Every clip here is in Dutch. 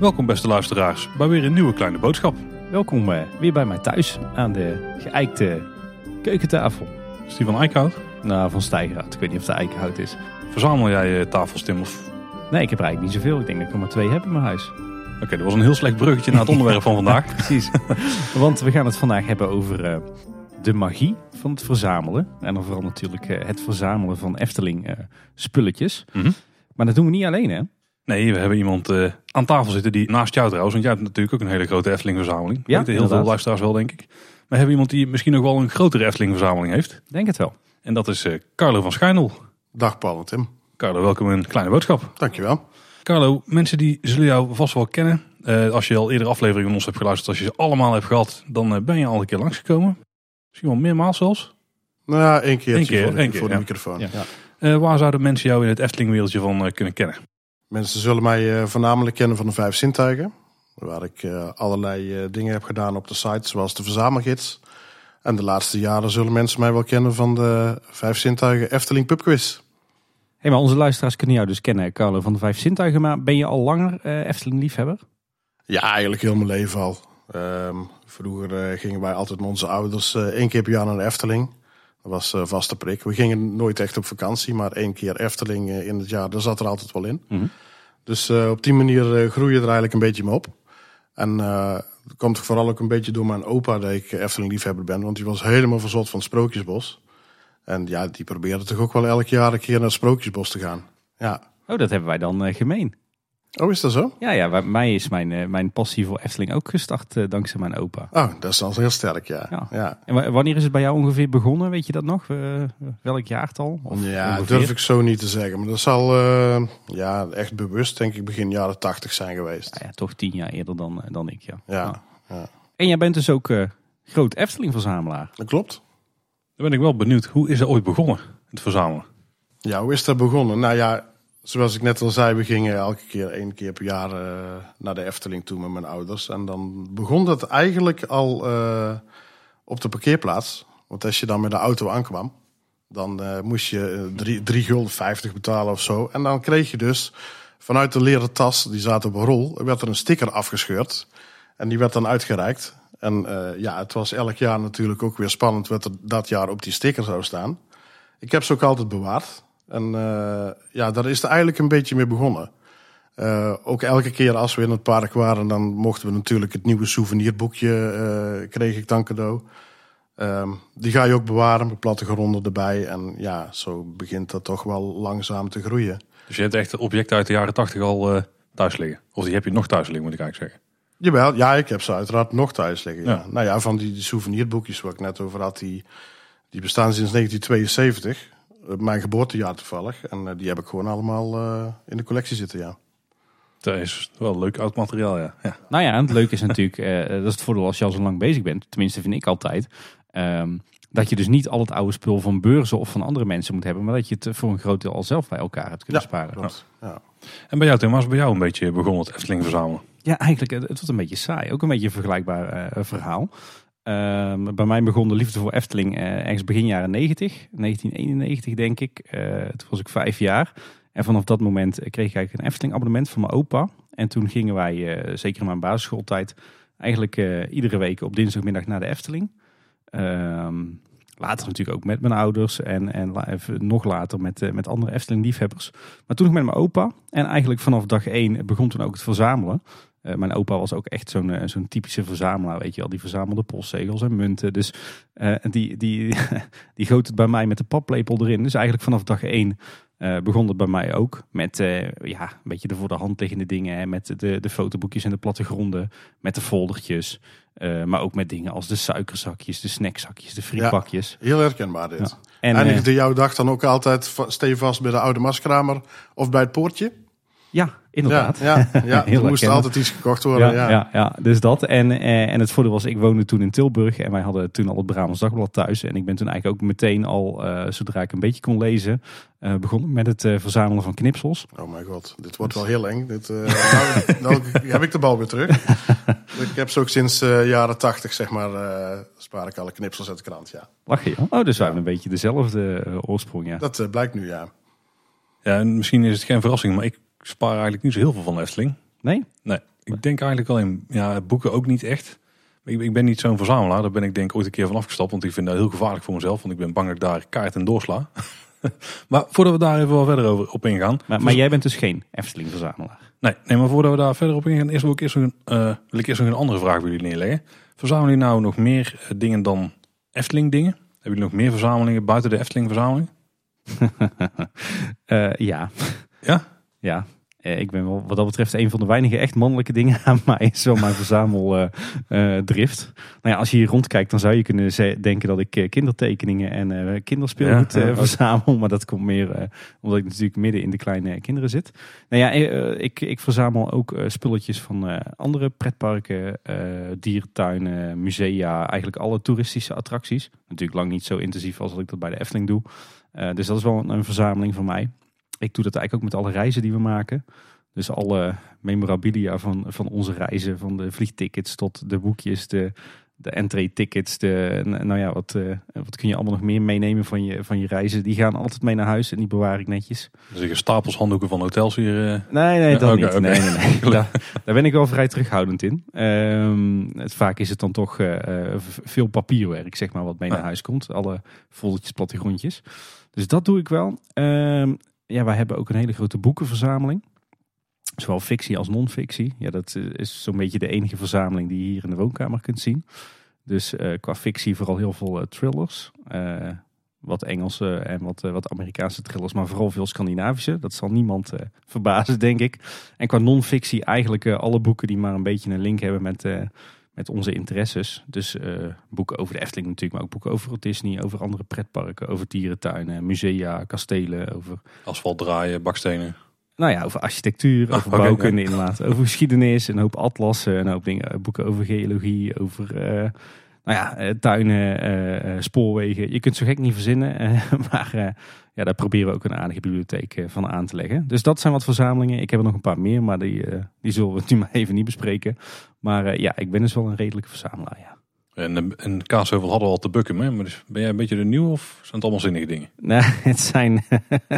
Welkom beste luisteraars bij weer een nieuwe kleine boodschap. Welkom eh, weer bij mij thuis aan de geëikte keukentafel. Is die van Eickhout? Nou, van Stijgerhout. Ik weet niet of het eikenhout is. Verzamel jij eh, tafels Tim? Of... Nee, ik heb er eigenlijk niet zoveel. Ik denk dat ik er maar twee heb in mijn huis. Oké, dat was een heel slecht bruggetje naar het onderwerp van vandaag. Precies. Want we gaan het vandaag hebben over eh, de magie van het verzamelen. En dan vooral natuurlijk eh, het verzamelen van Efteling eh, spulletjes. Mhm. Maar dat doen we niet alleen hè. Nee, we hebben iemand eh, aan tafel zitten die naast jou trouwens, want jij hebt natuurlijk ook een hele grote Efteling verzameling. Ja, Weten heel veel luisteraars wel denk ik. Maar we hebben iemand die misschien nog wel een grotere Efteling verzameling heeft. Denk het wel. En dat is eh, Carlo van Schijnel. Dag Paul en Tim, Carlo, welkom in een kleine boodschap. dankjewel. Carlo, mensen die zullen jou vast wel kennen. Eh, als je al eerder afleveringen van ons hebt geluisterd, als je ze allemaal hebt gehad, dan ben je al een keer langsgekomen. Misschien wel meermaals zelfs. Nou ja, één keer Eén keer, voor, de, één keer, voor de ja. microfoon. Ja. Ja. Eh, waar zouden mensen jou in het Efteling wereldje van eh, kunnen kennen? Mensen zullen mij eh, voornamelijk kennen van de vijf zintuigen. Waar ik eh, allerlei eh, dingen heb gedaan op de site, zoals de verzamelgids. En de laatste jaren zullen mensen mij wel kennen van de vijf zintuigen Efteling Pubquiz. Hey, maar onze luisteraars kunnen jou dus kennen, Carlo, van de Vijf Zintuigen. Maar ben je al langer eh, Efteling-liefhebber? Ja, eigenlijk heel mijn leven al. Ehm, vroeger eh, gingen wij altijd met onze ouders eh, één keer per jaar naar de Efteling. Dat was eh, vaste prik. We gingen nooit echt op vakantie, maar één keer Efteling in het jaar, daar zat er altijd wel in. Mhm. Dus op die manier groei je er eigenlijk een beetje mee op. En dat komt vooral ook een beetje door mijn opa dat ik Efteling liefhebber ben. Want die was helemaal verzot van het Sprookjesbos. En ja, die probeerde toch ook wel elk jaar een keer naar het Sprookjesbos te gaan. Ja. Oh, dat hebben wij dan gemeen. Oh, is dat zo? Ja, ja, bij mij is mijn, eh, mijn passie voor Efteling ook gestart eh, dankzij mijn opa. Oh, dat is dan heel sterk, ja. Ja. ja. En wa- wanneer is het bij jou ongeveer begonnen? Weet je dat nog? Eh, welk jaartal? Of Ja, ongeveer? durf ik zo niet te zeggen. Maar dat zal eh, ja, echt bewust, denk ik, begin jaren tachtig zijn geweest. Ja, ja, toch tien jaar eerder dan, dan ik, ja. Ja, ja. En jij bent dus ook eh, groot Efteling-verzamelaar. dat klopt. Dan ben ik wel benieuwd, hoe is dat ooit begonnen, het verzamelen? Ja, hoe is dat begonnen? Nou ja, zoals ik net al zei, we gingen elke keer één keer per jaar eh, naar de Efteling toe met mijn ouders. En dan begon dat eigenlijk al eh, op de parkeerplaats. Want als je dan met de auto aankwam, dan eh, moest je eh, drie, drie gulden 50 betalen of zo. En dan kreeg je dus vanuit de leren tas, die zat op een rol, werd er een sticker afgescheurd. En die werd dan uitgereikt. En ja, het was elk jaar natuurlijk ook weer spannend wat er dat jaar op die sticker zou staan. Ik heb ze ook altijd bewaard. En eh, ja, daar is het eigenlijk een beetje mee begonnen. Eh, ook elke keer als we in het park waren, dan mochten we natuurlijk het nieuwe souvenirboekje, eh, kreeg ik dan cadeau. Ehm, die ga je ook bewaren met plattegronden erbij. En ja, zo begint dat toch wel langzaam te groeien. Dus je hebt echt objecten uit de jaren tachtig al thuis liggen. Of die heb je nog thuis liggen, moet ik eigenlijk zeggen. Jawel, ja, ik heb ze uiteraard nog thuis liggen. Ja. Ja. Nou ja, van die, die souvenirboekjes waar ik net over had, die, die bestaan sinds 1972. Op mijn geboortejaar toevallig. En eh, die heb ik gewoon allemaal eh, in de collectie zitten, ja. Dat is wel leuk oud materiaal, ja. ja. Nou ja, en het leuke is natuurlijk, eh, dat is het voordeel als je al zo lang bezig bent. Tenminste vind ik altijd. ehm, dat je dus niet al het oude spul van beurzen of van andere mensen moet hebben. Maar dat je het eh, voor een groot deel al zelf bij elkaar hebt kunnen Ja, sparen. Klopt. Ja. En bij jou Tim, was bij jou een beetje begonnen het Efteling verzamelen? Ja, eigenlijk, het, het wordt een beetje saai. Ook een beetje een vergelijkbaar eh, verhaal. Ehm, bij mij begon de liefde voor Efteling eh, ergens begin jaren 90. 1991 denk ik. Eh, toen was ik vijf jaar. En vanaf dat moment eh, kreeg ik eigenlijk een Efteling abonnement van mijn opa. En toen gingen wij, zeker in mijn basisschooltijd, eigenlijk iedere week op dinsdagmiddag naar de Efteling. Ehm, later natuurlijk ook met mijn ouders en, en nog later met, met andere Efteling-liefhebbers. Maar toen nog met mijn opa. En eigenlijk vanaf dag één begon toen ook het verzamelen. Eh, mijn opa was ook echt zo'n eh, zo'n typische verzamelaar, weet je wel. Die verzamelde postzegels en munten. Dus eh, die, die, die goot het bij mij met de paplepel erin. Dus eigenlijk vanaf dag één begon het bij mij ook. Met ja, een beetje de voor de hand liggende dingen. Hè, met de, de fotoboekjes en de plattegronden. Met de foldertjes. maar ook met dingen als de suikerzakjes, de snackzakjes, de frietpakjes. Heel herkenbaar dit. Ja. En, Eindigde jouw dag dan ook altijd va- stevast bij de oude maskramer of bij het poortje? Ja, inderdaad. Ja, ja, er moest altijd iets gekocht worden. Ja, Ja, ja. Ja, dus dat. En, eh, en het voordeel was, ik woonde toen in Tilburg en wij hadden toen al het Brabants Dagblad thuis. En ik ben toen eigenlijk ook meteen al, eh, zodra ik een beetje kon lezen, eh, begonnen met het eh, verzamelen van knipsels. Oh mijn god, dit wordt wel heel eng. Dit, eh, nou, nou heb ik de bal weer terug. ik heb ze ook sinds eh, jaren tachtig, zeg maar, eh, spaar ik alle knipsels uit de krant. Ja, Lach je? Oh, dus wij hebben een beetje dezelfde oorsprong, ja. dat blijkt nu, ja. Ja, en misschien is het geen verrassing, maar ik spaar eigenlijk niet zo heel veel van de Efteling. Nee? Nee, ik denk eigenlijk alleen, ja, boeken ook niet echt. Ik, ik ben niet zo'n verzamelaar, daar ben ik denk ik ooit een keer van afgestapt. Want ik vind dat heel gevaarlijk voor mezelf, want ik ben bang dat ik daar kaart en doorsla. maar voordat we daar even wel verder over, op ingaan. Maar, maar jij bent dus geen Efteling-verzamelaar. Nee, nee, maar voordat we daar verder op ingaan, eerst wil ik eerst nog een, eh, wil ik eerst nog een andere vraag bij jullie neerleggen. Verzamelen jullie nou nog meer eh, dingen dan Efteling dingen? Hebben jullie nog meer verzamelingen buiten de Efteling verzameling? Eh, ja. Ja? Ja. Eh, ik ben wel wat dat betreft een van de weinige echt mannelijke dingen aan mij. Is wel mijn verzameldrift. nou ja, als je hier rondkijkt, dan zou je kunnen denken dat ik eh, kindertekeningen en eh, kinderspeelgoed Ja, eh, ook. verzamel. Maar dat komt meer eh, omdat ik natuurlijk midden in de kleine kinderen zit. Nou ja, eh, ik, ik verzamel ook eh, spulletjes van eh, andere pretparken, eh, dierentuinen, musea. Eigenlijk alle toeristische attracties. Natuurlijk lang niet zo intensief als dat ik dat bij de Efteling doe. Eh, dus dat is wel een, een verzameling van mij. Ik doe dat eigenlijk ook met alle reizen die we maken. Dus alle memorabilia van, van onze reizen, van de vliegtickets tot de boekjes, de, de entree-tickets. De, nou ja, wat, eh, wat kun je allemaal nog meer meenemen van je, van je reizen? Die gaan altijd mee naar huis en die bewaar ik netjes. Er liggen stapels handdoeken van hotels hier. eh. Nee, nee, dat niet. Nee, nee, nee. Daar, daar ben ik wel vrij terughoudend in. Ehm, het, vaak is het dan toch eh, veel papierwerk, zeg maar, wat mee Ja. naar huis komt. Alle foldertjes, plattegrondjes. Dus dat doe ik wel. Ehm, ja, wij hebben ook een hele grote boekenverzameling. Zowel fictie als non-fictie. Ja, dat eh, is zo'n beetje de enige verzameling die je hier in de woonkamer kunt zien. Dus eh, qua fictie vooral heel veel eh, thrillers. Wat Engelse en wat, wat Amerikaanse thrillers, maar vooral veel Scandinavische. Dat zal niemand verbazen, denk ik. En qua non-fictie eigenlijk alle boeken die maar een beetje een link hebben met, met onze interesses. Dus eh, boeken over de Efteling natuurlijk, maar ook boeken over Disney, over andere pretparken, over dierentuinen, musea, kastelen, over Asfalt draaien, bakstenen. nou ja, over architectuur, over oké, bouwkunde inderdaad. Over geschiedenis, een hoop atlassen, een hoop dingen, boeken over geologie, over eh, nou ja, eh, tuinen, eh, eh, spoorwegen. Je kunt zo gek niet verzinnen, maar ja, daar proberen we ook een aardige bibliotheek van aan te leggen. Dus dat zijn wat verzamelingen. Ik heb er nog een paar meer, maar die, die zullen we nu maar even niet bespreken. Maar ja, ik ben dus wel een redelijke verzamelaar, ja. En, eh, en Kaasheuvel hadden we al te bukken, maar ben jij een beetje de nieuw of zijn het allemaal zinnige dingen? Nou, het zijn.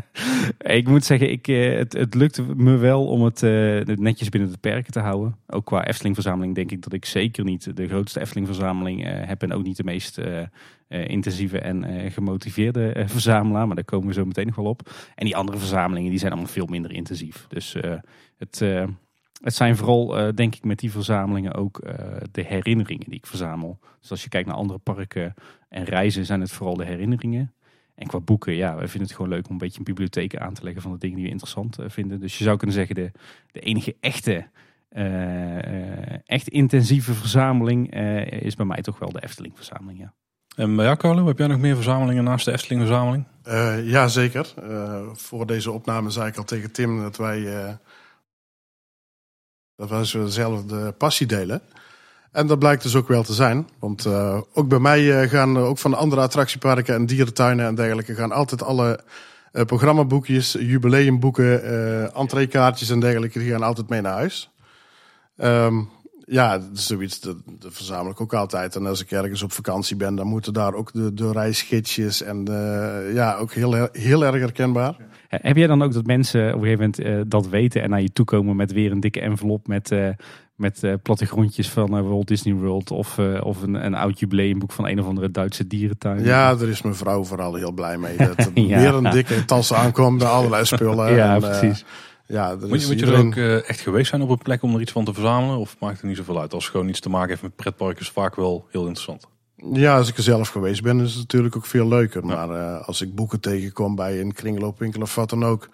ik moet zeggen, ik, eh, het, het lukt me wel om het eh, het netjes binnen de perken te houden. Ook qua Efteling-verzameling denk ik dat ik zeker niet de grootste Efteling-verzameling heb. En ook niet de meest intensieve en gemotiveerde verzamelaar. Maar daar komen we zo meteen nog wel op. En die andere verzamelingen die zijn allemaal veel minder intensief. Dus het, het zijn vooral, eh, denk ik, met die verzamelingen ook eh, de herinneringen die ik verzamel. Dus als je kijkt naar andere parken en reizen, zijn het vooral de herinneringen. En qua boeken, ja, wij vinden het gewoon leuk om een beetje een bibliotheek aan te leggen van de dingen die we interessant eh, vinden. Dus je zou kunnen zeggen, de, de enige echte, echt intensieve verzameling eh, is bij mij toch wel de Efteling-verzameling, ja. En bij jou, Carlo, heb jij nog meer verzamelingen naast de Efteling verzameling? Eh, ja, zeker. Eh, voor deze opname zei ik al tegen Tim dat wij, eh, dat zo dezelfde passie delen. En dat blijkt dus ook wel te zijn. Want eh, ook bij mij eh, gaan, ook van de andere attractieparken en dierentuinen en dergelijke, gaan altijd alle eh, programmaboekjes, jubileumboeken, eh entreekaartjes en dergelijke, die gaan altijd mee naar huis. Ehm, ja, zoiets, dat, dat verzamel ik ook altijd. En als ik ergens op vakantie ben, dan moeten daar ook de, de reisgidsjes en ja, ook heel, heel erg herkenbaar. Heb jij dan ook dat mensen op een gegeven moment eh, dat weten en naar je toe komen met weer een dikke envelop met, eh, met eh, plattegrondjes van Walt Disney World of, of een, een oud jubileumboek van een of andere Duitse dierentuin? Ja, daar is mijn vrouw vooral heel blij mee. Dat er Ja. weer een dikke tas aankomt met allerlei spullen. Ja, En, precies. Ja, Moet je, moet je er ook eh, echt geweest zijn op een plek om er iets van te verzamelen? Of maakt het niet zoveel uit? Als het gewoon iets te maken heeft met pretparken is vaak wel heel interessant. Ja, als ik er zelf geweest ben, is het natuurlijk ook veel leuker. Maar eh, als ik boeken tegenkom bij een kringloopwinkel of wat dan ook...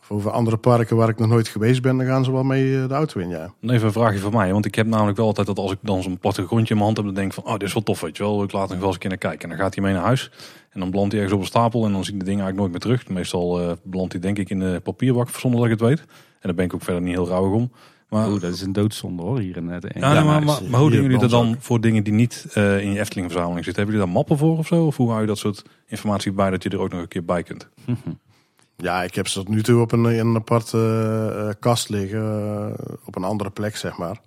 of over andere parken waar ik nog nooit geweest ben... dan gaan ze wel mee eh, de auto in, ja. Even een vraagje van mij. Want ik heb namelijk wel altijd dat als ik dan zo'n plattegrondje in mijn hand heb... dan denk ik van, oh, dit is wel tof, weet je wel. Ik laat nog wel eens een keer naar kijken. En dan gaat hij mee naar huis. En dan belandt hij ergens op een stapel. En dan zie ik de dingen eigenlijk nooit meer terug. Meestal eh belandt hij denk ik in de papierbak, zonder dat ik het weet. En daar ben ik ook verder niet heel rauwig om. Maar, Oeh, dat is een doodzonde hoor, hier in het in ja, maar, maar, maar hoe doen jullie dat dan voor dingen die niet eh, in je Efteling verzameling zitten? Hebben jullie daar mappen voor of zo? Of hoe hou je dat soort informatie bij dat je er ook nog een keer bij kunt? Ja, ik heb ze tot nu toe op een, in een aparte eh, eh, kast liggen. eh, op een andere plek, zeg maar.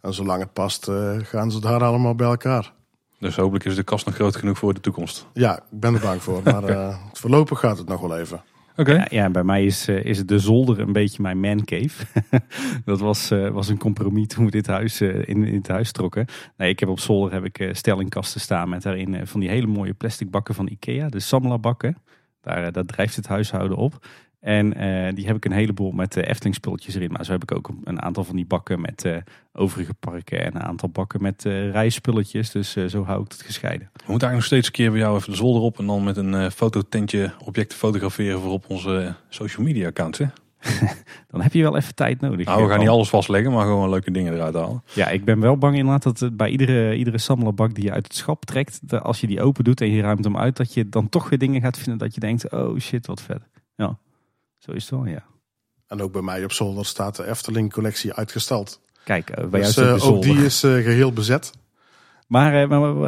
En zolang het past, eh, gaan ze daar allemaal bij elkaar. Dus hopelijk is de kast nog groot genoeg voor de toekomst. Ja, ik ben er bang voor. Maar eh, voorlopig gaat het nog wel even. Oké. Ja, ja, bij mij is, eh, is het de zolder een beetje mijn man cave. dat was, eh, was een compromis toen we dit huis eh, in, in het huis trokken. Nee, ik heb op zolder heb ik eh, stellingkasten staan met daarin van die hele mooie plastic bakken van Ikea, de Samla bakken. Daar, daar drijft het huishouden op. En eh, die heb ik een heleboel met eh, Efteling spulletjes erin. Maar zo heb ik ook een aantal van die bakken met eh, overige parken en een aantal bakken met reisspulletjes. Dus zo hou ik het gescheiden. We moeten eigenlijk nog steeds een keer bij jou even de zolder op en dan met een fototentje objecten fotograferen voor op onze social media accounts. Hè? Dan heb je wel even tijd nodig. Nou, we gaan niet alles vastleggen, maar gewoon leuke dingen eruit halen. Ja, ik ben wel bang inderdaad dat het bij iedere, iedere sammelbak die je uit het schap trekt, dat als je die open doet en je ruimt hem uit, dat je dan toch weer dingen gaat vinden dat je denkt, oh shit, wat vet. Ja, zo is het wel, ja. En ook bij mij op zolder staat de Efteling-collectie uitgesteld. Kijk, eh, bij Dus jou staat eh, ook zolder. die is eh, geheel bezet. Maar,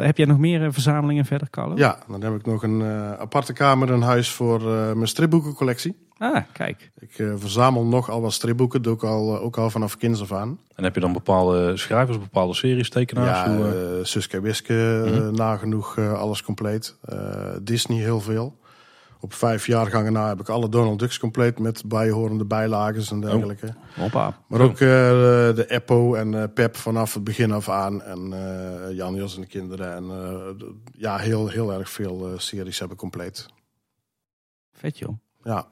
heb jij nog meer verzamelingen verder, Carlo? Ja, dan heb ik nog een eh, aparte kamer, een huis voor eh, mijn stripboekencollectie. Ah, kijk. Ik verzamel nogal wat stripboeken, doe ik al, ook al vanaf kinds af aan. En heb je dan bepaalde schrijvers, bepaalde series, tekenaars? ja, Suske Wiske, Mhm. nagenoeg eh, alles compleet. Eh, Disney heel veel. Op vijf jaargangen na heb ik alle Donald Ducks compleet met bijhorende bijlagen en dergelijke. Hoppa. Maar ook eh, de Eppo en eh, Pep vanaf het begin af aan. En eh, Jan Jos en de kinderen. En ja, heel, heel erg veel series hebben compleet. Vet joh. Ja,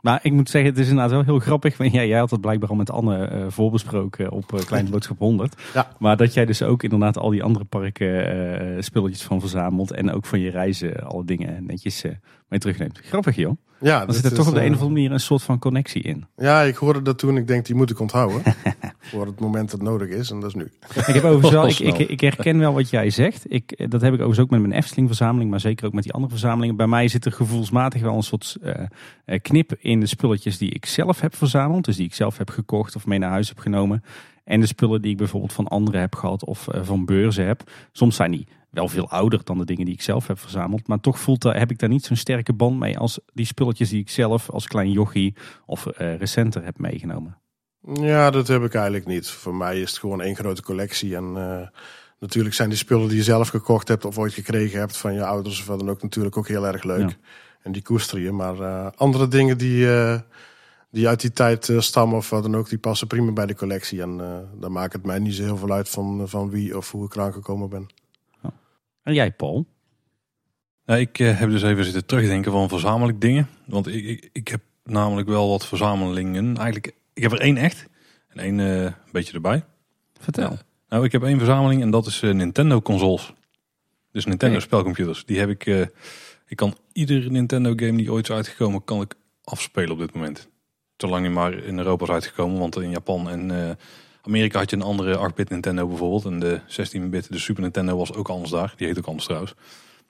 Maar ik moet zeggen, het is inderdaad wel heel grappig. Want ja, jij had het blijkbaar al met Anne eh, voorbesproken op eh, Kleine Boodschap 100. Ja. Maar dat jij dus ook inderdaad al die andere parken eh, spulletjes van verzamelt. En ook van je reizen alle dingen netjes mee terugneemt. Grappig joh. ja Dan zit er is, toch op de een of andere manier een soort van connectie in. Ja, ik hoorde dat toen. Ik denk, die moet ik onthouden. voor het moment dat nodig is. En dat is nu. Ik, heb overigens wel, ik, ik, ik herken wel wat jij zegt. Ik, dat heb ik overigens ook met mijn Efteling verzameling, maar zeker ook met die andere verzamelingen. Bij mij zit er gevoelsmatig wel een soort eh, eh, knip in de spulletjes die ik zelf heb verzameld. Dus die ik zelf heb gekocht of mee naar huis heb genomen. En de spullen die ik bijvoorbeeld van anderen heb gehad of eh, van beurzen heb. Soms zijn die wel veel ouder dan de dingen die ik zelf heb verzameld. Maar toch voelt daar, heb ik daar niet zo'n sterke band mee als die spulletjes die ik zelf als klein jochie of eh, recenter heb meegenomen. Ja, dat heb ik eigenlijk niet. Voor mij is het gewoon één grote collectie. En eh, natuurlijk zijn die spullen die je zelf gekocht hebt of ooit gekregen hebt van je ouders of wat dan ook natuurlijk ook heel erg leuk. Ja. En die koester je. Maar eh, andere dingen die, eh, die uit die tijd stammen of wat dan ook, die passen prima bij de collectie. En eh daar maakt het mij niet zo heel veel uit van, van wie of hoe ik eraan gekomen ben. En jij Paul? Nou, ik heb dus even zitten terugdenken van verzamel ik dingen. Want ik, ik, ik heb namelijk wel wat verzamelingen. Eigenlijk, ik heb er één echt en één eh, een beetje erbij. Vertel. Ja. Nou, ik heb één verzameling en dat is eh, Nintendo consoles. Dus Nintendo spelcomputers. Die heb ik, eh, ik kan iedere Nintendo game die ooit is uitgekomen, kan ik afspelen op dit moment. Zolang die maar in Europa is uitgekomen. Want in Japan en eh, Amerika had je een andere 8-bit Nintendo bijvoorbeeld. En de 16-bit, de Super Nintendo was ook anders daar. Die heet ook anders trouwens.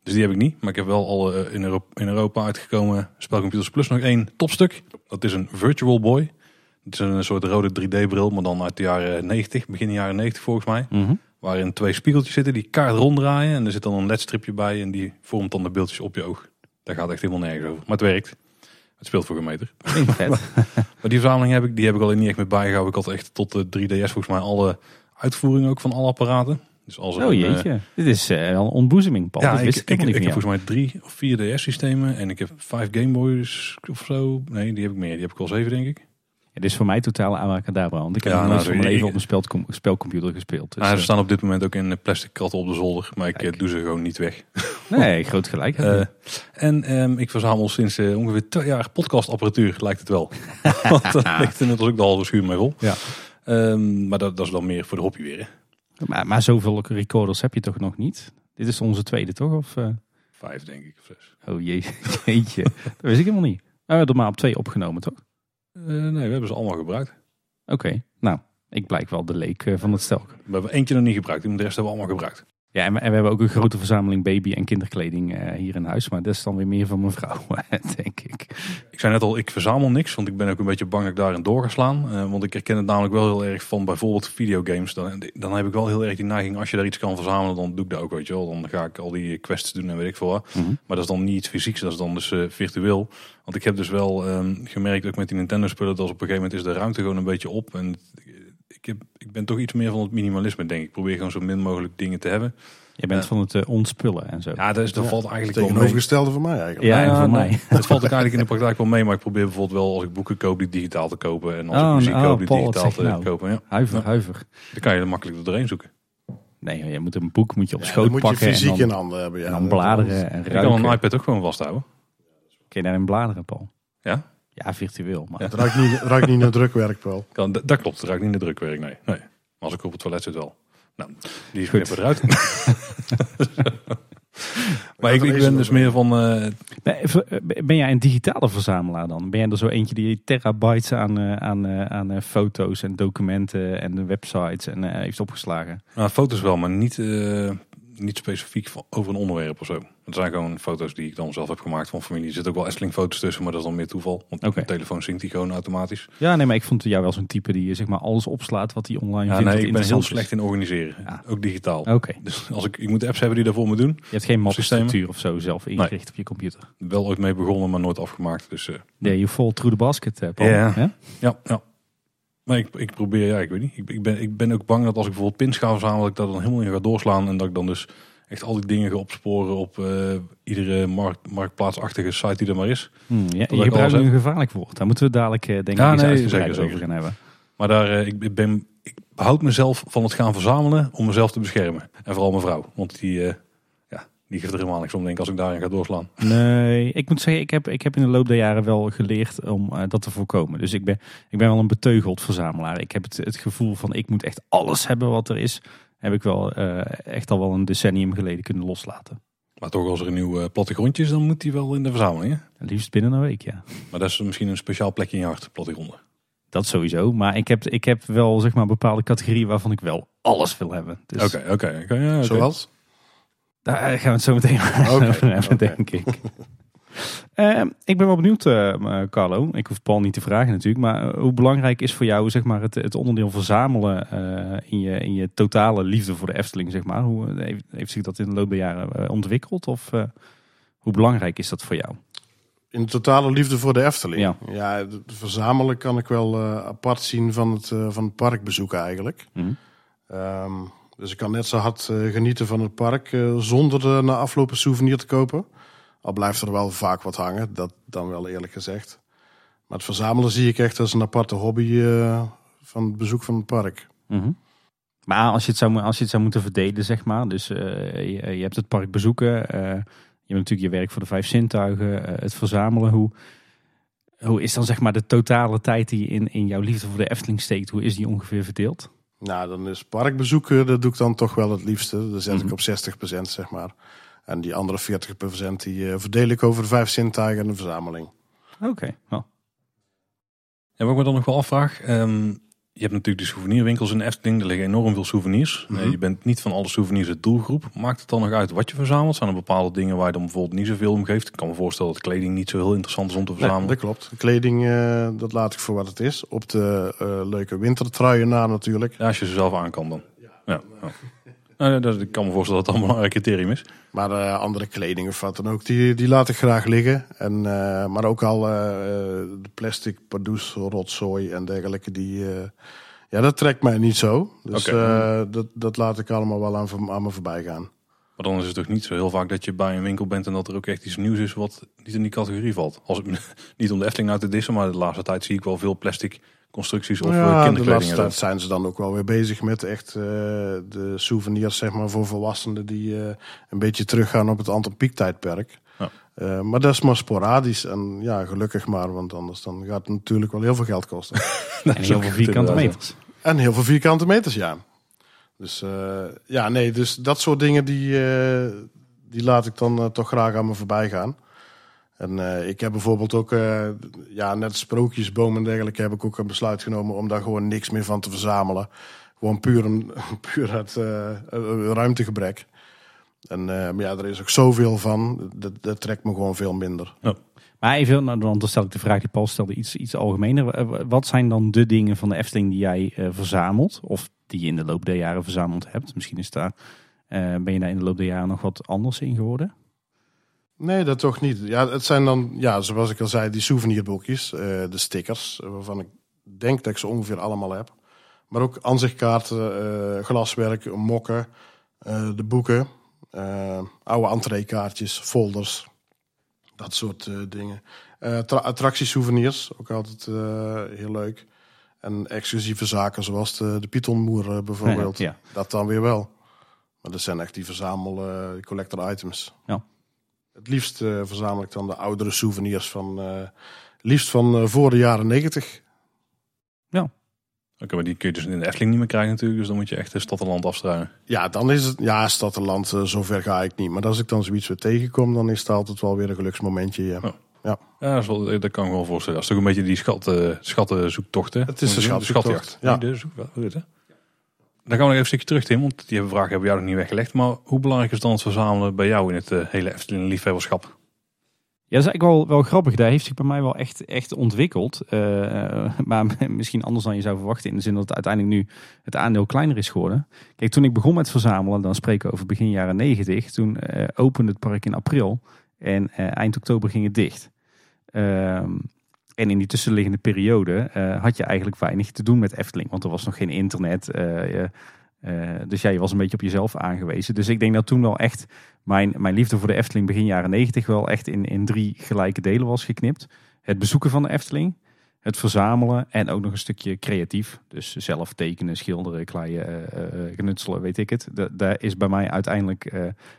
Dus die heb ik niet. Maar ik heb wel alle eh, in, Europa, in Europa uitgekomen spelcomputers. Plus nog één topstuk. Dat is een Virtual Boy. Het is een soort rode 3D-bril, maar dan uit de jaren 90, begin jaren 90 volgens mij. Mhm. Waarin twee spiegeltjes zitten die kaart ronddraaien. En er zit dan een ledstripje bij en die vormt dan de beeldjes op je oog. Daar gaat echt helemaal nergens over. Maar het werkt. Het speelt voor geen meter. Maar die verzameling heb ik, die heb ik alleen niet echt meer bijgehouden. Ik had echt tot de 3DS volgens mij alle uitvoeringen ook van alle apparaten. Dus als er Oh een, eh, jeetje, dit is eh, een ontboezeming, Paul. ja, dat ik, wist ik, ik, ik, heb volgens mij drie of vier DS-systemen. En ik heb vijf Game Boys of zo. Nee, die heb ik meer. Die heb ik wel zeven, denk ik. Dit is voor mij totaal abracadabra, want ik heb Ja, nog nou, nooit van mijn leven op een spelcom- spelcomputer gespeeld. Dus, nou, ze eh, staan op dit moment ook in plastic kratten op de zolder. Maar ik Kijk. eh, doe ze gewoon niet weg. nee, groot gelijk. Eh, en ehm, ik verzamel sinds ongeveer twee jaar podcastapparatuur, lijkt het wel. Want daar ligt inmiddels ook de halve schuur mee vol. Ja. Ehm, maar dat, dat is dan meer voor de hobby weer. hè. maar, maar zoveel recorders heb je toch nog niet? Dit is onze tweede, toch? Of, Vijf, denk ik. Of zes. Oh jee, jeetje. dat wist ik helemaal niet. We hebben er maar op twee opgenomen, toch? Eh, nee, we hebben ze allemaal gebruikt. Oké, nou, ik blijk wel de leek eh, van het stelk. We hebben eentje nog niet gebruikt. De rest hebben we allemaal gebruikt. Ja, en we, en we hebben ook een grote verzameling baby- en kinderkleding eh, hier in huis. Maar dat is dan weer meer van mijn vrouw, denk ik. Ik zei net al, ik verzamel niks, want ik ben ook een beetje bang dat ik daarin door ga slaan. Eh, want ik herken het namelijk wel heel erg van bijvoorbeeld videogames. Dan, dan heb ik wel heel erg die neiging, als je daar iets kan verzamelen, dan doe ik dat ook, weet je wel. Dan ga ik al die quests doen en weet ik veel wat. Mhm. Maar dat is dan niet iets fysieks, dat is dan dus eh, virtueel. Want ik heb dus wel ehm, gemerkt, ook met die Nintendo spullen, dat op een gegeven moment is de ruimte gewoon een beetje op. En ik, heb, ik ben toch iets meer van het minimalisme, denk ik. Ik probeer gewoon zo min mogelijk dingen te hebben. Je bent Ja. van het eh, ontspullen en zo. Ja, dat, is, dat Ja, valt eigenlijk wel mee. Tegenovergestelde van mij eigenlijk. Ja, voor nou, mij. Dat valt ook eigenlijk in de praktijk wel mee, maar ik probeer bijvoorbeeld wel als ik boeken koop, die digitaal te kopen. En als Oh, ik muziek oh, koop, die Paul, wat digitaal je te nou? kopen. Ja. Huiver, Ja. huiver. Dan kan je er makkelijk doorheen zoeken. Nee, je moet een boek moet je op Ja, schoot dan moet je pakken fysiek en in dan, handen hebben. Ja. en dan bladeren en Ik kan ruiken. een iPad ook gewoon vasthouden. Kun je daarin bladeren, Paul? Ja? Ja, virtueel. Maar Het ruikt niet, ruikt niet naar drukwerk, Paul. Kan, dat dat klopt, het ruikt niet naar drukwerk, nee. nee. Maar als ik op het toilet zit wel. Nou, die Goed. knippen eruit. maar ik, ik ben dus meer van... eh, Ben, ver- ben jij een digitale verzamelaar dan? Ben jij er zo eentje die terabytes aan, eh, aan, eh, aan eh, foto's en documenten en websites en, eh, heeft opgeslagen? nou, foto's wel, maar niet, eh, niet specifiek over een onderwerp of zo. Het zijn gewoon foto's die ik dan zelf heb gemaakt van familie. Er zitten ook wel Essling foto's tussen, maar dat is dan meer toeval. Want Oké. mijn telefoon zinkt die gewoon automatisch. Ja, nee, maar ik vond jou wel zo'n type die zeg maar alles opslaat wat hij online Ja, vindt. nee, ik ben heel slecht in organiseren. Ja. Ook digitaal. Oké, Dus als ik, ik moet apps hebben die daarvoor me doen. je hebt geen Systemen? mappenstructuur of zo zelf ingericht op je computer. Wel ooit mee begonnen, maar nooit afgemaakt. Dus eh, Nee, you fall through the basket, eh, Paul. Ja. Ja, ja. Maar ik, ik probeer, ja, ik weet niet. Ik, ik, ben, ik ben ook bang dat als ik bijvoorbeeld pins ga verzamelen, dat ik daar dan helemaal in ga doorslaan. En dat ik dan dus echt al die dingen ga opsporen op eh, iedere markt, marktplaatsachtige site die er maar is. Hmm, ja, je gebruikt heb. een gevaarlijk woord. Daar moeten we dadelijk eh, denk ik Ja, eens nee, zeker, over zeker. gaan hebben. Maar daar, eh, ik, ben, ik behoud mezelf van het gaan verzamelen om mezelf te beschermen. En vooral mijn vrouw. Want die, die geeft er helemaal niks om, denk ik, als ik daarin ga doorslaan. Nee, ik moet zeggen, ik heb, ik heb in de loop der jaren wel geleerd om eh, dat te voorkomen. Dus ik ben, ik ben wel een beteugeld verzamelaar. Ik heb het, het gevoel van ik moet echt alles hebben wat er is. Heb ik wel eh, echt al wel een decennium geleden kunnen loslaten. Maar toch, als er een nieuw eh, plattegrondje is, dan moet die wel in de verzameling. Hè? Liefst binnen een week, ja. Maar dat is misschien een speciaal plekje in je hart, plattegronden. Dat sowieso. Maar ik heb, ik heb wel zeg maar bepaalde categorieën waarvan ik wel alles wil hebben. Dus Oké, oké. ja. Zoals? Daar gaan we het zo meteen over hebben, denk ik. Eh, ik ben wel benieuwd, eh, Carlo. Ik hoef Paul niet te vragen natuurlijk. Maar eh, hoe belangrijk is voor jou zeg maar, het, het onderdeel verzamelen eh, in, je, in je totale liefde voor de Efteling? Zeg maar? Hoe, heeft, heeft zich dat in de loop der jaren ontwikkeld? Of hoe belangrijk is dat voor jou? In de totale liefde voor de Efteling. Ja. Ja, verzamelen kan ik wel apart zien van het, van het parkbezoek eigenlijk. Mhm. Ehm, dus ik kan net zo hard eh, genieten van het park eh, zonder de na afloop souvenir te kopen. Al blijft er wel vaak wat hangen, dat dan wel eerlijk gezegd. Maar het verzamelen zie ik echt als een aparte hobby eh, van het bezoek van het park. Mhm. Maar als je, het zou, als je het zou moeten verdelen, zeg maar. Dus je, je hebt het park bezoeken. je hebt natuurlijk je werk voor de vijf zintuigen. het verzamelen. Hoe, hoe is dan zeg maar de totale tijd die in, in jouw liefde voor de Efteling steekt? Hoe is die ongeveer verdeeld? Nou, dan is parkbezoeken, dat doe ik dan toch wel het liefste. Dat zet Mhm. ik op 60% zeg maar. En die andere 40% die eh, verdeel ik over de vijf zintuigen en de verzameling. Oké. nou, En wat ik me dan nog wel afvraag. ehm, je hebt natuurlijk de souvenirwinkels in Efteling. Er liggen enorm veel souvenirs. Mhm. Eh, je bent niet van alle souvenirs de doelgroep. Maakt het dan nog uit wat je verzamelt? Zijn er bepaalde dingen waar je dan bijvoorbeeld niet zoveel om geeft? Ik kan me voorstellen dat kleding niet zo heel interessant is om te Nee, verzamelen. dat klopt. Kleding, eh, dat laat ik voor wat het is. Op de eh, leuke wintertruien na natuurlijk. Ja, als je ze zelf aan kan dan. Ja, ja. Nou, dat, ik kan me voorstellen dat dat een belangrijk criterium is. Maar eh, andere kleding of wat dan ook, die, die laat ik graag liggen. En, eh, maar ook al de plastic pardoes, rotzooi en dergelijke, die, ja, dat trekt mij niet zo. Dus dat, dat laat ik allemaal wel aan, aan me voorbij gaan. Maar dan is het toch niet zo heel vaak dat je bij een winkel bent en dat er ook echt iets nieuws is wat niet in die categorie valt. Als ik, niet om de Efteling nou te dissen, maar de laatste tijd zie ik wel veel plastic constructies of eh, ja, de kinderkleding. zo. zijn ze dan ook wel weer bezig met echt eh, de souvenirs zeg maar, voor volwassenen die eh, een beetje teruggaan op het Anton tijdperk. Ja. Eh, maar dat is maar sporadisch en ja, gelukkig maar, want anders dan gaat het natuurlijk wel heel veel geld kosten. en heel veel vierkante meters. En heel veel vierkante meters, ja. Dus eh, ja, nee, dus dat soort dingen die, eh, die laat ik dan eh, toch graag aan me voorbij gaan. En eh, ik heb bijvoorbeeld ook, eh, ja, net sprookjesboom en dergelijke, heb ik ook een besluit genomen om daar gewoon niks meer van te verzamelen. Gewoon puur, een, puur uit eh, ruimtegebrek. En uh, maar ja, er is ook zoveel van. Dat, dat trekt me gewoon veel minder. Maar even, nou, dan stel ik de vraag die Paul stelde iets, iets algemener. Wat zijn dan de dingen van de Efteling die jij uh, verzamelt? Of die je in de loop der jaren verzameld hebt? Misschien is daar, uh, ben je daar in de loop der jaren nog wat anders in geworden? Nee, dat toch niet. Ja, het zijn dan, ja, zoals ik al zei, die souvenirboekjes, de stickers, waarvan ik denk dat ik ze ongeveer allemaal heb. Maar ook aanzichtkaarten, glaswerk, mokken, de boeken. Uh, oude entreekaartjes, folders, dat soort uh, dingen. Uh, attractiesouvenirs, ook altijd heel leuk. En exclusieve zaken zoals de, de Pythonmoer bijvoorbeeld. Ja, Dat dan weer wel. Maar dat zijn echt die verzamel, collector items. Ja. Het liefst verzamel ik dan de oudere souvenirs van, liefst van voor de jaren negentig. Ja. Oké, maar die kun je dus in de Efteling niet meer krijgen natuurlijk. Dus dan moet je echt de stad en land afstruinen. Ja, dan is het... Ja, stad en land, uh, zover ga ik niet. Maar als ik dan zoiets weer tegenkom, dan is het altijd wel weer een geluksmomentje. Ja, oh. ja. ja dat, wel, dat, kan ik wel voorstellen. Dat is toch een beetje die schat, uh, schattenzoektocht, hè? Het is een schatjacht. Ja. Nee, de zoek, Dan gaan we nog even een stukje terug, Tim. Want die vraag hebben we jou nog niet weggelegd. Maar hoe belangrijk is dan het verzamelen bij jou in het uh, hele Efteling-liefhebberschap? Ja, dat is eigenlijk wel, wel grappig. Daar heeft zich bij mij wel echt, echt ontwikkeld. Uh, maar misschien anders dan je zou verwachten. In de zin dat het uiteindelijk nu het aandeel kleiner is geworden. Kijk, toen ik begon met verzamelen, dan spreken we over begin jaren negentig. Toen opende het park in april. En eind oktober ging het dicht. Ehm, en in die tussenliggende periode had je eigenlijk weinig te doen met Efteling. Want er was nog geen internet. Uh, dus ja, je was een beetje op jezelf aangewezen. Dus ik denk dat toen wel echt mijn, mijn liefde voor de Efteling begin jaren negentig wel echt in, in drie gelijke delen was geknipt. Het bezoeken van de Efteling, het verzamelen en ook nog een stukje creatief. Dus zelf tekenen, schilderen, kleien, uh, knutselen, weet ik het. Daar is bij mij uiteindelijk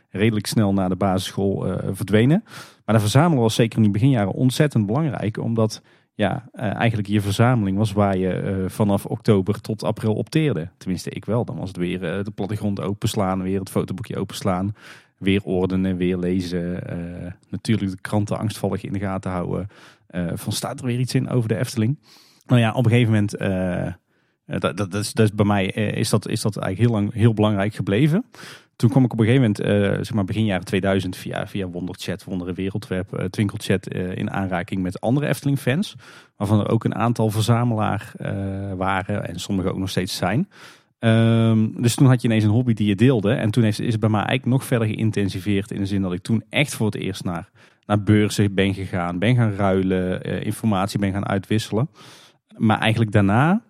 redelijk snel na de basisschool verdwenen. Maar de verzamelen was zeker in die beginjaren ontzettend belangrijk, omdat ja, eigenlijk je verzameling was waar je vanaf oktober tot april opteerde. Tenminste, ik wel. Dan was het weer de plattegrond openslaan, weer het fotoboekje openslaan, weer ordenen, weer lezen. natuurlijk de kranten angstvallig in de gaten houden. Van staat er weer iets in over de Efteling? Nou ja, op een gegeven moment, dat, dat, dat, is, dat is bij mij is dat, is dat eigenlijk heel lang heel belangrijk gebleven toen kwam ik op een gegeven moment, zeg maar begin jaren 2000, via, via Wonderchat, Wondere Wereldweb, uh, Twinkelchat, in aanraking met andere Efteling-fans. Waarvan er ook een aantal verzamelaar waren en sommige ook nog steeds zijn. Um, dus toen had je ineens een hobby die je deelde. En toen is, het bij mij eigenlijk nog verder geïntensiveerd. In de zin dat ik toen echt voor het eerst naar, naar beurzen ben gegaan. Ben gaan ruilen, informatie ben gaan uitwisselen. Maar eigenlijk daarna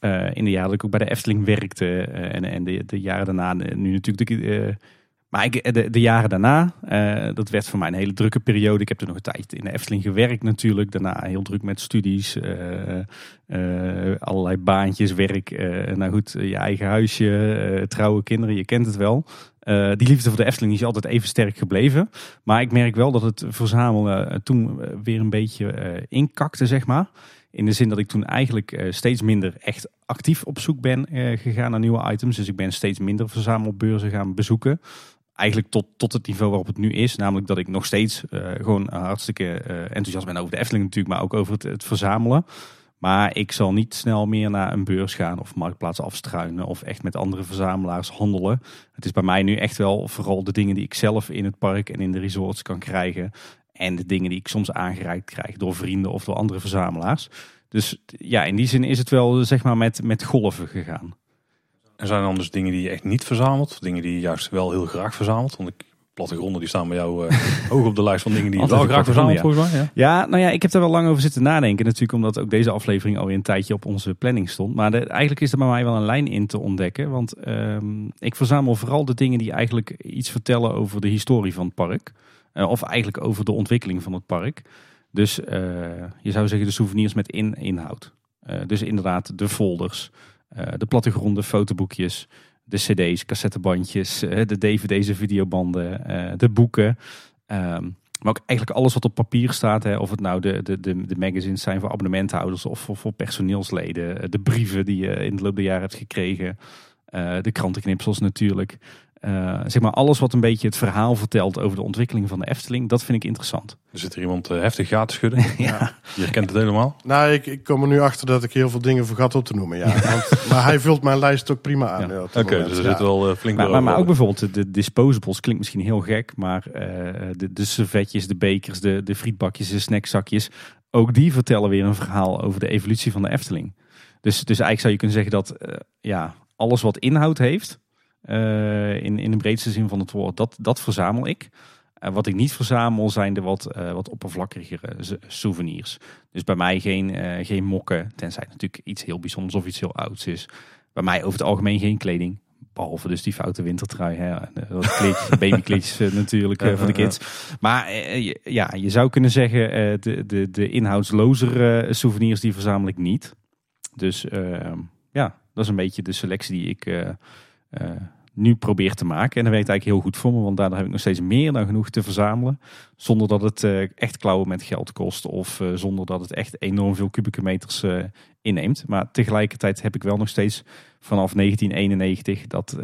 uh, in de jaren dat ik ook bij de Efteling werkte uh, en, en de, de, jaren daarna, nu natuurlijk de, maar ik, de, de, jaren daarna, dat werd voor mij een hele drukke periode. Ik heb er nog een tijd in de Efteling gewerkt natuurlijk. Daarna heel druk met studies, allerlei baantjes, werk. nou goed, je eigen huisje, trouwe kinderen, je kent het wel. die liefde voor de Efteling is altijd even sterk gebleven. Maar ik merk wel dat het verzamelen toen weer een beetje inkakte, zeg maar. In de zin dat ik toen eigenlijk steeds minder echt actief op zoek ben gegaan naar nieuwe items. Dus ik ben steeds minder verzamelbeurzen gaan bezoeken. Eigenlijk tot, tot het niveau waarop het nu is. Namelijk dat ik nog steeds uh, gewoon hartstikke enthousiast ben over de Efteling natuurlijk. Maar ook over het, het, verzamelen. Maar ik zal niet snel meer naar een beurs gaan of marktplaats afstruinen. Of echt met andere verzamelaars handelen. Het is bij mij nu echt wel vooral de dingen die ik zelf in het park en in de resorts kan krijgen. En de dingen die ik soms aangereikt krijg door vrienden of door andere verzamelaars. Dus ja, in die zin is het wel zeg maar met, met golven gegaan. En zijn er dan dus dingen die je echt niet verzamelt? Dingen die je juist wel heel graag verzamelt? Want ik, plattegronden die staan bij jou uh, hoog op de lijst van dingen die je wel graag verzamelt volgens mij. Ja. ja, nou ja, ik heb daar wel lang over zitten nadenken. Natuurlijk omdat ook deze aflevering alweer een tijdje op onze planning stond. Maar de, eigenlijk is er bij mij wel een lijn in te ontdekken. Want um, ik verzamel vooral de dingen die eigenlijk iets vertellen over de historie van het park. Uh, of eigenlijk over de ontwikkeling van het park. Dus uh, je zou zeggen de souvenirs met in inhoud. Dus inderdaad de folders, de plattegronden, fotoboekjes, de cd's, cassettebandjes, de dvd's, de videobanden, de boeken. Um, maar ook eigenlijk alles wat op papier staat. Hè, of het nou de, de, de, de magazines zijn voor abonnementhouders of voor, personeelsleden. De brieven die je in de loop der jaren hebt gekregen. De krantenknipsels natuurlijk. Eh, zeg maar alles wat een beetje het verhaal vertelt over de ontwikkeling van de Efteling, dat vind ik interessant. Er zit er iemand eh, heftig gaten schudden. Ja. Je herkent het helemaal. Nou, ik, ik kom er nu achter dat ik heel veel dingen vergat op te noemen. Ja. Want, maar hij vult mijn lijst ook prima aan. Ja. Oké, dus er Ja. zit wel eh, flink Maar, maar, maar ook bijvoorbeeld de, de disposables klinkt misschien heel gek, maar eh, de, de servetjes, de bekers, de, de frietbakjes, de snackzakjes, ook die vertellen weer een verhaal over de evolutie van de Efteling. Dus, dus eigenlijk zou je kunnen zeggen dat ja, alles wat inhoud heeft, in, in de breedste zin van het woord, dat, dat verzamel ik. En wat ik niet verzamel zijn de wat, eh, wat oppervlakkigere souvenirs. Dus bij mij geen, eh, geen mokken, tenzij het natuurlijk iets heel bijzonders of iets heel ouds is. Bij mij over het algemeen geen kleding. Behalve dus die foute wintertrui. Hè. Eh, babykleedjes eh, natuurlijk eh, voor de kids. Maar eh, je- ja, je zou kunnen zeggen, eh, de, de, de inhoudslozer souvenirs die verzamel ik niet. Dus eh, ja, dat is een beetje de selectie die ik eh, nu probeer te maken. En dat werkt eigenlijk heel goed voor me, want daardoor heb ik nog steeds meer dan genoeg te verzamelen. Zonder dat het eh, echt klauwen met geld kost of eh, zonder dat het echt enorm veel kubieke meters inneemt. Maar tegelijkertijd heb ik wel nog steeds vanaf 1991 dat,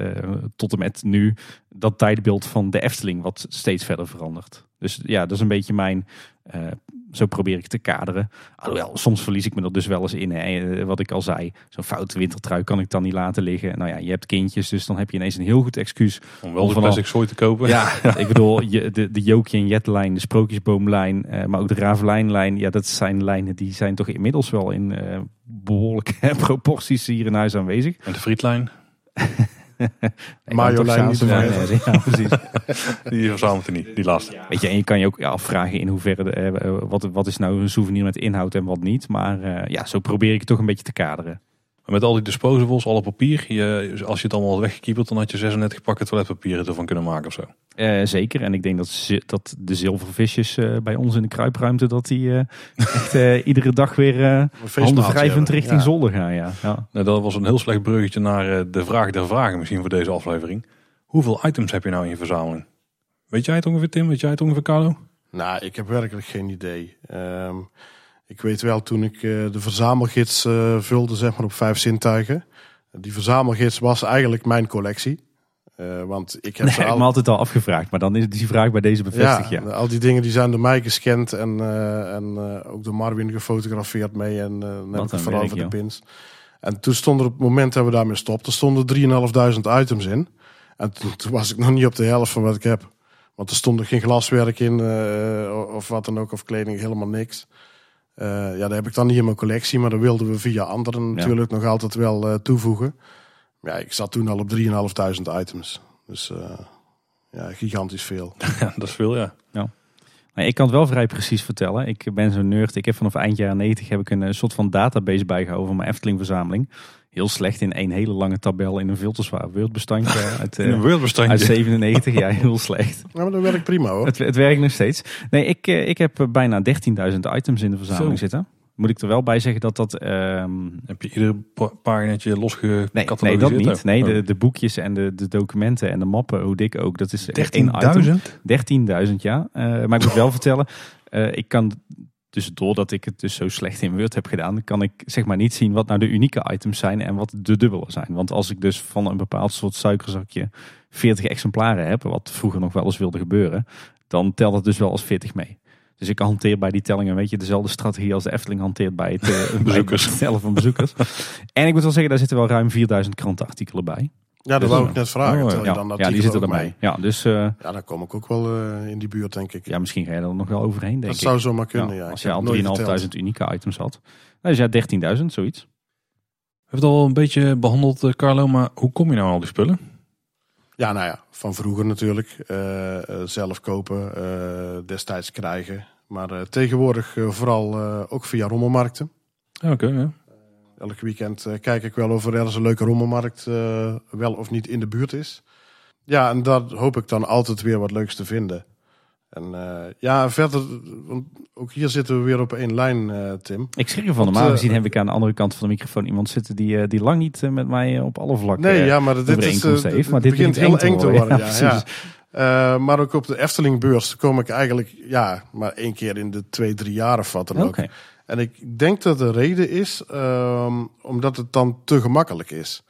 tot en met nu dat tijdbeeld van de Efteling wat steeds verder verandert. Dus ja, dat is een beetje mijn, zo probeer ik te kaderen. Alhoewel, soms verlies ik me er dus wel eens in. Hè. Eh, Wat ik al zei, zo'n foute wintertrui kan ik dan niet laten liggen. Nou ja, je hebt kindjes, dus dan heb je ineens een heel goed excuus Om wel de vanaf- plastic zooi te kopen. ja, ik bedoel, je, de, de Jookje en Jetlijn, de Sprookjesboomlijn, eh, maar ook de Ravelijnlijn. Ja, dat zijn lijnen die zijn toch inmiddels wel in eh, behoorlijke proporties hier in huis aanwezig. En de frietlijn, Marjolein niet te. Ja, precies. die verzamelt er niet. Die laatste. Weet je, en je kan je ook afvragen in hoeverre, de, eh, wat, wat is nou een souvenir met inhoud en wat niet. Maar eh, ja, zo probeer ik het toch een beetje te kaderen. Met al die disposables, alle papier. Je, als je het allemaal had weggekiepeld, dan had je 36 pakken toiletpapier ervan kunnen maken of zo. Eh, zeker. En ik denk dat, dat de zilvervisjes eh, bij ons in de kruipruimte, dat die eh, echt iedere dag weer eh handen wrijvend richting Ja. zolder gaan. Ja. Ja. Nou, dat was een heel slecht bruggetje naar eh, de vraag der vragen misschien voor deze aflevering. Hoeveel items heb je nou in je verzameling? Weet jij het ongeveer Tim? Weet jij het ongeveer Carlo? Nou, ik heb werkelijk geen idee. Ehm, ik weet wel toen ik eh, de verzamelgids eh, vulde, zeg maar op vijf zintuigen. Die verzamelgids was eigenlijk mijn collectie. Eh, want ik heb Nee, ik heb me altijd al afgevraagd, maar dan is die vraag bij deze bevestigd. Ja, al die dingen die zijn door mij gescand en, en ook door Marvin gefotografeerd mee. En dan heb ik vooral voor de pins. En toen stond er op het moment dat we daarmee stopten, stonden 3.500 items in. En toen, toen was ik nog niet op de helft van wat ik heb. Want er stond er geen glaswerk in of wat dan ook, of kleding, helemaal niks. Eh, ja, dat heb ik dan niet in mijn collectie, maar dat wilden we via anderen natuurlijk nog altijd wel eh, toevoegen. Ja, ik zat toen al op 3.500 items. Dus eh, ja, gigantisch veel. Ja, dat is veel, ja. Maar ik kan het wel vrij precies vertellen. Ik ben zo'n nerd. Ik heb vanaf eind jaren 90 heb ik een soort van database bijgehouden van mijn Efteling verzameling. Heel slecht in één hele lange tabel in een veel te zwaar Word-bestandje uit, eh, In een uit wereldbestandje. 97. Ja, heel slecht. Ja, maar dat werkt prima hoor. Het, het werkt nog steeds. Nee, ik, eh, ik heb eh, bijna 13.000 items in de verzameling Zo. zitten. Moet ik er wel bij zeggen dat dat... ehm, Heb je ieder pa- paginaatje nee, losgecatalogiseerd? nee, dat niet. Nee, Oh. de, de boekjes en de, de documenten en de mappen, hoe dik ook. Dat is één item. 13.000? 13.000, ja. Eh, maar ik moet wel vertellen, eh, ik kan dus doordat ik het dus zo slecht in Word heb gedaan, kan ik zeg maar niet zien wat nou de unieke items zijn en wat de dubbele zijn. Want als ik dus van een bepaald soort suikerzakje 40 exemplaren heb, wat vroeger nog wel eens wilde gebeuren, dan telt het dus wel als 40 mee. Dus ik hanteer bij die tellingen, weet je, dezelfde strategie als de Efteling hanteert bij het, eh, bij Bezoekers. het tellen van bezoekers. en ik moet wel zeggen, daar zitten wel ruim 4000 krantenartikelen bij. Ja, dat Dus, wou ik net vragen. oh, Ja, dan dat ja die zitten ook erbij. Ja, dus eh, Ja, dan kom ik ook wel eh, in die buurt, denk ik. ja, misschien ga je er nog wel overheen, denk dat ik. zou zomaar kunnen, Ja, ja. als je al het nooit 3.500 geteld. unieke items had. Nou, dus ja, 13.000, zoiets. We hebben het al een beetje behandeld, eh, Carlo, maar hoe kom je nou aan al die spullen? Ja, nou ja, van vroeger natuurlijk. Zelf kopen, eh, destijds krijgen. Maar eh, tegenwoordig vooral eh, ook via rommelmarkten. Ja, Oké, ja. Elk weekend eh, kijk ik wel of er ergens een leuke rommelmarkt eh, wel of niet in de buurt is. Ja, en daar hoop ik dan altijd weer wat leuks te vinden. En eh, ja, verder, want ook hier zitten we weer op één lijn, Tim. Ik schrik ervan. Normaal gezien heb ik aan de andere kant van de microfoon iemand zitten die, die lang niet met mij op alle vlakken Nee, ja, maar dit is, heeft. Maar dit begint heel eng te worden. Ja, maar ook op de Eftelingbeurs kom ik eigenlijk ja, maar één keer in de twee, drie jaar of wat dan ook. En ik denk dat de reden is ehm, omdat het dan te gemakkelijk is.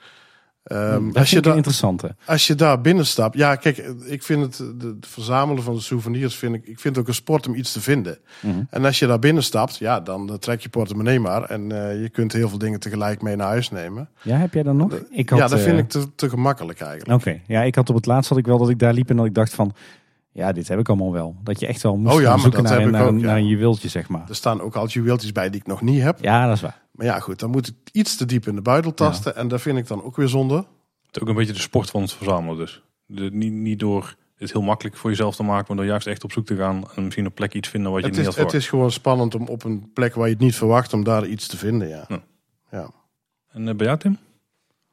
Ehm, dat als, je daar, interessante. als je daar binnen stapt, ja, kijk, ik vind het, het verzamelen van de souvenirs, vind ik, ik vind het ook een sport om iets te vinden. Mhm. En als je daar binnen stapt, ja, dan eh, trek je portemonnee maar en eh, je kunt heel veel dingen tegelijk mee naar huis nemen. Ja, heb jij dan nog? Ik had, ja, dat vind eh, ik te, te gemakkelijk eigenlijk. Oké, ja, ik had op het laatst had ik wel dat ik daar liep en dat ik dacht van, ja, dit heb ik allemaal wel. Dat je echt wel moest Oh ja, zoeken naar, heb ik naar, ook, een- ja. naar een juweeltje, zeg maar. Er staan ook al juweeltjes bij die ik nog niet heb. Ja, dat is waar. Maar ja, goed, dan moet ik iets te diep in de buidel tasten. En dat vind ik dan ook weer zonde. Het is ook een beetje de sport van het verzamelen dus. De, niet, niet door het heel makkelijk voor jezelf te maken, maar door juist echt op zoek te gaan en misschien een plek iets vinden wat je Het niet is, had het verwacht. is gewoon spannend om op een plek waar je het niet verwacht, om daar iets te vinden. Ja. Ja. Ja. En eh, bij jou Tim?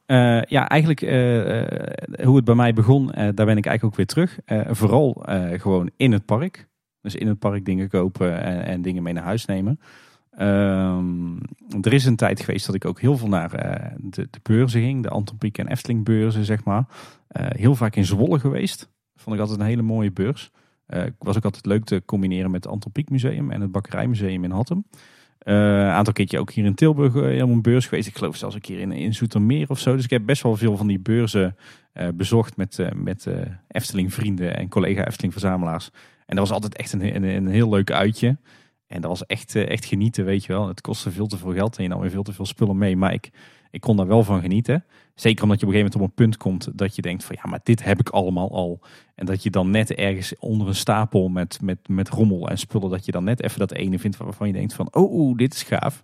Eh, ja, eigenlijk eh, eh, hoe het bij mij begon, daar ben ik eigenlijk ook weer terug. Vooral gewoon in het park. Dus in het park dingen kopen en, en dingen mee naar huis nemen. Ehm, er is een tijd geweest dat ik ook heel veel naar de, de beurzen ging. De Antropiek en Efteling beurzen, zeg maar. Heel vaak in Zwolle geweest. Vond ik altijd een hele mooie beurs. Was ook altijd leuk te combineren met het Antropiek Museum en het Bakkerijmuseum in Hattem. Eh, Een aantal keertje ook hier in Tilburg eh, helemaal een beurs geweest. Ik geloof zelfs een keer in, in Zoetermeer of zo. Dus ik heb best wel veel van die beurzen eh, bezocht met, eh, met eh, Efteling vrienden en collega Efteling verzamelaars. En dat was altijd echt een, een, een heel leuk uitje. En dat was echt, eh, echt genieten, weet je wel. Het kostte veel te veel geld en je nam weer veel te veel spullen mee. Maar ik, ik kon daar wel van genieten. Zeker omdat je op een gegeven moment op een punt komt dat je denkt van ja, maar dit heb ik allemaal al. En dat je dan net ergens onder een stapel met, met, met rommel en spullen, dat je dan net even dat ene vindt waarvan je denkt van oh, dit is gaaf.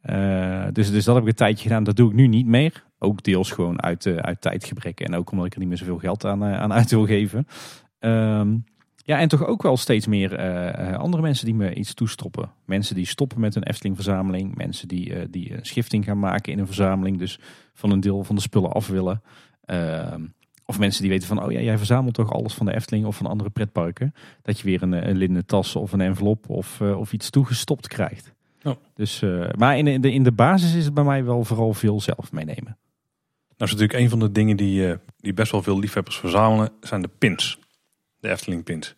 Eh, dus, dus dat heb ik een tijdje gedaan. Dat doe ik nu niet meer. Ook deels gewoon uit, eh, uit tijdgebrek en ook omdat ik er niet meer zoveel geld aan, eh, aan uit wil geven. Ehm, ja, en toch ook wel steeds meer eh, eh, andere mensen die me iets toestoppen. Mensen die stoppen met een Efteling-verzameling. Mensen die, eh, die een schifting gaan maken in een verzameling. Dus van een deel van de spullen af willen. Ehm, of mensen die weten van, oh ja, jij verzamelt toch alles van de Efteling of van andere pretparken. Dat je weer een, een linnen tas of een envelop of, of iets toegestopt krijgt. Ja. Dus, maar in de, in de basis is het bij mij wel vooral veel zelf meenemen. Nou is natuurlijk een van de dingen die, die best wel veel liefhebbers verzamelen, zijn de pins. De Efteling pins.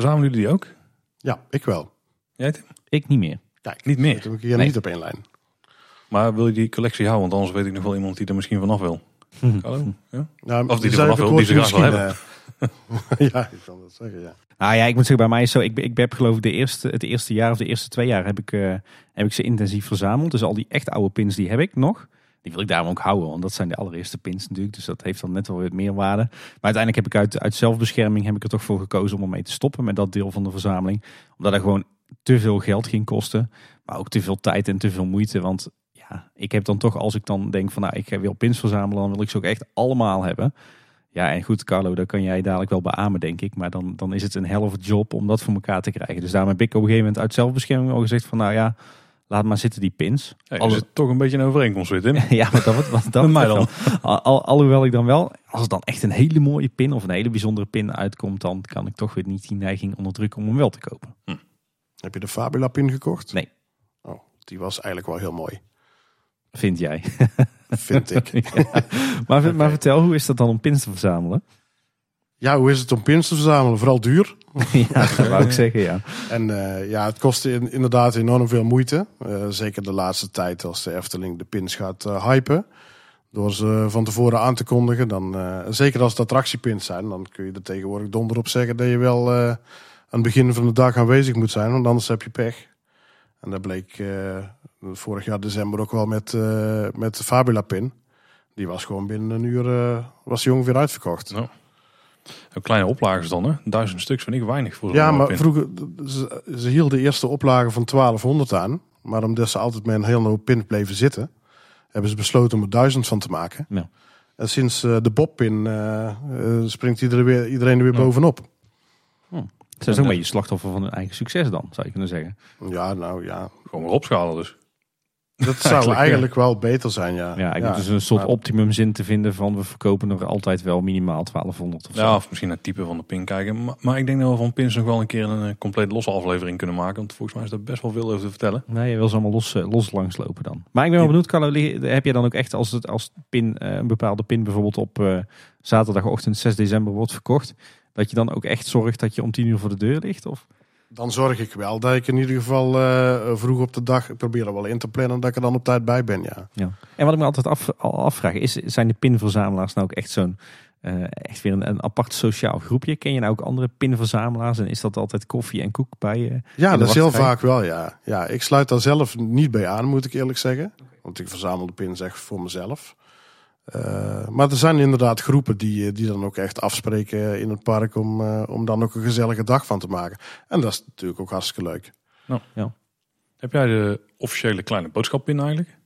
Verzamelen jullie die ook? ja, ik wel. Jij Tim? Ik niet meer. Kijk, Niet meer. zitten we hier Nee. niet op één lijn. Maar wil je die collectie houden? Want anders weet ik nog wel iemand die er misschien vanaf wil. Hallo? Ja? Nou, Of die er vanaf wil, die ze graag wil misschien, eh, ja, ik kan dat zeggen, ja. Nou ja, ik moet zeggen, bij mij is zo. Ik, ben- ik heb geloof ik de eerste, het eerste jaar of de eerste twee jaar heb ik, eh, heb ik ze intensief verzameld. Dus al die echt oude pins, die heb ik nog. Die wil ik daarom ook houden, want dat zijn de allereerste pins natuurlijk. Dus dat heeft dan net wel weer meer waarde. Maar uiteindelijk heb ik uit, uit zelfbescherming heb ik er toch voor gekozen om ermee te stoppen met dat deel van de verzameling. Omdat er gewoon te veel geld ging kosten. Maar ook te veel tijd en te veel moeite. Want ja, ik heb dan toch, als ik dan denk van nou, ik wil pins verzamelen, dan wil ik ze ook echt allemaal hebben. Ja, en goed, Carlo, dat kan jij dadelijk wel beamen, denk ik. Maar dan, dan is het een a job om dat voor elkaar te krijgen. Dus daarom heb ik op een gegeven moment uit zelfbescherming al gezegd van, nou ja, laat maar zitten die pins. Hey, er Alle- zit toch een beetje een overeenkomst weer, Tim. ja, maar dat, wat, dat Met mij dan. Al, al- alhoewel ik dan wel, als er dan echt een hele mooie pin of een hele bijzondere pin uitkomt, dan kan ik toch weer niet die neiging onderdrukken om hem wel te kopen. Heb je de Fabula pin gekocht? Nee. Oh, die was eigenlijk wel heel mooi, Vind jij. vind ik. maar, maar vertel, hoe is dat dan om pins te verzamelen? Ja, hoe is het om pins te verzamelen? Vooral duur. ja, dat wou ik zeggen, ja. En eh, ja, het kostte in- inderdaad enorm veel moeite. Eh, zeker de laatste tijd als de Efteling de pins gaat eh, hypen. Door ze van tevoren aan te kondigen. Dan, eh, zeker als het attractiepins zijn. Dan kun je er tegenwoordig donder op zeggen dat je wel eh, aan het begin van de dag aanwezig moet zijn. Want anders heb je pech. En dat bleek eh, vorig jaar december ook wel met, eh, met de Fabula pin. Die was gewoon binnen een uur eh, was die ongeveer uitverkocht. Nou, kleine oplagers dan, hè? Duizend stuks vind ik weinig voor Ja, maar vroeger, ze, ze hielden de eerste oplage van 1200 aan. Maar omdat ze altijd met een heel hoop pin bleven zitten, hebben ze besloten om er duizend van te maken. Ja. En sinds eh, de Bob-pin eh, eh, springt iedereen, weer, iedereen er weer Ja. bovenop. Ze zijn ook een beetje slachtoffer van hun eigen succes dan, zou je kunnen zeggen. Ja, nou ja. Gewoon weer opschalen dus. Dat zou Eigenlijk, eigenlijk wel beter zijn, ja. Ja, ik moet dus een soort optimum zin te vinden van we verkopen er altijd wel minimaal 1200 of zo. Ja, of misschien naar het type van de pin kijken. Maar, maar ik denk dat we van pins nog wel een keer een eh, compleet losse aflevering kunnen maken. Want volgens mij is er best wel veel over te vertellen. Nee, je wil ze allemaal los, eh, los langslopen dan. Maar ik ben wel benieuwd, Carlo, heb je dan ook echt als, het, als pin, eh, een bepaalde pin bijvoorbeeld op eh, zaterdagochtend 6 december wordt verkocht, dat je dan ook echt zorgt dat je om 10 uur voor de deur ligt? Of? Dan zorg ik wel dat ik in ieder geval eh, vroeg op de dag, ik probeer er wel in te plannen, dat ik er dan op tijd bij ben, ja. Ja. En wat ik me altijd af, al afvraag is, zijn de pinverzamelaars nou ook echt zo'n, eh, echt weer een, een apart sociaal groepje? Ken je nou ook andere pinverzamelaars en is dat altijd koffie en koek bij je? Ja, In de dat is heel vaak wel, ja. Ja, ik sluit daar zelf niet bij aan, moet ik eerlijk zeggen. Want ik verzamel de pins echt voor mezelf. Eh, maar er zijn inderdaad groepen die, eh, die dan ook echt afspreken in het park om, eh, om dan ook een gezellige dag van te maken. En dat is natuurlijk ook hartstikke leuk. Heb jij de officiële kleine boodschappin eigenlijk?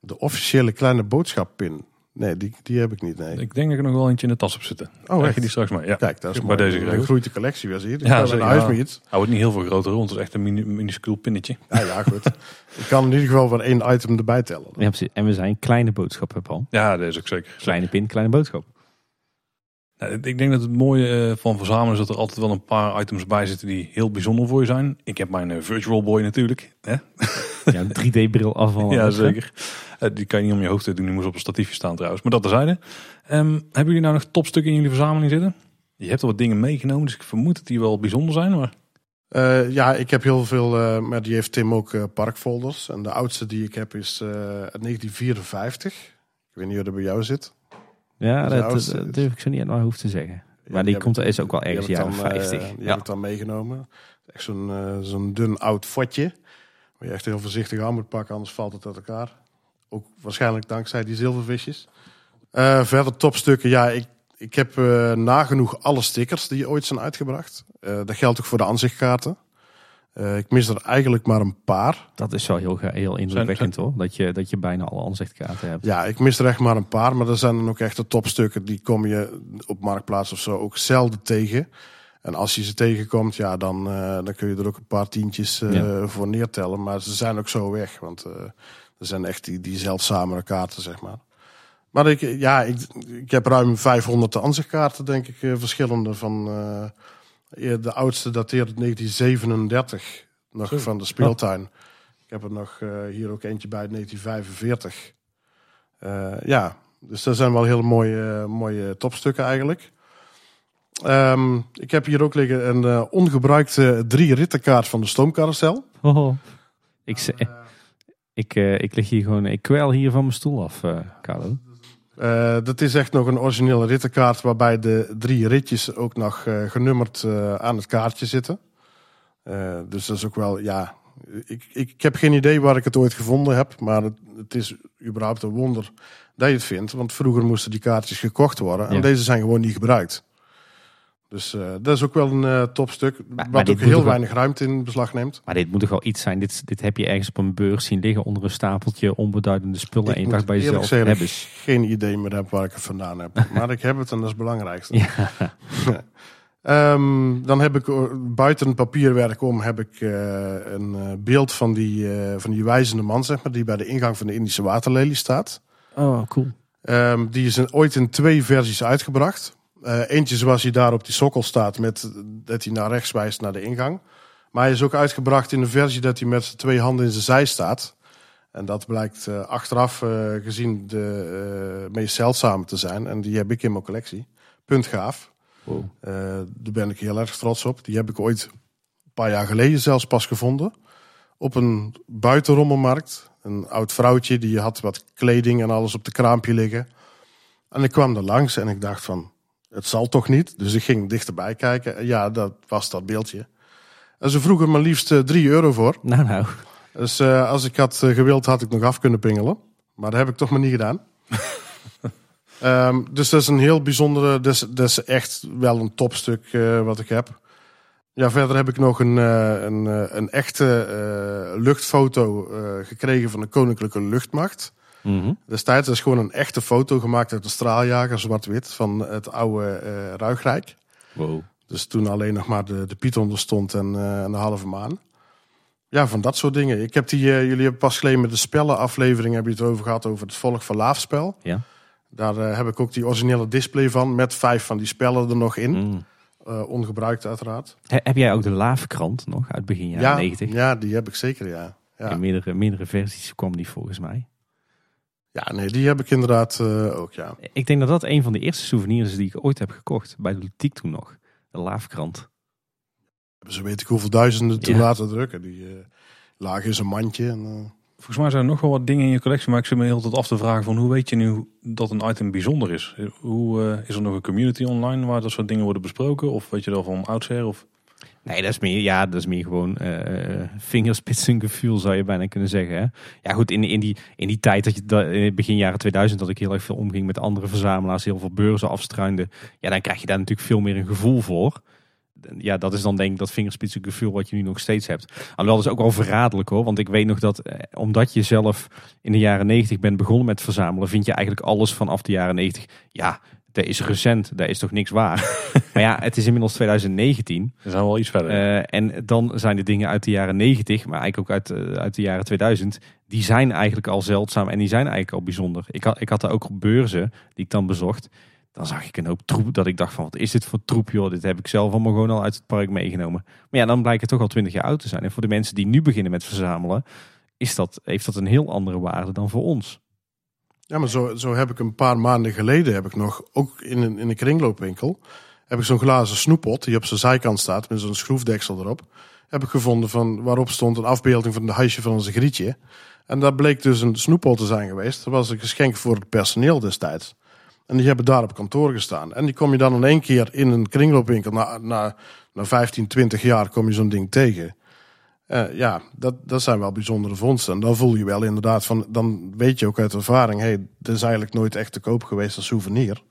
De officiële kleine boodschappin. Nee, die, die heb ik niet. Nee. Ik denk dat ik er nog wel eentje in de tas heb zitten. Krijg echt? je die straks maar? Ja. Kijk, dat is Bij mooi. deze geregeld. groeit de collectie weer, zie je. Ja, naar huis met iets. Hij wordt niet heel veel groter rond. Het is echt een mini, minuscuul pinnetje. Ja, ja, goed. ik kan in ieder geval van één item erbij tellen. Ja, precies. En we zijn kleine boodschappen, Paul. Ja, dat is ook zeker. Kleine pin, kleine boodschap. Nou, ik denk dat het mooie eh, van verzamelen is dat er altijd wel een paar items bij zitten die heel bijzonder voor je zijn. Ik heb mijn eh, Virtual Boy natuurlijk. Hè? Ja, een 3D-bril afval. Ja, zeker. Eh, die kan je niet om je hoofd doen. Die moest op een statiefje staan trouwens. Maar dat terzijde. Ehm hebben jullie nou nog topstukken in jullie verzameling zitten? Je hebt al wat dingen meegenomen, dus ik vermoed dat die wel bijzonder zijn. Maar Eh, ja, ik heb heel veel, eh, maar die heeft Tim ook eh, parkfolders. En de oudste die ik heb is eh, uit 1954. Ik weet niet hoe dat bij jou zit. Ja, Dat dat, is dat durf ik zo niet uit mijn hoofd te zeggen. Ja, Maar die, komt er is ook wel ergens jaren dan, eh, 50. die ja. heb ik dan meegenomen. Echt zo'n eh, zo'n dun oud fotje. Waar je echt heel voorzichtig aan moet pakken, anders valt het uit elkaar. Ook waarschijnlijk dankzij die zilvervisjes. Eh, verder topstukken. Ja, ik, ik heb eh, nagenoeg alle stickers die ooit zijn uitgebracht. Eh, dat geldt ook voor de aanzichtkaarten. Eh, ik mis er eigenlijk maar een paar. Dat is wel heel, heel indrukwekkend hoor. Dat je, dat je bijna alle aanzichtkaarten hebt. Ja, ik mis er echt maar een paar. Maar er zijn dan ook echt de topstukken. Die kom je op Marktplaats of zo ook zelden tegen. En als je ze tegenkomt, ja, dan, eh, dan kun je er ook een paar tientjes eh, Ja. voor neertellen. Maar ze zijn ook zo weg. Want eh, er zijn echt die, die zeldzamere kaarten, zeg maar. Maar ik, ja, ik, ik heb ruim 500 aanzichtkaarten, denk ik, verschillende. Van, de oudste dateert uit 1937, nog van de speeltuin. Ik heb er nog hier ook eentje bij uit 1945. Eh, ja, dus dat zijn wel hele mooie, mooie topstukken eigenlijk. Ehm, ik heb hier ook liggen een eh, ongebruikte drie rittenkaart van de stoomcarousel. Oh, ik, ze- ik, eh, ik lig hier gewoon, ik kwel hier van mijn stoel af, eh Carlo. Eh, dat is echt nog een originele rittenkaart waarbij de drie ritjes ook nog eh, genummerd eh, aan het kaartje zitten. Eh, dus dat is ook wel, ja, ik, ik, ik heb geen idee waar ik het ooit gevonden heb, maar het, het is überhaupt een wonder dat je het vindt. Want vroeger moesten die kaartjes gekocht worden en Ja. deze zijn gewoon niet gebruikt. Dus eh, dat is ook wel een eh, topstuk, maar wat ook heel weinig ruimte in beslag neemt. Maar dit moet toch wel iets zijn. Dit, dit heb je ergens op een beurs zien liggen onder een stapeltje onbeduidende spullen. Ik En je dacht bij jezelf, hebben ik geen idee meer heb waar ik het vandaan heb. maar ik heb het en dat is het belangrijkste. Ja. Ehm, dan heb ik eh, buiten het papierwerk om heb ik eh, een eh, beeld van die, eh, van die wijzende man, zeg maar, die bij de ingang van de Indische waterlelie staat. Oh, cool. Ehm, die is in- ooit in twee versies uitgebracht. Eh, eentje zoals hij daar op die sokkel staat, met dat hij naar rechts wijst naar de ingang. Maar hij is ook uitgebracht in een versie dat hij met zijn twee handen in zijn zij staat. En dat blijkt eh, achteraf eh, gezien de meest zeldzame te zijn. En die heb ik in mijn collectie. Puntgaaf. Wow. Eh, daar ben ik heel erg trots op. Die heb ik ooit een paar jaar geleden zelfs pas gevonden. Op een buitenrommelmarkt. Een oud vrouwtje die had wat kleding en alles op de kraampje liggen. En ik kwam er langs en ik dacht van, het zal toch niet? Dus ik ging dichterbij kijken. En ja, dat was dat beeldje. En ze vroegen maar liefst eh, 3 euro voor. Nou, nou. Dus eh, als ik had eh, gewild, had ik nog af kunnen pingelen. Maar dat heb ik toch maar niet gedaan. Ehm, dus dat is een heel bijzondere, dat is, dat is echt wel een topstuk eh, wat ik heb. Ja, verder heb ik nog een, eh, een, eh, een echte eh, luchtfoto eh, gekregen van de Koninklijke Luchtmacht. Mhm. Destijds is gewoon een echte foto gemaakt uit de straaljager, zwart-wit, van het oude eh Ruigrijk. Wow. Dus toen alleen nog maar de, de Python er stond en, eh, en de halve maan. Ja, van dat soort dingen. Ik heb die, eh, jullie hebben pas geleden met de spellenaflevering heb je het over gehad over het Volk van Laafspel. Ja. Daar heb ik ook die originele display van met vijf van die spellen er nog in. Mm. Eh, ongebruikt uiteraard. He- Heb jij ook de Laafkrant nog uit begin jaren ja, 90? ja, die heb ik zeker, ja. Ja, In meerdere, meerdere versies kwam die volgens mij. Ja nee, die heb ik inderdaad eh, ook, ja. Ik denk dat dat een van de eerste souvenirs is die ik ooit heb gekocht. Bij de Lutiek toen nog. De Laafkrant. Ze weet ik hoeveel duizenden toen Ja. laten drukken. Die eh, lagen in zijn mandje. En, eh, Volgens mij zijn er nog wel wat dingen in je collectie, maar ik zit me heel tijd af te vragen van hoe weet je nu dat een item bijzonder is? Hoe, eh, is er nog een community online waar dat soort dingen worden besproken? Of weet je dat van oudsher? Of... Nee, dat is meer, ja, dat is meer gewoon eh vingerspitsengevoel zou je bijna kunnen zeggen. Hè? Ja goed, in, in, die, in die tijd, dat je, dat, in begin jaren 2000, dat ik heel erg veel omging met andere verzamelaars, heel veel beurzen afstruinde. Ja, dan krijg je daar natuurlijk veel meer een gevoel voor. Ja, dat is dan denk ik dat vingerspitsengevoel wat je nu nog steeds hebt. Alhoewel, dat is ook wel verraderlijk hoor. Want ik weet nog dat, eh, omdat je zelf in de jaren 90 bent begonnen met verzamelen, vind je eigenlijk alles vanaf de jaren 90. Ja, dat is recent, daar is toch niks waar. maar ja, het is inmiddels 2019. We zijn wel iets verder. Eh, en dan zijn de dingen uit de jaren 90, maar eigenlijk ook uit, eh, uit de jaren 2000, die zijn eigenlijk al zeldzaam en die zijn eigenlijk al bijzonder. Ik had, ik had daar ook op beurzen die ik dan bezocht. Dan zag ik een hoop troep dat ik dacht van wat is dit voor troep joh. Dit heb ik zelf allemaal gewoon al uit het park meegenomen. Maar ja, dan blijkt het toch al 20 jaar oud te zijn. En voor de mensen die nu beginnen met verzamelen, is dat, heeft dat een heel andere waarde dan voor ons. Ja, maar zo, zo heb ik een paar maanden geleden heb ik nog, ook in een, in een kringloopwinkel, heb ik zo'n glazen snoeppot die op zijn zijkant staat met zo'n schroefdeksel erop. Heb ik gevonden van waarop stond een afbeelding van de huisje van onze grietje. En dat bleek dus een snoeppot te zijn geweest. Dat was een geschenk voor het personeel destijds. En die hebben daar op kantoor gestaan. En die kom je dan in één keer in een kringloopwinkel. Na, na, na 15, 20 jaar kom je zo'n ding tegen. Eh, ja, dat, dat zijn wel bijzondere vondsten. En dan voel je wel inderdaad van, dan weet je ook uit ervaring, hé, hey, dit is eigenlijk nooit echt te koop geweest als souvenir.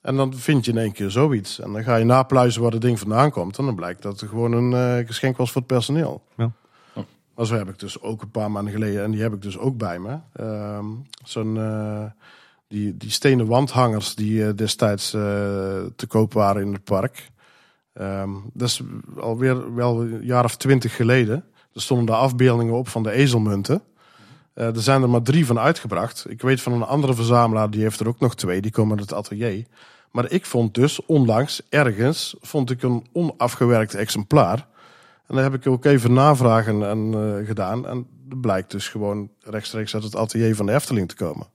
En dan vind je in één keer zoiets. En dan ga je napluizen waar het ding vandaan komt. En dan blijkt dat het gewoon een eh, geschenk was voor het personeel. Ja. Maar zo heb ik dus ook een paar maanden geleden, en die heb ik dus ook bij me. Ehm, Zo'n eh, die, die stenen wandhangers die eh, destijds eh, te koop waren in het park. Ehm, dat is alweer wel een jaar of twintig geleden. Er stonden daar afbeeldingen op van de ezelmunten. Eh, er zijn er maar drie van uitgebracht. Ik weet van een andere verzamelaar, die heeft er ook nog twee. Die komen uit het atelier. Maar ik vond dus onlangs ergens vond ik een onafgewerkt exemplaar. En daar heb ik ook even navragen en, eh, gedaan. En er blijkt dus gewoon rechtstreeks uit het atelier van de Efteling te komen.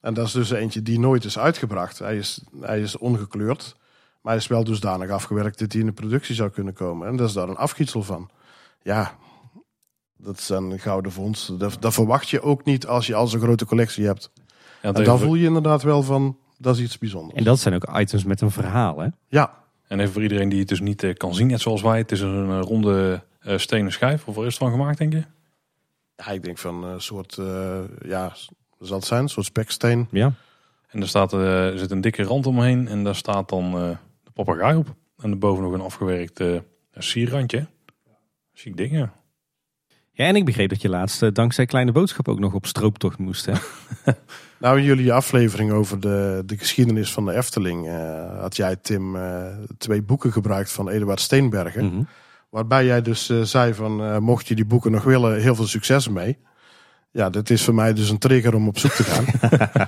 En dat is dus eentje die nooit is uitgebracht. Hij is, hij is ongekleurd. Maar hij is wel dusdanig afgewerkt dat hij in de productie zou kunnen komen. En dat is daar een afgietsel van. Ja, dat zijn gouden vondsten. Dat, dat verwacht je ook niet als je al zo'n grote collectie hebt. Ja, En dan voel je inderdaad wel van, dat is iets bijzonders. En dat zijn ook items met een verhaal hè. Ja, en even voor iedereen die het dus niet eh, kan zien, net zoals wij. Het is een eh, ronde eh, stenen schijf. Of waar is het van gemaakt, denk je? ja ik denk van een soort, eh, ja, zal het zijn? Een soort speksteen. Ja. En er, staat, er zit een dikke rand omheen en daar staat dan eh, papegaai op. En daarboven nog een afgewerkt eh sierrandje. Ziek ding, ja. Ja, en ik begreep dat je laatst eh, dankzij Kleine Boodschap ook nog op strooptocht moest. Hè? Nou, in jullie aflevering over de, de geschiedenis van de Efteling eh, had jij, Tim, eh, twee boeken gebruikt van Eduard Steenbergen. Mhm. Waarbij jij dus zei van, eh, mocht je die boeken nog willen, heel veel succes mee. Ja, dit is voor mij dus een trigger om op zoek te gaan.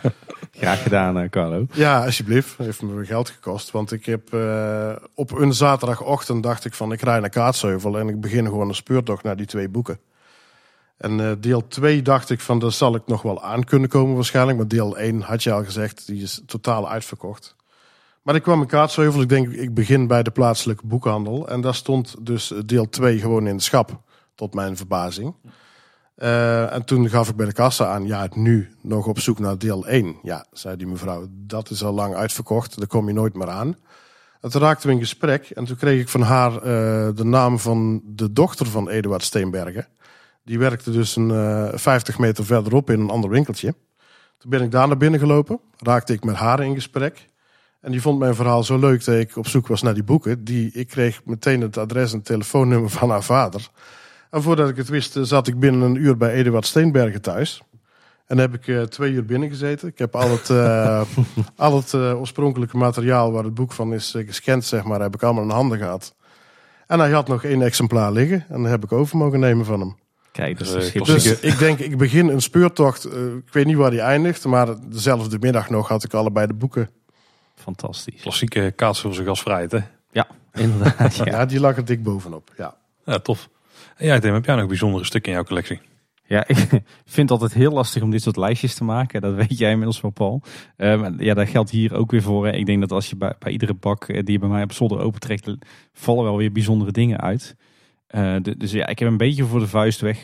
Graag gedaan, eh, Carlo. ja, alsjeblieft. Heeft me geld gekost. Want ik heb eh, op een zaterdagochtend dacht ik van, ik rij naar Kaatsheuvel en ik begin gewoon een speurtocht naar die twee boeken. En eh, deel 2 dacht ik van, daar zal ik nog wel aan kunnen komen waarschijnlijk. Maar deel 1 had je al gezegd, die is totaal uitverkocht. Maar ik kwam in Kaatsheuvel, ik denk ik begin bij de plaatselijke boekhandel. En daar stond dus deel 2 gewoon in het schap, tot mijn verbazing. Eh, en toen gaf ik bij de kassa aan, ja, nu nog op zoek naar deel 1. Ja, zei die mevrouw, dat is al lang uitverkocht, daar kom je nooit meer aan. En toen raakten we in gesprek en toen kreeg ik van haar eh, de naam van de dochter van Eduard Steenbergen. Die werkte dus een eh 50 meter verderop in een ander winkeltje. Toen ben ik daar naar binnen gelopen, raakte ik met haar in gesprek. En die vond mijn verhaal zo leuk dat ik op zoek was naar die boeken. Die, ik kreeg meteen het adres en telefoonnummer van haar vader. En voordat ik het wist, eh, zat ik binnen een uur bij Eduard Steenbergen thuis. En heb ik eh, twee uur binnen gezeten. Ik heb al het, eh, al het eh, oorspronkelijke materiaal waar het boek van is gescand, zeg maar, heb ik allemaal in handen gehad. En hij had nog één exemplaar liggen. En dat heb ik over mogen nemen van hem. Kijk, dat is Dus ik denk, ik begin een speurtocht. ik weet niet waar die eindigt. Maar dezelfde middag nog had ik allebei de boeken. Fantastisch. Klassieke Kaatsheuvelse gasvrijheid, hè? Ja, inderdaad. Ja, Ja. die lag er dik bovenop. Ja. Ja, tof. Jij, Tim, heb jij nog bijzondere stukken in jouw collectie? Ja, ik vind het altijd heel lastig om dit soort lijstjes te maken. Dat weet jij inmiddels wel, Paul. Um, ja, dat geldt hier ook weer voor. Ik denk dat als je bij, bij iedere bak eh, die je bij mij op zolder opentrekt, vallen wel weer bijzondere dingen uit. Uh, dus ja, ik heb een beetje voor de vuist weg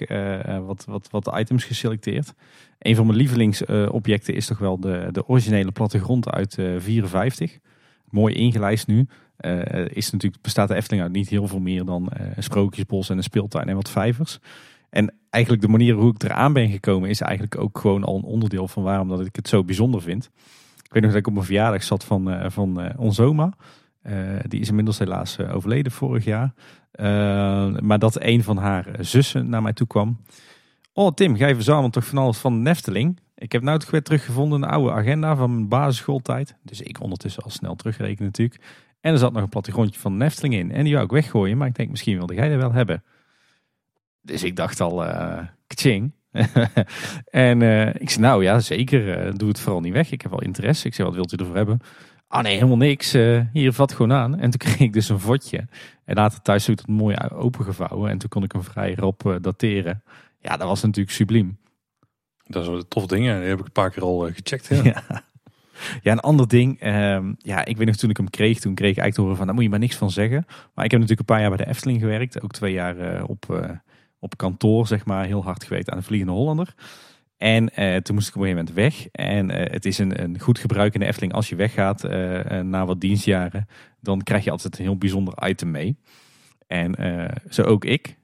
wat, wat, wat items geselecteerd. Een van mijn lievelingsobjecten is toch wel de, de originele plattegrond uit 54. Mooi ingelijst nu. Is natuurlijk, bestaat de Efteling uit niet heel veel meer dan een sprookjesbos en een speeltuin en wat vijvers. En eigenlijk de manier hoe ik eraan ben gekomen is eigenlijk ook gewoon al een onderdeel van waarom dat ik het zo bijzonder vind. Ik weet nog dat ik op mijn verjaardag zat van, uh, van uh, onze oma. Uh, die is inmiddels helaas overleden vorig jaar. maar dat een van haar zussen naar mij toe kwam. Oh Tim, jij verzamelt toch van alles van Nefteling? Ik heb nou toch weer teruggevonden een oude agenda van mijn basisschooltijd. Dus ik ondertussen al snel terugrekenen natuurlijk. En er zat nog een plattegrondje van de Nefteling in. En die wou ik weggooien, maar ik denk misschien wilde jij dat wel hebben. Dus ik dacht al, uh, kaching. en uh, ik zei, nou ja, zeker. Uh, doe het vooral niet weg. Ik heb wel interesse. Ik zei, wat wilt u ervoor hebben? Ah nee, helemaal niks. hier, vat gewoon aan. En toen kreeg ik dus een vodje. En later thuis heb ik het mooi opengevouwen. En toen kon ik hem vrij rap dateren. Ja, dat was natuurlijk subliem. Dat is een tof ding. Die heb ik een paar keer al gecheckt. Ja. ja. Ja, een ander ding. Ehm, ja, ik weet nog toen ik hem kreeg, toen kreeg ik eigenlijk te horen van, daar moet je maar niks van zeggen. Maar ik heb natuurlijk een paar jaar bij de Efteling gewerkt. Ook twee jaar op op kantoor, zeg maar, heel hard gewerkt aan de Vliegende Hollander. En eh, toen moest ik op een gegeven moment weg. En eh, het is een, een goed gebruik in de Efteling. Als je weggaat na wat dienstjaren, dan krijg je altijd een heel bijzonder item mee. En zo ook ik,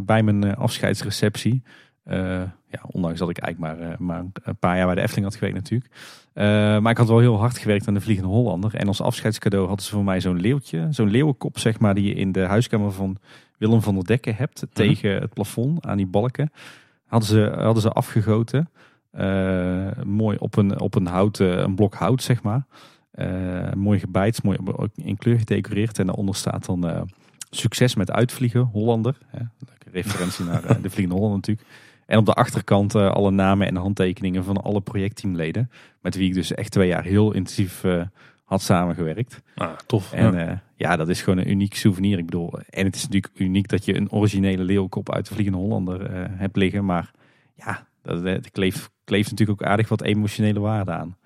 bij mijn afscheidsreceptie. ja, ondanks dat ik eigenlijk maar, maar een paar jaar bij de Efteling had gewerkt natuurlijk. Maar ik had wel heel hard gewerkt aan de Vliegende Hollander. En als afscheidscadeau hadden ze voor mij zo'n leeuwtje. Zo'n leeuwenkop, zeg maar, die je in de huiskamer van Willem van der Dekken hebt mhm. tegen het plafond aan die balken. Hadden ze, hadden ze afgegoten. Uh, mooi op een, op een, hout, een blok hout, zeg maar. Mooi gebijt, mooi in kleur gedecoreerd. En daaronder staat dan succes met uitvliegen, Hollander. Hè? Referentie naar de Vliegende Hollander natuurlijk. En op de achterkant alle namen en handtekeningen van alle projectteamleden. Met wie ik dus echt twee jaar heel intensief had samengewerkt. Ah, tof. En ja. Uh, ja. dat is gewoon een uniek souvenir. Ik bedoel, en het is natuurlijk uniek dat je een originele leeuwkop uit de Vliegende Hollander hebt liggen. Maar ja, dat, dat kleeft, kleeft natuurlijk ook aardig wat emotionele waarde aan.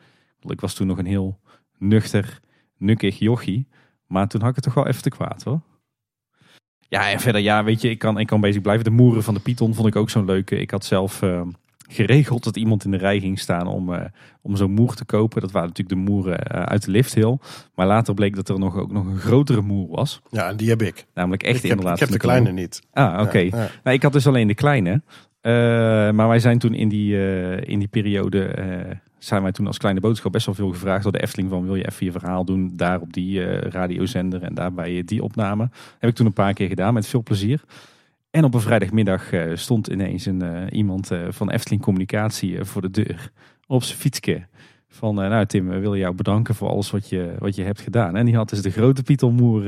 Ik was toen nog een heel nuchter, nukkig jochie. Maar toen had ik het toch wel even te kwaad hoor. Ja, en verder, ja, weet je, ik kan, ik kan bezig blijven. De moeren van de Python vond ik ook zo'n leuke. Ik had zelf... Uh, geregeld dat iemand in de rij ging staan om, uh, om zo'n moer te kopen. Dat waren natuurlijk de moeren uh, uit de lifthill. Maar later bleek dat er nog, ook nog een grotere moer was. Ja, en die heb ik. Namelijk echt ik heb, inderdaad. Ik heb de kleine niet. Ah, oké. Ja, ja. nou, ik had dus alleen de kleine. Uh, maar wij zijn toen in die, in die periode, zijn wij toen als kleine boodschap best wel veel gevraagd door de Efteling van wil je even je verhaal doen daar op die radiozender en daarbij die opname. Heb ik toen een paar keer gedaan met veel plezier. En op een vrijdagmiddag uh, stond ineens een, uh, iemand uh, van Efteling Communicatie voor de deur op zijn fietsje. Van, nou Tim, we willen jou bedanken voor alles wat je, wat je hebt gedaan. En die had dus de grote Pietelmoer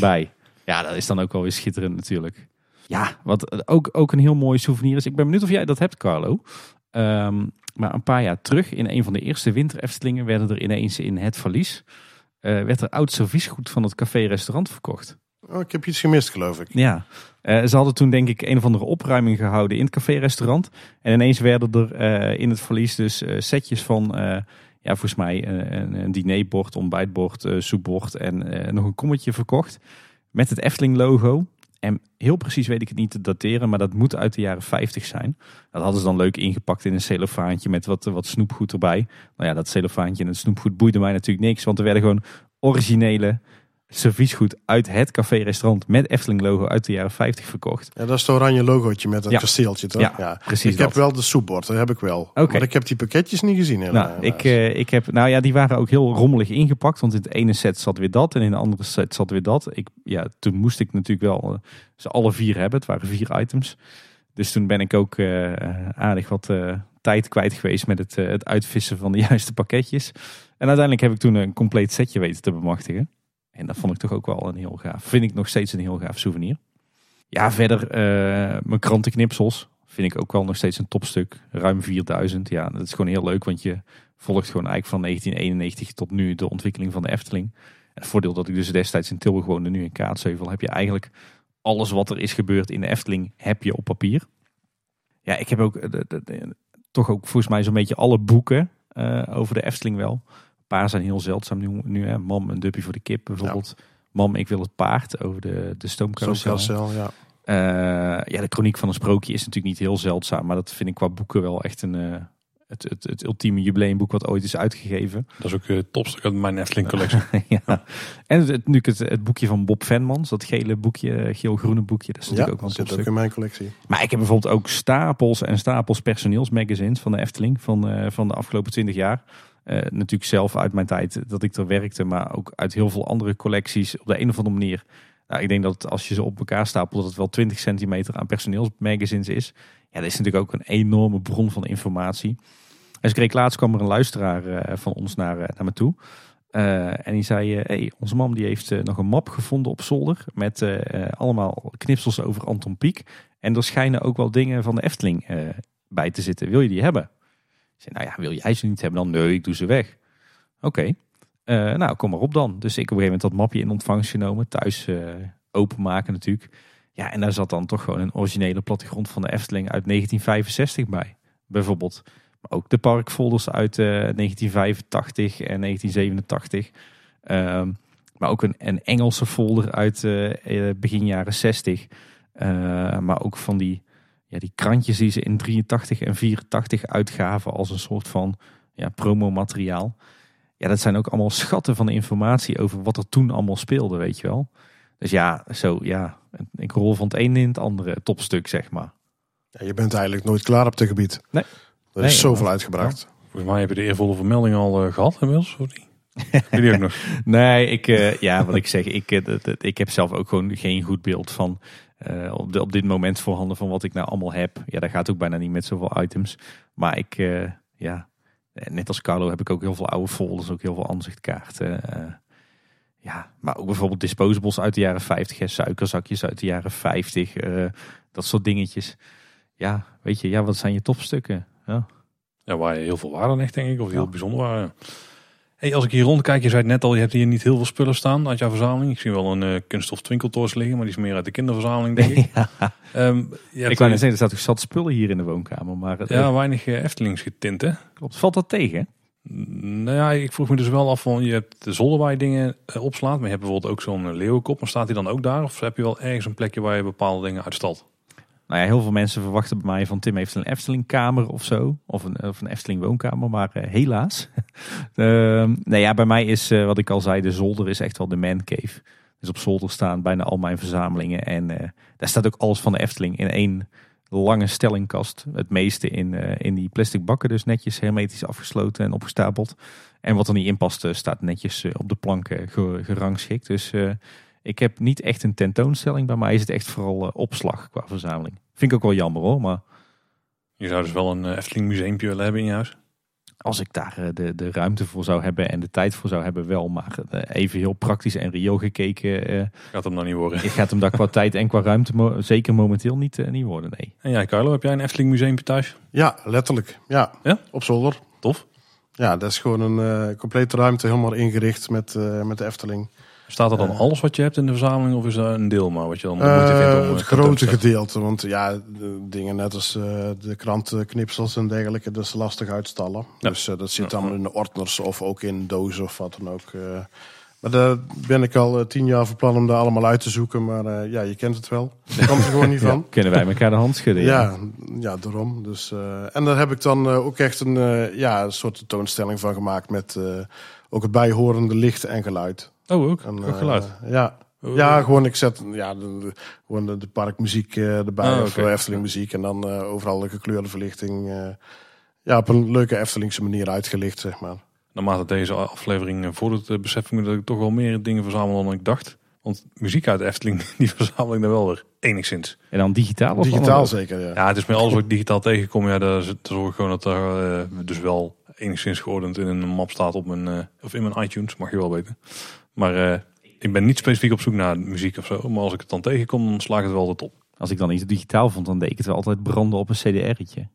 bij. Ja, dat is dan ook wel weer schitterend natuurlijk. Ja, wat ook, ook een heel mooi souvenir is. Ik ben benieuwd of jij dat hebt, Carlo. Um, maar een paar jaar terug, in een van de eerste winter Eftelingen, werden er ineens in het verlies... werd er oud serviesgoed van het café-restaurant verkocht. Oh, ik heb iets gemist, geloof ik. Ja, uh, ze hadden toen denk ik een of andere opruiming gehouden in het café-restaurant. En ineens werden er uh, in het verlies dus setjes van, ja, volgens mij een, een dinerbord, ontbijtbord, soepbord en nog een kommetje verkocht. Met het Efteling-logo. En heel precies weet ik het niet te dateren, maar dat moet uit de jaren 50 zijn. Dat hadden ze dan leuk ingepakt in een cellofaantje met wat, wat snoepgoed erbij. Nou ja, dat cellofaantje en het snoepgoed boeide mij natuurlijk niks, want er werden gewoon originele serviesgoed uit het café-restaurant met Efteling-logo uit de jaren 50 verkocht. Ja, dat is het oranje logootje met dat kasteeltje, toch? Ja, ja. precies Ik heb wel de soepbord, dat heb ik wel. Okay. Maar ik heb die pakketjes niet gezien. Nou, ik, uh, ik heb, nou ja, die waren ook heel rommelig ingepakt, want in het ene set zat weer dat en in de andere set zat weer dat. Ik, ja, toen moest ik natuurlijk wel uh, ze alle vier hebben. Het waren vier items. Dus toen ben ik ook uh, aardig wat tijd kwijt geweest met het, het uitvissen van de juiste pakketjes. En uiteindelijk heb ik toen een compleet setje weten te bemachtigen. En dat vond ik toch ook wel een heel gaaf. Vind ik nog steeds een heel gaaf souvenir. Ja, verder uh, mijn krantenknipsels. Vind ik ook wel nog steeds een topstuk. Ruim 4000. Ja, dat is gewoon heel leuk. Want je volgt gewoon eigenlijk van 1991 tot nu de ontwikkeling van de Efteling. Het voordeel dat ik dus destijds in Tilburg woonde, nu in Kaatsheuvel, heb je eigenlijk alles wat er is gebeurd in de Efteling, heb je op papier. Ja, ik heb ook eh, de- de- de- toch ook volgens mij zo'n beetje alle boeken eh, over de Efteling wel. Paar zijn heel zeldzaam nu. nu hè. Mam, een duppie voor de kip bijvoorbeeld. Mam, ik wil het paard over de, de stoomcarousel. Ja. Eh, ja, de chroniek van een sprookje is natuurlijk niet heel zeldzaam. Maar dat vind ik qua boeken wel echt een, eh, het, het, het ultieme jubileumboek wat ooit is uitgegeven. Dat is ook eh, het topstuk uit mijn Efteling collectie. ja. En het, het, nu het, het boekje van Bob Venmans, dat gele boekje, geel-groene boekje. Dat is Ja, natuurlijk ook dat wel zit ook in mijn collectie. Maar ik heb bijvoorbeeld ook stapels en stapels personeelsmagazines van de Efteling van, eh, van de afgelopen twintig jaar. Eh, natuurlijk zelf uit mijn tijd dat ik er werkte, maar ook uit heel veel andere collecties op de een of andere manier. Nou, ik denk dat als je ze op elkaar stapelt, dat het wel 20 centimeter aan personeelsmagazines is. Ja, dat is natuurlijk ook een enorme bron van informatie. En ik kreeg laatst kwam er een luisteraar eh, van ons naar, eh, naar me toe. En die zei, hey, onze mam die heeft nog een map gevonden op zolder met allemaal knipsels over Anton Pieck. En er schijnen ook wel dingen van de Efteling bij te zitten. Wil je die hebben? Nou ja, wil jij ze niet hebben dan? Nee, ik doe ze weg. Oké, Eh, nou kom maar op dan. Dus ik op een gegeven moment dat mapje in ontvangst genomen. Thuis eh, openmaken natuurlijk. Ja, en daar zat dan toch gewoon een originele plattegrond van de Efteling uit 1965 bij. Bijvoorbeeld. Maar ook de parkfolders uit eh, 1985 en 1987. Ehm, maar ook een, een Engelse folder uit eh, eh, begin jaren 60. Eh, maar ook van die, ja, die krantjes die ze in 83 en 84 uitgaven als een soort van ja, promomateriaal. Ja, dat zijn ook allemaal schatten van informatie over wat er toen allemaal speelde, weet je wel. Dus ja, zo ja, ik rol van het ene in het andere topstuk, zeg maar. Ja, je bent eigenlijk nooit klaar op dit gebied. Nee. Er Nee, is zoveel uitgebracht. Volgens mij heb je de eervolle vermelding al eh, gehad inmiddels. Of niet? Heb je die ook nog? Nee, ik, eh, ja, wat ik zeg, ik, eh, dat- dat- ik heb zelf ook gewoon geen goed beeld van eh, op, de, op dit moment voorhanden van wat ik nou allemaal heb. Ja, dat gaat ook bijna niet met zoveel items. Maar ik, eh, ja, net als Carlo heb ik ook heel veel oude folders, ook heel veel aanzichtkaarten. eh. ja, maar ook bijvoorbeeld disposables uit de jaren 50, hè, suikerzakjes uit de jaren 50, eh, dat soort dingetjes. Ja, weet je, ja, wat zijn je topstukken? Ja. Ja, waar je heel veel waarde aan echt, denk ik. Of Ja. heel bijzonder waren. Hey, als ik hier rondkijk, je zei het net al, je hebt hier niet heel veel spullen staan uit jouw verzameling. Ik zie wel een eh kunststof twinkeltoors liggen, maar die is meer uit de kinderverzameling, denk ik. Je hebt, Ik wou net zeggen, er staat toch zat spullen hier in de woonkamer, maar het Ja, weinig eh, Eftelings getint, hè? klopt. Valt dat tegen? Nou ja, ik vroeg me dus wel af van, je hebt de zolder waar je dingen eh, opslaat, maar je hebt bijvoorbeeld ook zo'n eh, leeuwenkop. Maar staat die dan ook daar? Of heb je wel ergens een plekje waar je bepaalde dingen uitstalt? Nou ja, heel veel mensen verwachten bij mij van Tim heeft een Efteling kamer of zo. Of een, of een Efteling woonkamer, maar eh, helaas. Ehm nou ja, bij mij is, eh, wat ik al zei, de zolder is echt wel de man cave. Dus op zolder staan bijna al mijn verzamelingen. En eh, daar staat ook alles van de Efteling in één lange stellingkast. Het meeste in, in die plastic bakken, dus netjes hermetisch afgesloten en opgestapeld. En wat er niet in past, staat netjes op de planken ge- gerangschikt. Dus ik heb niet echt een tentoonstelling. Bij mij is het echt vooral opslag qua verzameling. Vind ik ook wel jammer hoor, maar Je zou dus wel een eh, Efteling museumpje willen hebben in je huis. als ik daar eh, de, de ruimte voor zou hebben en de tijd voor zou hebben, wel. Maar eh, even heel praktisch en reëel gekeken, eh Gaat hem dan niet worden. gaat hem daar qua tijd en qua ruimte mo- zeker momenteel niet, niet worden. Nee. En jij, Carlo, heb jij een Efteling museumpje thuis? Ja, letterlijk. Ja, Ja? op zolder. Tof. Ja, dat is gewoon een eh, complete ruimte helemaal ingericht met, eh, met de Efteling. Staat er dan alles wat je hebt in de verzameling of is dat een deel maar wat je dan vindt om Eh, eh, het grote gedeelte, want ja, de dingen net als eh, de krantenknipsels en dergelijke, dat is lastig uitstallen. Ja. Dus dat zit Ja. allemaal in de ordners of ook in dozen of wat dan ook. maar daar ben ik al tien jaar van plan om daar allemaal uit te zoeken, maar ja, je kent het wel. Je kan er gewoon niet van. Kunnen wij elkaar de hand schudden? Ja, ja, daarom. Dus, en daar heb ik dan ook echt een, ja, soort tentoonstelling van gemaakt met ook het bijhorende licht en geluid. Oh, ook. En, ook eh, geluid. ja. Oh, ja, gewoon ik zet ja, de, de- gewoon de, de parkmuziek eh, erbij Ah, of oké. Efteling muziek en dan eh, overal de gekleurde verlichting. eh, ja, op een leuke Eftelingse manier uitgelicht, zeg maar. Naarmate deze aflevering eh, eh, besef ik me dat ik toch wel meer dingen verzamel dan ik dacht. Want muziek uit Efteling, die verzamel ik dan wel weer enigszins. En dan digitaal? of Digitaal zeker, ja. Ja, het is met alles wat ik digitaal tegenkom. Ja, daar, zorg ik gewoon dat er eh, dus wel enigszins geordend in een map staat op mijn, eh, of in mijn iTunes, mag je wel weten. Maar eh, ik ben niet specifiek op zoek naar muziek of zo. Maar als ik het dan tegenkom, dan sla ik het wel altijd op. Als ik dan iets digitaal vond, dan deed ik het wel altijd branden op een CDR'tje.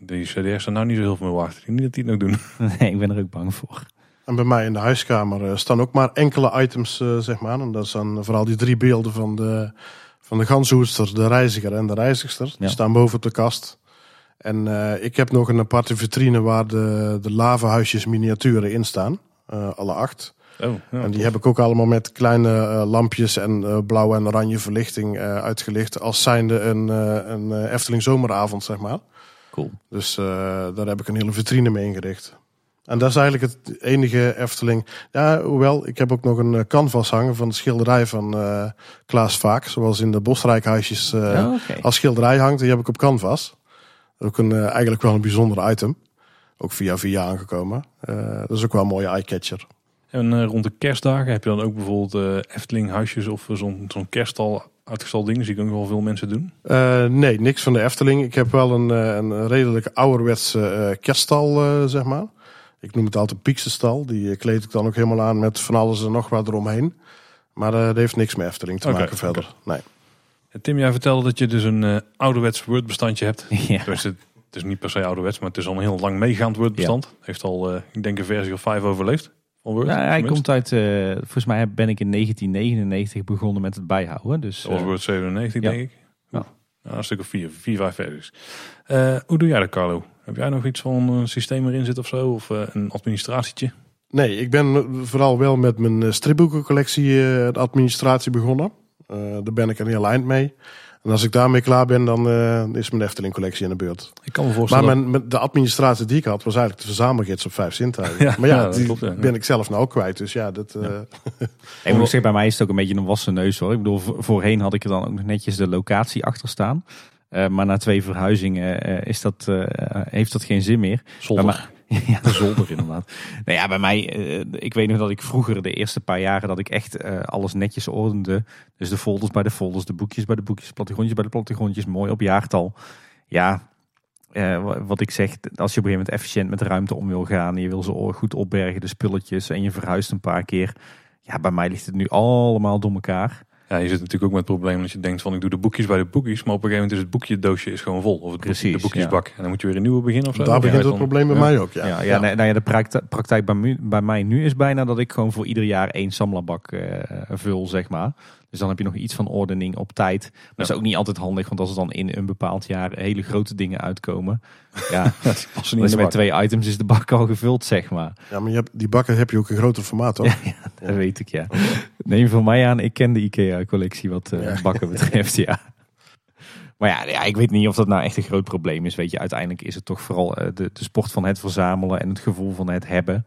Die CD's zijn nou niet zo heel veel meer waard. Ik denk niet dat die het nog doen. Nee, ik ben er ook bang voor. En bij mij in de huiskamer eh, staan ook maar enkele items, eh, zeg maar. En dat zijn vooral die drie beelden van de, van de ganshoedster, de reiziger en de reizigster. Die Ja. staan boven op de kast. En eh, ik heb nog een aparte vitrine waar de, de lavahuisjes miniaturen in staan. Eh, alle acht. Oh, ja, en die heb ik ook allemaal met kleine eh, lampjes en eh, blauwe en oranje verlichting eh, uitgelicht. Als zijnde een, een Efteling zomeravond, zeg maar. Cool. Dus daar heb ik een hele vitrine mee ingericht. En dat is eigenlijk het enige Efteling. Ja, hoewel, ik heb ook nog een canvas hangen van de schilderij van eh, Klaas Vaak. Zoals in de Bosrijkhuisjes Oh, oké. als schilderij hangt. Die heb ik op canvas. Ook een, eigenlijk wel een bijzonder item. Ook via via aangekomen. Dat is ook wel een mooie eyecatcher. En eh, rond de kerstdagen heb je dan ook bijvoorbeeld eh, Efteling huisjes of eh, zo'n zo'n kerststal uitgestald dingen. Zie ik ook wel veel mensen doen. Eh, nee, niks van de Efteling. Ik heb wel een, eh, een redelijk ouderwetse eh, kerststal, eh, zeg maar. Ik noem het altijd Pieksenstal. Die kleed ik dan ook helemaal aan met van alles en nog wat eromheen. Maar eh, dat heeft niks met Efteling te maken verder. Nee. En Tim, jij vertelde dat je dus een ouderwets Word-bestandje hebt. Ja. Dus het, het is niet per se ouderwets, maar het is al een heel lang meegaand Word-bestand. Heeft al, eh, ik denk, een versie of vijf overleefd. Ja, hij komt uit, eh, volgens mij ben ik in 1999 begonnen met het bijhouden. Dus, Dat was eh, Word 97, ja. denk ik. Ja. Ja, een stuk of vier, vier, vijf versies. Eh, hoe doe jij dat, Carlo? Heb jij nog iets van een systeem erin zit of zo? Of eh, een administratietje? nee, ik ben vooral wel met mijn eh, stripboekencollectie eh, de administratie begonnen. Eh, daar ben ik een heel eind mee. En als ik daarmee klaar ben, dan eh, is mijn Efteling collectie aan de beurt. Ik kan me Maar voorstellen... mijn, mijn- de administratie die ik had, was eigenlijk de verzamelgids op vijf zintuigen. Ja, maar ja, die klopt, ja. ben ik zelf nou ook kwijt. Dus ja, dat... eh, Ik moet zeggen, bij mij is het ook een beetje een wassen neus hoor. Ik bedoel, vo- voorheen had ik er dan ook nog netjes de locatie achter staan. Eh, maar na twee verhuizingen eh, is dat, eh, heeft dat geen zin meer. Ja, de zolder inderdaad. Nou ja, bij mij, eh, ik weet nog dat ik vroeger de eerste paar jaren dat ik echt eh, alles netjes ordende. Dus de folders bij de folders, de boekjes bij de boekjes, plattegrondjes bij de plattegrondjes, mooi op jaartal. Ja, eh, wa- wat ik zeg, als je op een gegeven moment efficiënt met ruimte om wil gaan. Je wil ze goed opbergen, de spulletjes. En je verhuist een paar keer. Ja, bij mij ligt het nu allemaal door elkaar. Ja, je zit natuurlijk ook met het probleem dat je denkt van ik doe de boekjes bij de boekjes. Maar op een gegeven moment is het boekje doosje is gewoon vol. Of het boekje, Precies, de boekjesbak. En dan moet je weer een nieuwe beginnen of zo. daar begint het dan- probleem bij Ja. mij ook. Ja. Ja, ja, nee, nou ja, de praktijk, praktijk bij, bij mij nu is bijna dat ik gewoon voor ieder jaar één samlabak eh, vul, zeg maar. Dus dan heb je nog iets van ordening op tijd. Maar dat is ook niet altijd handig, want als er dan in een bepaald jaar hele grote dingen uitkomen. Ja, Die passen niet dus met bak. twee items is de bak al gevuld, zeg maar. Ja, maar je hebt, die bakken heb je ook een groter formaat, toch? Dat weet ik, ja. Neem van mij aan, ik ken de IKEA-collectie wat eh, Ja. bakken betreft, ja. Maar ja, ja, ik weet niet of dat nou echt een groot probleem is. Weet je, uiteindelijk is het toch vooral eh, de, de sport van het verzamelen en het gevoel van het hebben.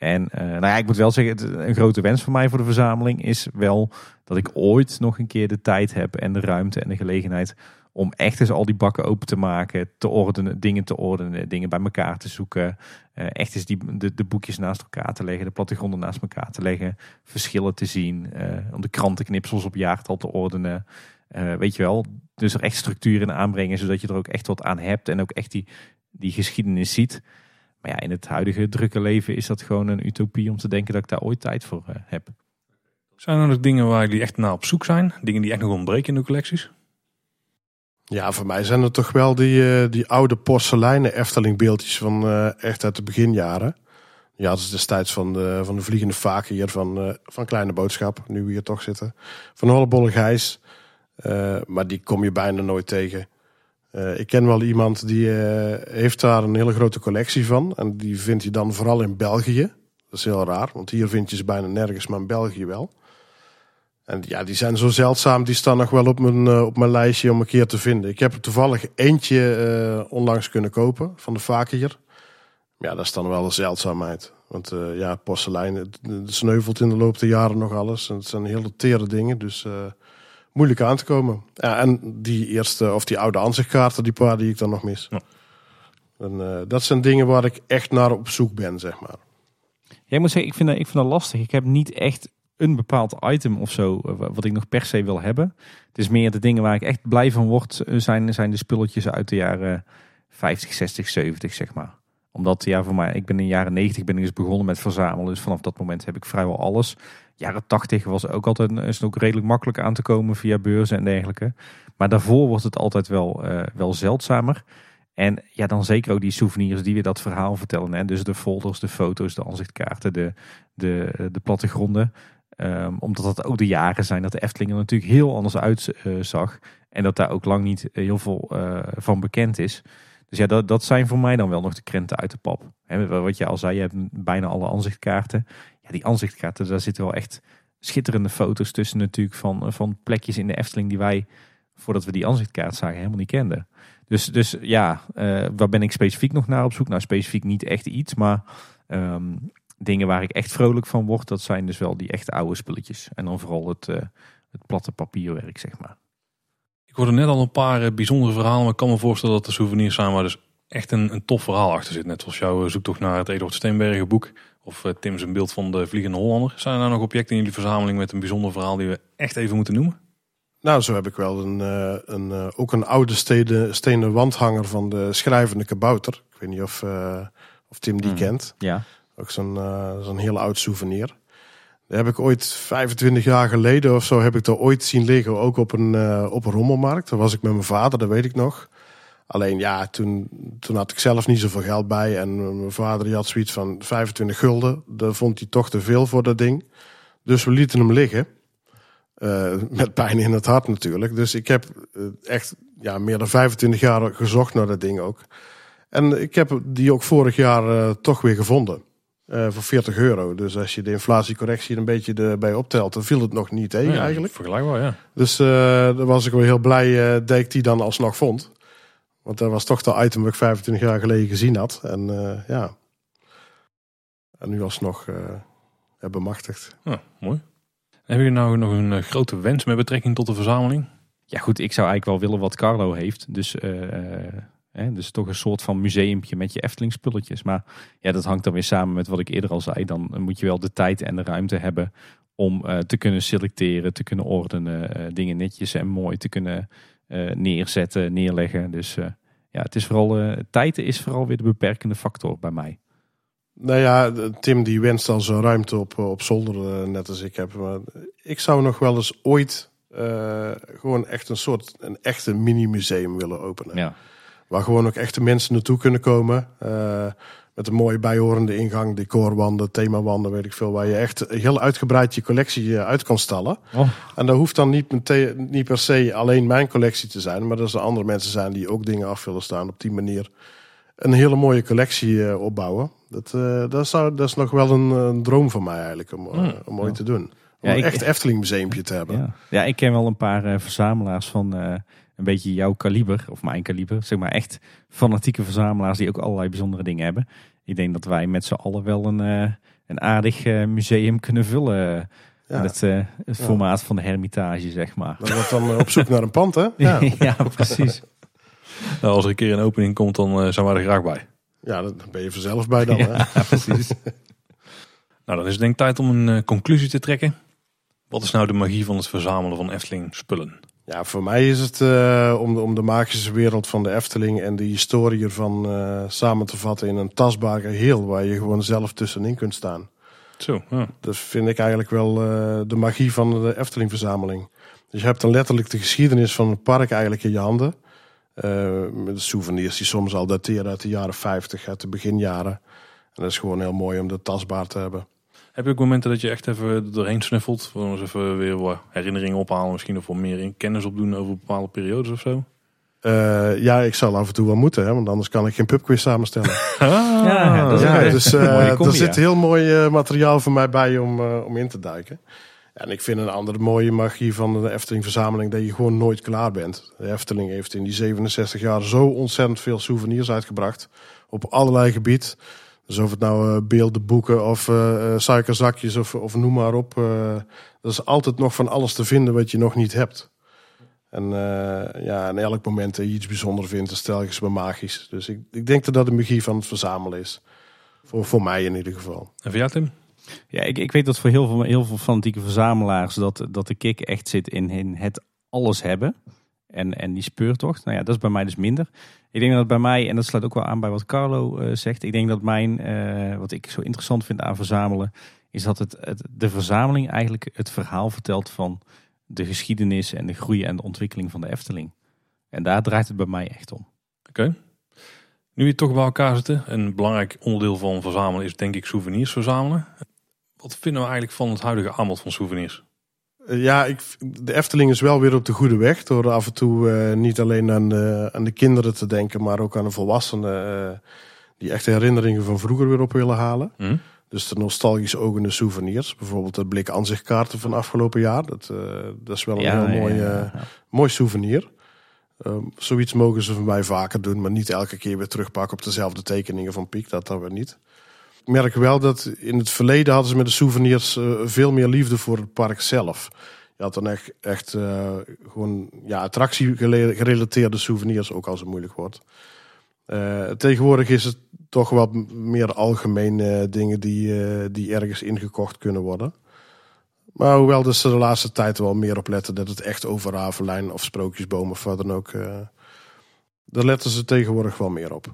En eh, nou ja, ik moet wel zeggen, een grote wens van mij voor de verzameling is wel dat ik ooit nog een keer de tijd heb en de ruimte en de gelegenheid om echt eens al die bakken open te maken, te ordenen, dingen te ordenen, dingen bij elkaar te zoeken. eh, echt eens die, de, boekjes naast elkaar te leggen, de plattegronden naast elkaar te leggen, verschillen te zien, eh, om de krantenknipsels op jaartal te ordenen. Weet je wel, dus er echt structuur in aanbrengen, zodat je er ook echt wat aan hebt en ook echt die, die geschiedenis ziet. Maar ja, in het huidige drukke leven is dat gewoon een utopie om te denken dat ik daar ooit tijd voor eh, heb. Zijn er nog dingen waar jullie echt naar op zoek zijn? Dingen die echt nog ontbreken in de collecties? Ja, voor mij zijn het toch wel die, eh, die oude porseleinen Efteling beeldjes van eh, echt uit de beginjaren. Ja, dat is destijds van de, van de Vliegende Vaken hier van, eh, van Kleine Boodschap, nu we hier toch zitten. Van Hollebolle Gijs, Eh, maar die kom je bijna nooit tegen. Eh, ik ken wel iemand die eh, heeft daar een hele grote collectie van. En die vind je dan vooral in België. Dat is heel raar, want hier vind je ze bijna nergens, maar in België wel. En ja, die zijn zo zeldzaam, die staan nog wel op mijn, eh, op mijn lijstje om een keer te vinden. Ik heb er toevallig eentje onlangs kunnen kopen van de Vakier. Ja, dat is dan wel een zeldzaamheid. Want ja, porselein, het, sneuvelt in de loop der jaren nog alles. En het zijn hele tere dingen, dus moeilijk aan te komen. Ja, en die eerste, of die oude aanzichtkaarten, die paar die ik dan nog mis. Ja. En, eh, dat zijn dingen waar ik echt naar op zoek ben, zeg maar. Jij moet zeggen, ik vind, dat, ik vind dat lastig. Ik heb niet echt een bepaald item of zo eh, wat ik nog per se wil hebben. Het is meer de dingen waar ik echt blij van word, eh, zijn, zijn de spulletjes uit de jaren 50, 60, 70, zeg maar. Omdat, ja, voor mij, ik ben in de jaren 90 ben ik dus begonnen met verzamelen. Dus vanaf dat moment heb ik vrijwel alles. Jaren 80 was ook altijd, is ook redelijk makkelijk aan te komen via beurzen en dergelijke. Maar daarvoor wordt het altijd wel, eh, wel zeldzamer. En ja, dan zeker ook die souvenirs die weer dat verhaal vertellen. Hè? Dus de folders, de foto's, de aanzichtkaarten, de, de, de plattegronden. Ehm, omdat dat ook de jaren zijn dat de Efteling er natuurlijk heel anders uitzag. en dat daar ook lang niet heel veel eh, van bekend is. Dus ja, dat, dat zijn voor mij dan wel nog de krenten uit de pap. Hè, wat je al zei, je hebt bijna alle aanzichtkaarten. Ja, die aanzichtkaarten, daar zitten wel echt schitterende foto's tussen natuurlijk van, van plekjes in de Efteling die wij, voordat we die aanzichtkaart zagen, helemaal niet kenden. Dus, dus ja, uh, waar ben ik specifiek nog naar op zoek? Nou, specifiek niet echt iets, maar ehm, dingen waar ik echt vrolijk van word, dat zijn dus wel die echte oude spulletjes. En dan vooral het, uh, het platte papierwerk, zeg maar. Ik hoorde net al een paar eh, bijzondere verhalen, maar ik kan me voorstellen dat de souvenirs zijn waar dus echt een, een tof verhaal achter zit. Net als jouw zoektocht naar het Eduard Steenbergen boek of Tim zijn beeld van de Vliegende Hollander. Zijn er nou nog objecten in jullie verzameling met een bijzonder verhaal die we echt even moeten noemen? Nou, zo heb ik wel een, eh, een, ook een oude steden, stenen wandhanger van de schrijvende kabouter. Ik weet niet of, uh, of Tim die mm. kent. Ja. Ook zo'n uh, zo'n heel oud souvenir. Heb ik ooit 25 jaar geleden of zo heb ik er ooit zien liggen, ook op een, uh, op een rommelmarkt. Daar was ik met mijn vader, dat weet ik nog. Alleen ja, toen, toen had ik zelf niet zoveel geld bij. En mijn vader die had zoiets van 25 gulden. Daar vond hij toch te veel voor dat ding. Dus we lieten hem liggen. Uh, met pijn in het hart natuurlijk. Dus ik heb uh, echt ja, meer dan 25 jaar gezocht naar dat ding ook. En ik heb die ook vorig jaar toch weer gevonden. Voor 40 euro. Dus als je de inflatiecorrectie er een beetje erbij optelt, dan viel het nog niet tegen ja, eigenlijk. Vergelijkbaar, ja. Dus daar was ik wel heel blij dat ik die dan alsnog vond. Want dat was toch de item wat ik 25 jaar geleden gezien had. En ja. En nu alsnog hebben bemachtigd. Ja, mooi. Heb je nou nog een eh, grote wens met betrekking tot de verzameling? Ja goed, ik zou eigenlijk wel willen wat Carlo heeft. Dus, uh, hè, dus toch een soort van museumpje met je Efteling spulletjes. Maar ja, dat hangt dan weer samen met wat ik eerder al zei. Dan moet je wel de tijd en de ruimte hebben om te kunnen selecteren, te kunnen ordenen, dingen netjes en mooi te kunnen neerzetten, neerleggen. Dus ja, het is vooral, tijd is vooral weer de beperkende factor bij mij. Nou ja, Tim die wenst al zo'n ruimte op, op zolder, eh, net als ik heb. Maar ik zou nog wel eens ooit uh, gewoon echt een soort, een echte mini-museum willen openen. Ja. Waar gewoon ook echte mensen naartoe kunnen komen. Uh, met een mooie bijhorende ingang, decorwanden, themawanden, weet ik veel. Waar je echt heel uitgebreid je collectie uit kan stallen. Oh. En dat hoeft dan niet, niet per se alleen mijn collectie te zijn. Maar dat er andere mensen zijn die ook dingen af willen staan. Op die manier een hele mooie collectie opbouwen. Dat, uh, dat, zou, dat is nog wel een, een droom van mij eigenlijk om, mm, om mooi te doen. Om ja, een echt Efteling museumpje te hebben. Ja. ja, ik ken wel een paar uh, verzamelaars van een beetje jouw kaliber, of mijn kaliber. Zeg maar echt fanatieke verzamelaars die ook allerlei bijzondere dingen hebben. Ik denk dat wij met z'n allen wel een, een aardig museum kunnen vullen. Ja. Het, het formaat van de Hermitage, zeg maar. Dat wordt dan op zoek naar een pand, hè? Ja, ja precies. nou, als er een keer een opening komt, dan zijn wij er graag bij. Ja, dan ben je vanzelf bij dan. Ja, hè? precies. nou, dan is het denk ik tijd om een uh, conclusie te trekken. Wat is nou de magie van het verzamelen van Efteling spullen? Ja, voor mij is het uh, om, de, om de magische wereld van de Efteling en de historie ervan uh, samen te vatten in een tastbaar geheel waar je gewoon zelf tussenin kunt staan. Zo, ja. Dat vind ik eigenlijk wel de magie van de Efteling verzameling. Dus je hebt dan letterlijk de geschiedenis van het park eigenlijk in je handen. Met souvenirs die soms al dateren uit de jaren 50, uit de beginjaren. En dat is gewoon heel mooi om dat tastbaar te hebben. Heb je ook momenten dat je echt even doorheen snuffelt? Voor eens even weer wat herinneringen ophalen, misschien of wat meer in kennis opdoen over bepaalde periodes of zo? Uh, ja, ik zal af en toe wel moeten, hè, want anders kan ik geen pubquiz samenstellen. ah, ja, dat is ja, dus uh, er zit heel mooi materiaal voor mij bij om, om in te duiken. En ik vind een andere mooie magie van de Efteling verzameling dat je gewoon nooit klaar bent. De Efteling heeft in die 67 jaar zo ontzettend veel souvenirs uitgebracht. Op allerlei gebied. Dus of het nou uh, beelden, boeken of uh, suikerzakjes of, of noem maar op. Uh, er is altijd nog van alles te vinden wat je nog niet hebt. En ja, in elk moment dat je iets bijzonder vindt, dan stel je me magisch. Dus ik, ik denk dat dat de magie van het verzamelen is. Voor, voor mij in ieder geval. En voor jou Tim? Ja, ik, ik weet dat voor heel veel, heel veel fanatieke verzamelaars dat, dat de kick echt zit in, in het alles hebben. En, en die speurtocht. Nou ja, dat is bij mij dus minder. Ik denk dat bij mij, en dat sluit ook wel aan bij wat Carlo uh, zegt. Ik denk dat mijn, uh, wat ik zo interessant vind aan verzamelen, is dat het, de verzameling eigenlijk het verhaal vertelt van de geschiedenis en de groei en de ontwikkeling van de Efteling. En daar draait het bij mij echt om. Oké. Nu je toch bij elkaar zitten, een belangrijk onderdeel van verzamelen is denk ik souvenirs verzamelen. Wat vinden we eigenlijk van het huidige aanbod van souvenirs? Eh, Ja, ik, de Efteling is wel weer op de goede weg. Door af en toe eh, niet alleen aan de, aan de kinderen te denken, maar ook aan de volwassenen. eh, die echt herinneringen van vroeger weer op willen halen. Hm? Dus de nostalgisch ogende souvenirs. Bijvoorbeeld het blik aanzichtkaarten van afgelopen jaar. Dat, eh, dat is wel een heel mooi, ja, eh, ja. mooi souvenir. Ehm, zoiets mogen ze van mij vaker doen, maar niet elke keer weer terugpakken op dezelfde tekeningen van Piek. Dat dan weer niet. Ik merk wel dat in het verleden hadden ze met de souvenirs eh, veel meer liefde voor het park zelf. Je had dan echt, echt eh, gewoon ja, attractie gerelateerde souvenirs, ook als het moeilijk wordt. Eh, tegenwoordig is het toch wat meer algemene dingen die, die ergens ingekocht kunnen worden. Maar hoewel dus ze de laatste tijd wel meer op letten dat het echt over Ravelijn of Sprookjesboom of wat dan ook. daar letten ze tegenwoordig wel meer op.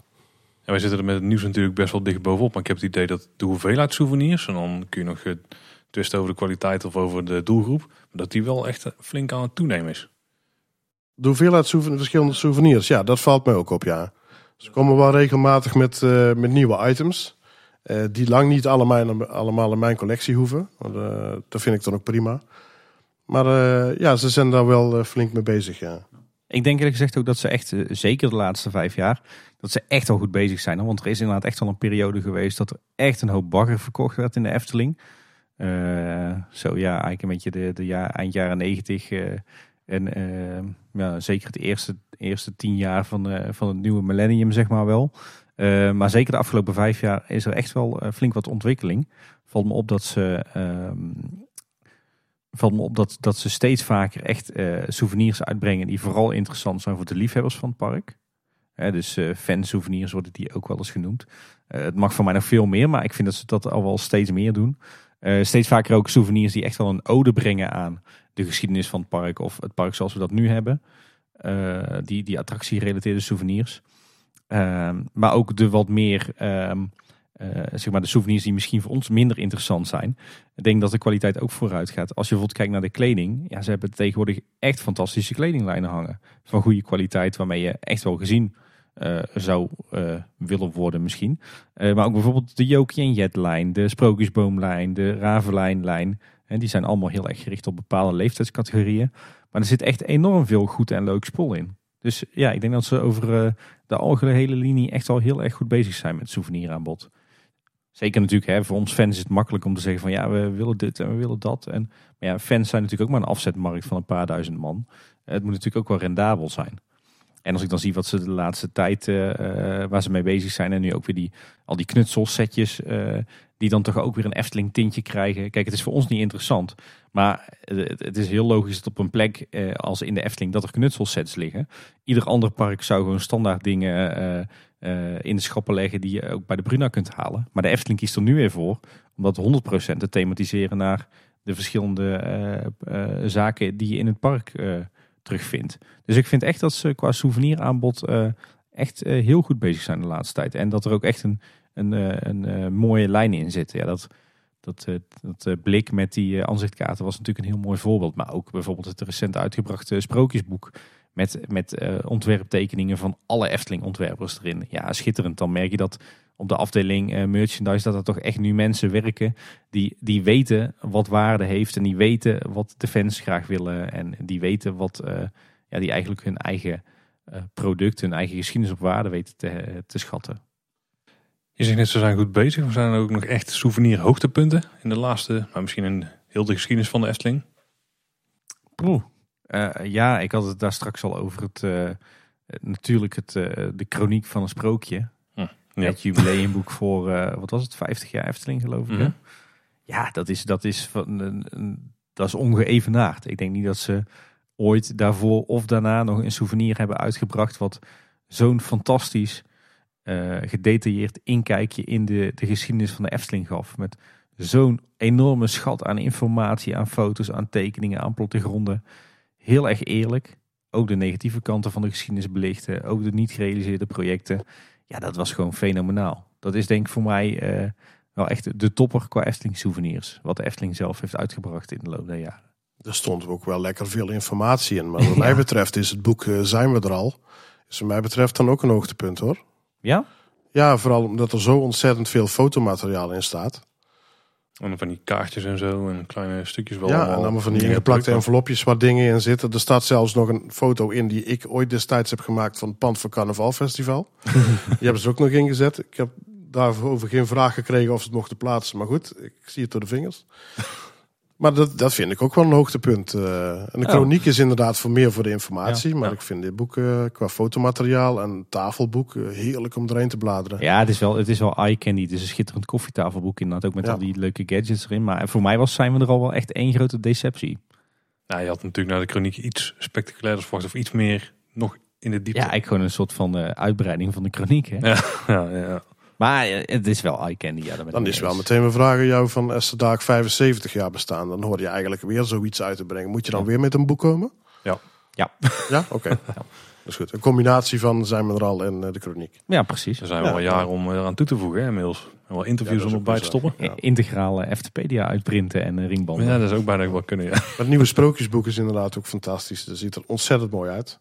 Ja, wij zitten er met het nieuws natuurlijk best wel dicht bovenop. Maar ik heb het idee dat de hoeveelheid souvenirs, en dan kun je nog eh, twisten over de kwaliteit of over de doelgroep, dat die wel echt eh, flink aan het toenemen is. De hoeveelheid souven- verschillende souvenirs, ja, dat valt mij ook op, ja. Ze komen wel regelmatig met, eh, met nieuwe items. die lang niet allemaal, allemaal in mijn collectie hoeven. Dat vind ik dan ook prima. Maar ja, ze zijn daar wel flink mee bezig, ja. Ik denk eerlijk gezegd ook dat ze echt, eh, zeker de laatste vijf jaar, dat ze echt al goed bezig zijn. Want er is inderdaad echt al een periode geweest dat er echt een hoop bagger verkocht werd in de Efteling. Eh, zo ja, eigenlijk een beetje de, de jaar, eind jaren negentig. eh, en ja, zeker het eerste, eerste tien jaar van, van het nieuwe millennium, zeg maar wel. Maar zeker de afgelopen vijf jaar is er echt wel flink wat ontwikkeling. Valt me op dat ze ehm, valt me op dat, dat ze steeds vaker echt eh, souvenirs uitbrengen die vooral interessant zijn voor de liefhebbers van het park. Hè, dus eh fansouvenirs worden die ook wel eens genoemd. Eh, het mag voor mij nog veel meer, maar ik vind dat ze dat al wel steeds meer doen. Steeds vaker ook souvenirs die echt wel een ode brengen aan de geschiedenis van het park of het park zoals we dat nu hebben. Die, die attractie-gerelateerde souvenirs. Ehm, maar ook de wat meer, ehm, eh, zeg maar de souvenirs die misschien voor ons minder interessant zijn. Ik denk dat de kwaliteit ook vooruit gaat. Als je bijvoorbeeld kijkt naar de kleding. Ja, ze hebben tegenwoordig echt fantastische kledinglijnen hangen. Van goede kwaliteit, waarmee je echt wel gezien eh, zou eh, willen worden misschien. Maar ook bijvoorbeeld de Jokie en Jet lijn, de Sprookjesboomlijn, de Ravelijn-lijn. En die zijn allemaal heel erg gericht op bepaalde leeftijdscategorieën. Maar er zit echt enorm veel goed en leuk spul in. Dus ja, ik denk dat ze over de algehele linie echt al heel erg goed bezig zijn met souveniraanbod. Zeker natuurlijk, hè, voor ons fans is het makkelijk om te zeggen van ja, we willen dit en we willen dat. En, maar ja, fans zijn natuurlijk ook maar een afzetmarkt van een paar duizend man. Het moet natuurlijk ook wel rendabel zijn. En als ik dan zie wat ze de laatste tijd, eh, eh, waar ze mee bezig zijn. En nu ook weer die, al die knutselsetjes, eh, die dan toch ook weer een Efteling tintje krijgen. Kijk, het is voor ons niet interessant. Maar het, is heel logisch dat op een plek als in de Efteling dat er knutselsets liggen. Ieder ander park zou gewoon standaard dingen eh, in de schappen leggen die je ook bij de Bruna kunt halen. Maar de Efteling kiest er nu weer voor om dat 100% te thematiseren naar de verschillende eh, eh, zaken die je in het park terugvindt. Dus ik vind echt dat ze qua souveniraanbod echt heel goed bezig zijn de laatste tijd. En dat er ook echt een, een, een, mooie lijn in zit. Ja, dat, dat, dat blik met die aanzichtkaarten was natuurlijk een heel mooi voorbeeld. Maar ook bijvoorbeeld het recent uitgebrachte sprookjesboek. Met, met eh, ontwerptekeningen van alle Efteling-ontwerpers erin. Ja, schitterend. Dan merk je dat op de afdeling eh, merchandise dat er toch echt nu mensen werken die, die weten wat waarde heeft en die weten wat de fans graag willen en die weten wat eh, ja, die eigenlijk hun eigen eh, product, hun eigen geschiedenis op waarde weten te, te schatten. Je zegt net, ze zijn goed bezig. We zijn er ook nog echt souvenir hoogtepunten in de laatste, maar misschien in heel de geschiedenis van de Efteling. Poeh. Eh, ja, ik had het daar straks al over het eh, natuurlijk het, eh, de chroniek van een sprookje. Ja. Het jubileumboek voor, wat was het, 50 jaar Efteling geloof ik. Mhm. Ja, dat is, dat, is van, dat is ongeëvenaard. Ik denk niet dat ze ooit daarvoor of daarna nog een souvenir hebben uitgebracht wat zo'n fantastisch gedetailleerd inkijkje in de, de geschiedenis van de Efteling gaf. Met zo'n enorme schat aan informatie, aan foto's, aan tekeningen, aan plattegronden. Heel erg eerlijk. Ook de negatieve kanten van de geschiedenis belichten. Ook de niet gerealiseerde projecten. Ja, dat was gewoon fenomenaal. Dat is denk ik voor mij eh, wel echt de topper qua Efteling souvenirs. Wat de Efteling zelf heeft uitgebracht in de loop der jaren. Er stond ook wel lekker veel informatie in. Maar wat mij betreft is het boek eh, Zijn we er al? Is wat mij betreft dan ook een hoogtepunt hoor. Ja? Ja, vooral omdat er zo ontzettend veel fotomateriaal in staat. En van die kaartjes en zo en kleine stukjes wel. Ja, en allemaal van die ingeplakte envelopjes waar dingen in zitten. Er staat zelfs nog een foto in die ik ooit destijds heb gemaakt van het pand van Carnaval Festival. die hebben ze ook nog ingezet. Ik heb daarover geen vraag gekregen of ze het mochten plaatsen. Maar goed, ik zie het door de vingers. Maar dat, dat vind ik ook wel een hoogtepunt. Uh, en de chroniek is inderdaad voor meer voor de informatie. maar ik vind dit boek uh, qua fotomateriaal en tafelboek uh, heerlijk om erin te bladeren. Ja, het is wel, het is wel eye candy. Het is een schitterend koffietafelboek inderdaad. Ook met al die leuke gadgets erin. Maar voor mij was zijn we er al wel echt één grote deceptie. Nou, je had natuurlijk naar de chroniek iets spectaculairs verwacht. Of iets meer nog in de diepte. Ja, eigenlijk gewoon een soort van uitbreiding van de chroniek. Hè? Ja, ja, ja. Maar eh, het is wel eye candy. Ja, dan is wel meteen mijn vraag aan jou van als Daag 75 jaar bestaan, dan hoor je eigenlijk weer zoiets uit te brengen. Moet je dan weer met een boek komen? Ja. Ja. Ja, oké. Ja. Dat is goed. Een combinatie van zijn we er al en uh, de chroniek. Ja, precies. Er zijn wel jaren om eraan toe te voegen, hè, inmiddels. En wel interviews om erbij te stoppen. Integrale Eftepedia uitprinten en ringbanden. Ja, dat is ook bijna wel kunnen, ja. Het nieuwe sprookjesboek is inderdaad ook fantastisch. Dat ziet er ontzettend mooi uit.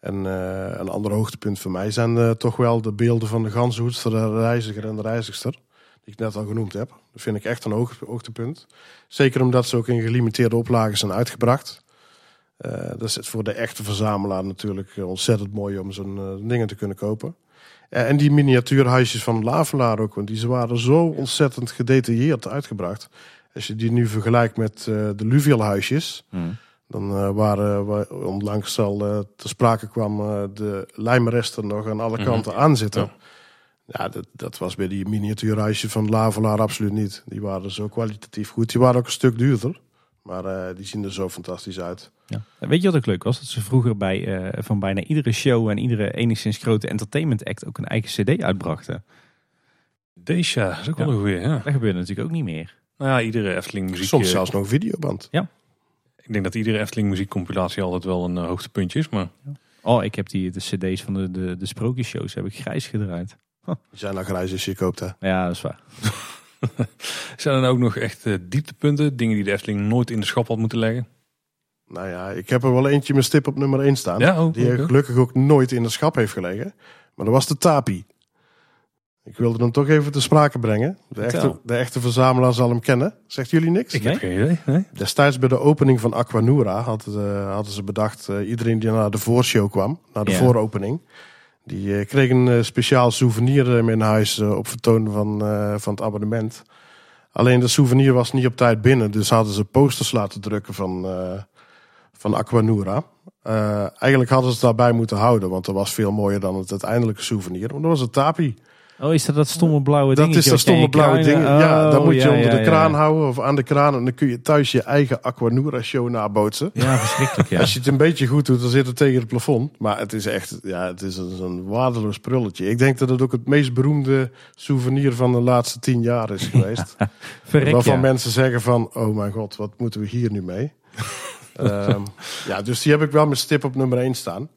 En uh, een ander hoogtepunt voor mij zijn uh, toch wel de beelden van de ganzenhoedster, de reiziger en de reizigster. Die ik net al genoemd heb. Dat vind ik echt een hoog, hoogtepunt. Zeker omdat ze ook in gelimiteerde oplagen zijn uitgebracht. Uh, dat is voor de echte verzamelaar natuurlijk ontzettend mooi om zo'n dingen te kunnen kopen. en die miniatuurhuisjes van Lavelaar ook, want die waren zo ontzettend gedetailleerd uitgebracht. Als je die nu vergelijkt met de Luviel huisjes... Hmm. Dan uh, waren we onlangs al uh, te sprake kwam uh, de lijmresten nog aan alle mhm. kanten aan zitten. Ja, ja dat, dat, was bij die miniatuurhuisjes van Lavelaar absoluut niet. Die waren zo kwalitatief goed. Die waren ook een stuk duurder. Maar die zien er zo fantastisch uit. Ja. Weet je wat ook leuk was? Dat ze vroeger bij van bijna iedere show en iedere enigszins grote entertainment act ook een eigen cd uitbrachten. Deze is ook wel een goeie. Ja. Dat gebeurt natuurlijk ook niet meer. Nou ja, iedere Efteling muziek. Soms zelfs nog videoband. Ja. Ik denk dat iedere Efteling muziekcompilatie altijd wel een uh, hoogtepuntje is. Maar... Oh, ik heb die, de cd's van de, de, de sprookjesshows heb ik grijs gedraaid. Huh. zijn nou grijs als je koopt hè? Ja, dat is waar. zijn er nou ook nog echt uh, dieptepunten? Dingen die de Efteling nooit in de schap had moeten leggen? Nou ja, ik heb er wel eentje mijn stip op nummer 1 staan. Ja, oh, die gelukkig ook nooit in de schap heeft gelegen. Maar dat was de Tapi. Ik wilde hem toch even te sprake brengen. De echte, de echte verzamelaar zal hem kennen. Zegt jullie niks? Ik heb geen idee. Nee. Destijds bij de opening van Aquanura hadden, uh, hadden ze bedacht... Uh, iedereen die naar de voorshow kwam, naar de vooropening... die uh, kreeg een speciaal souvenir mee naar huis op vertoon van, van het abonnement. Alleen de souvenir was niet op tijd binnen. Dus hadden ze posters laten drukken van, van Aquanura. eigenlijk hadden ze het daarbij moeten houden... want dat was veel mooier dan het uiteindelijke souvenir. Want dat was het tapi... Oh, is dat dat stomme blauwe ding? Dat is dat stomme blauwe ding. ja, dan moet je onder de kraan houden of aan de kraan. En dan kun je thuis je eigen Aquanura show nabootsen. Ja, verschrikkelijk. Ja. Als je het een beetje goed doet, dan zit het tegen het plafond. Maar het is echt, ja, het is een, een waardeloos prulletje. Ik denk dat het ook het meest beroemde souvenir van de laatste tien jaar is geweest. Verrek, waarvan mensen zeggen van, oh mijn god, wat moeten we hier nu mee? um, ja, dus die heb ik wel met stip op nummer 1 staan.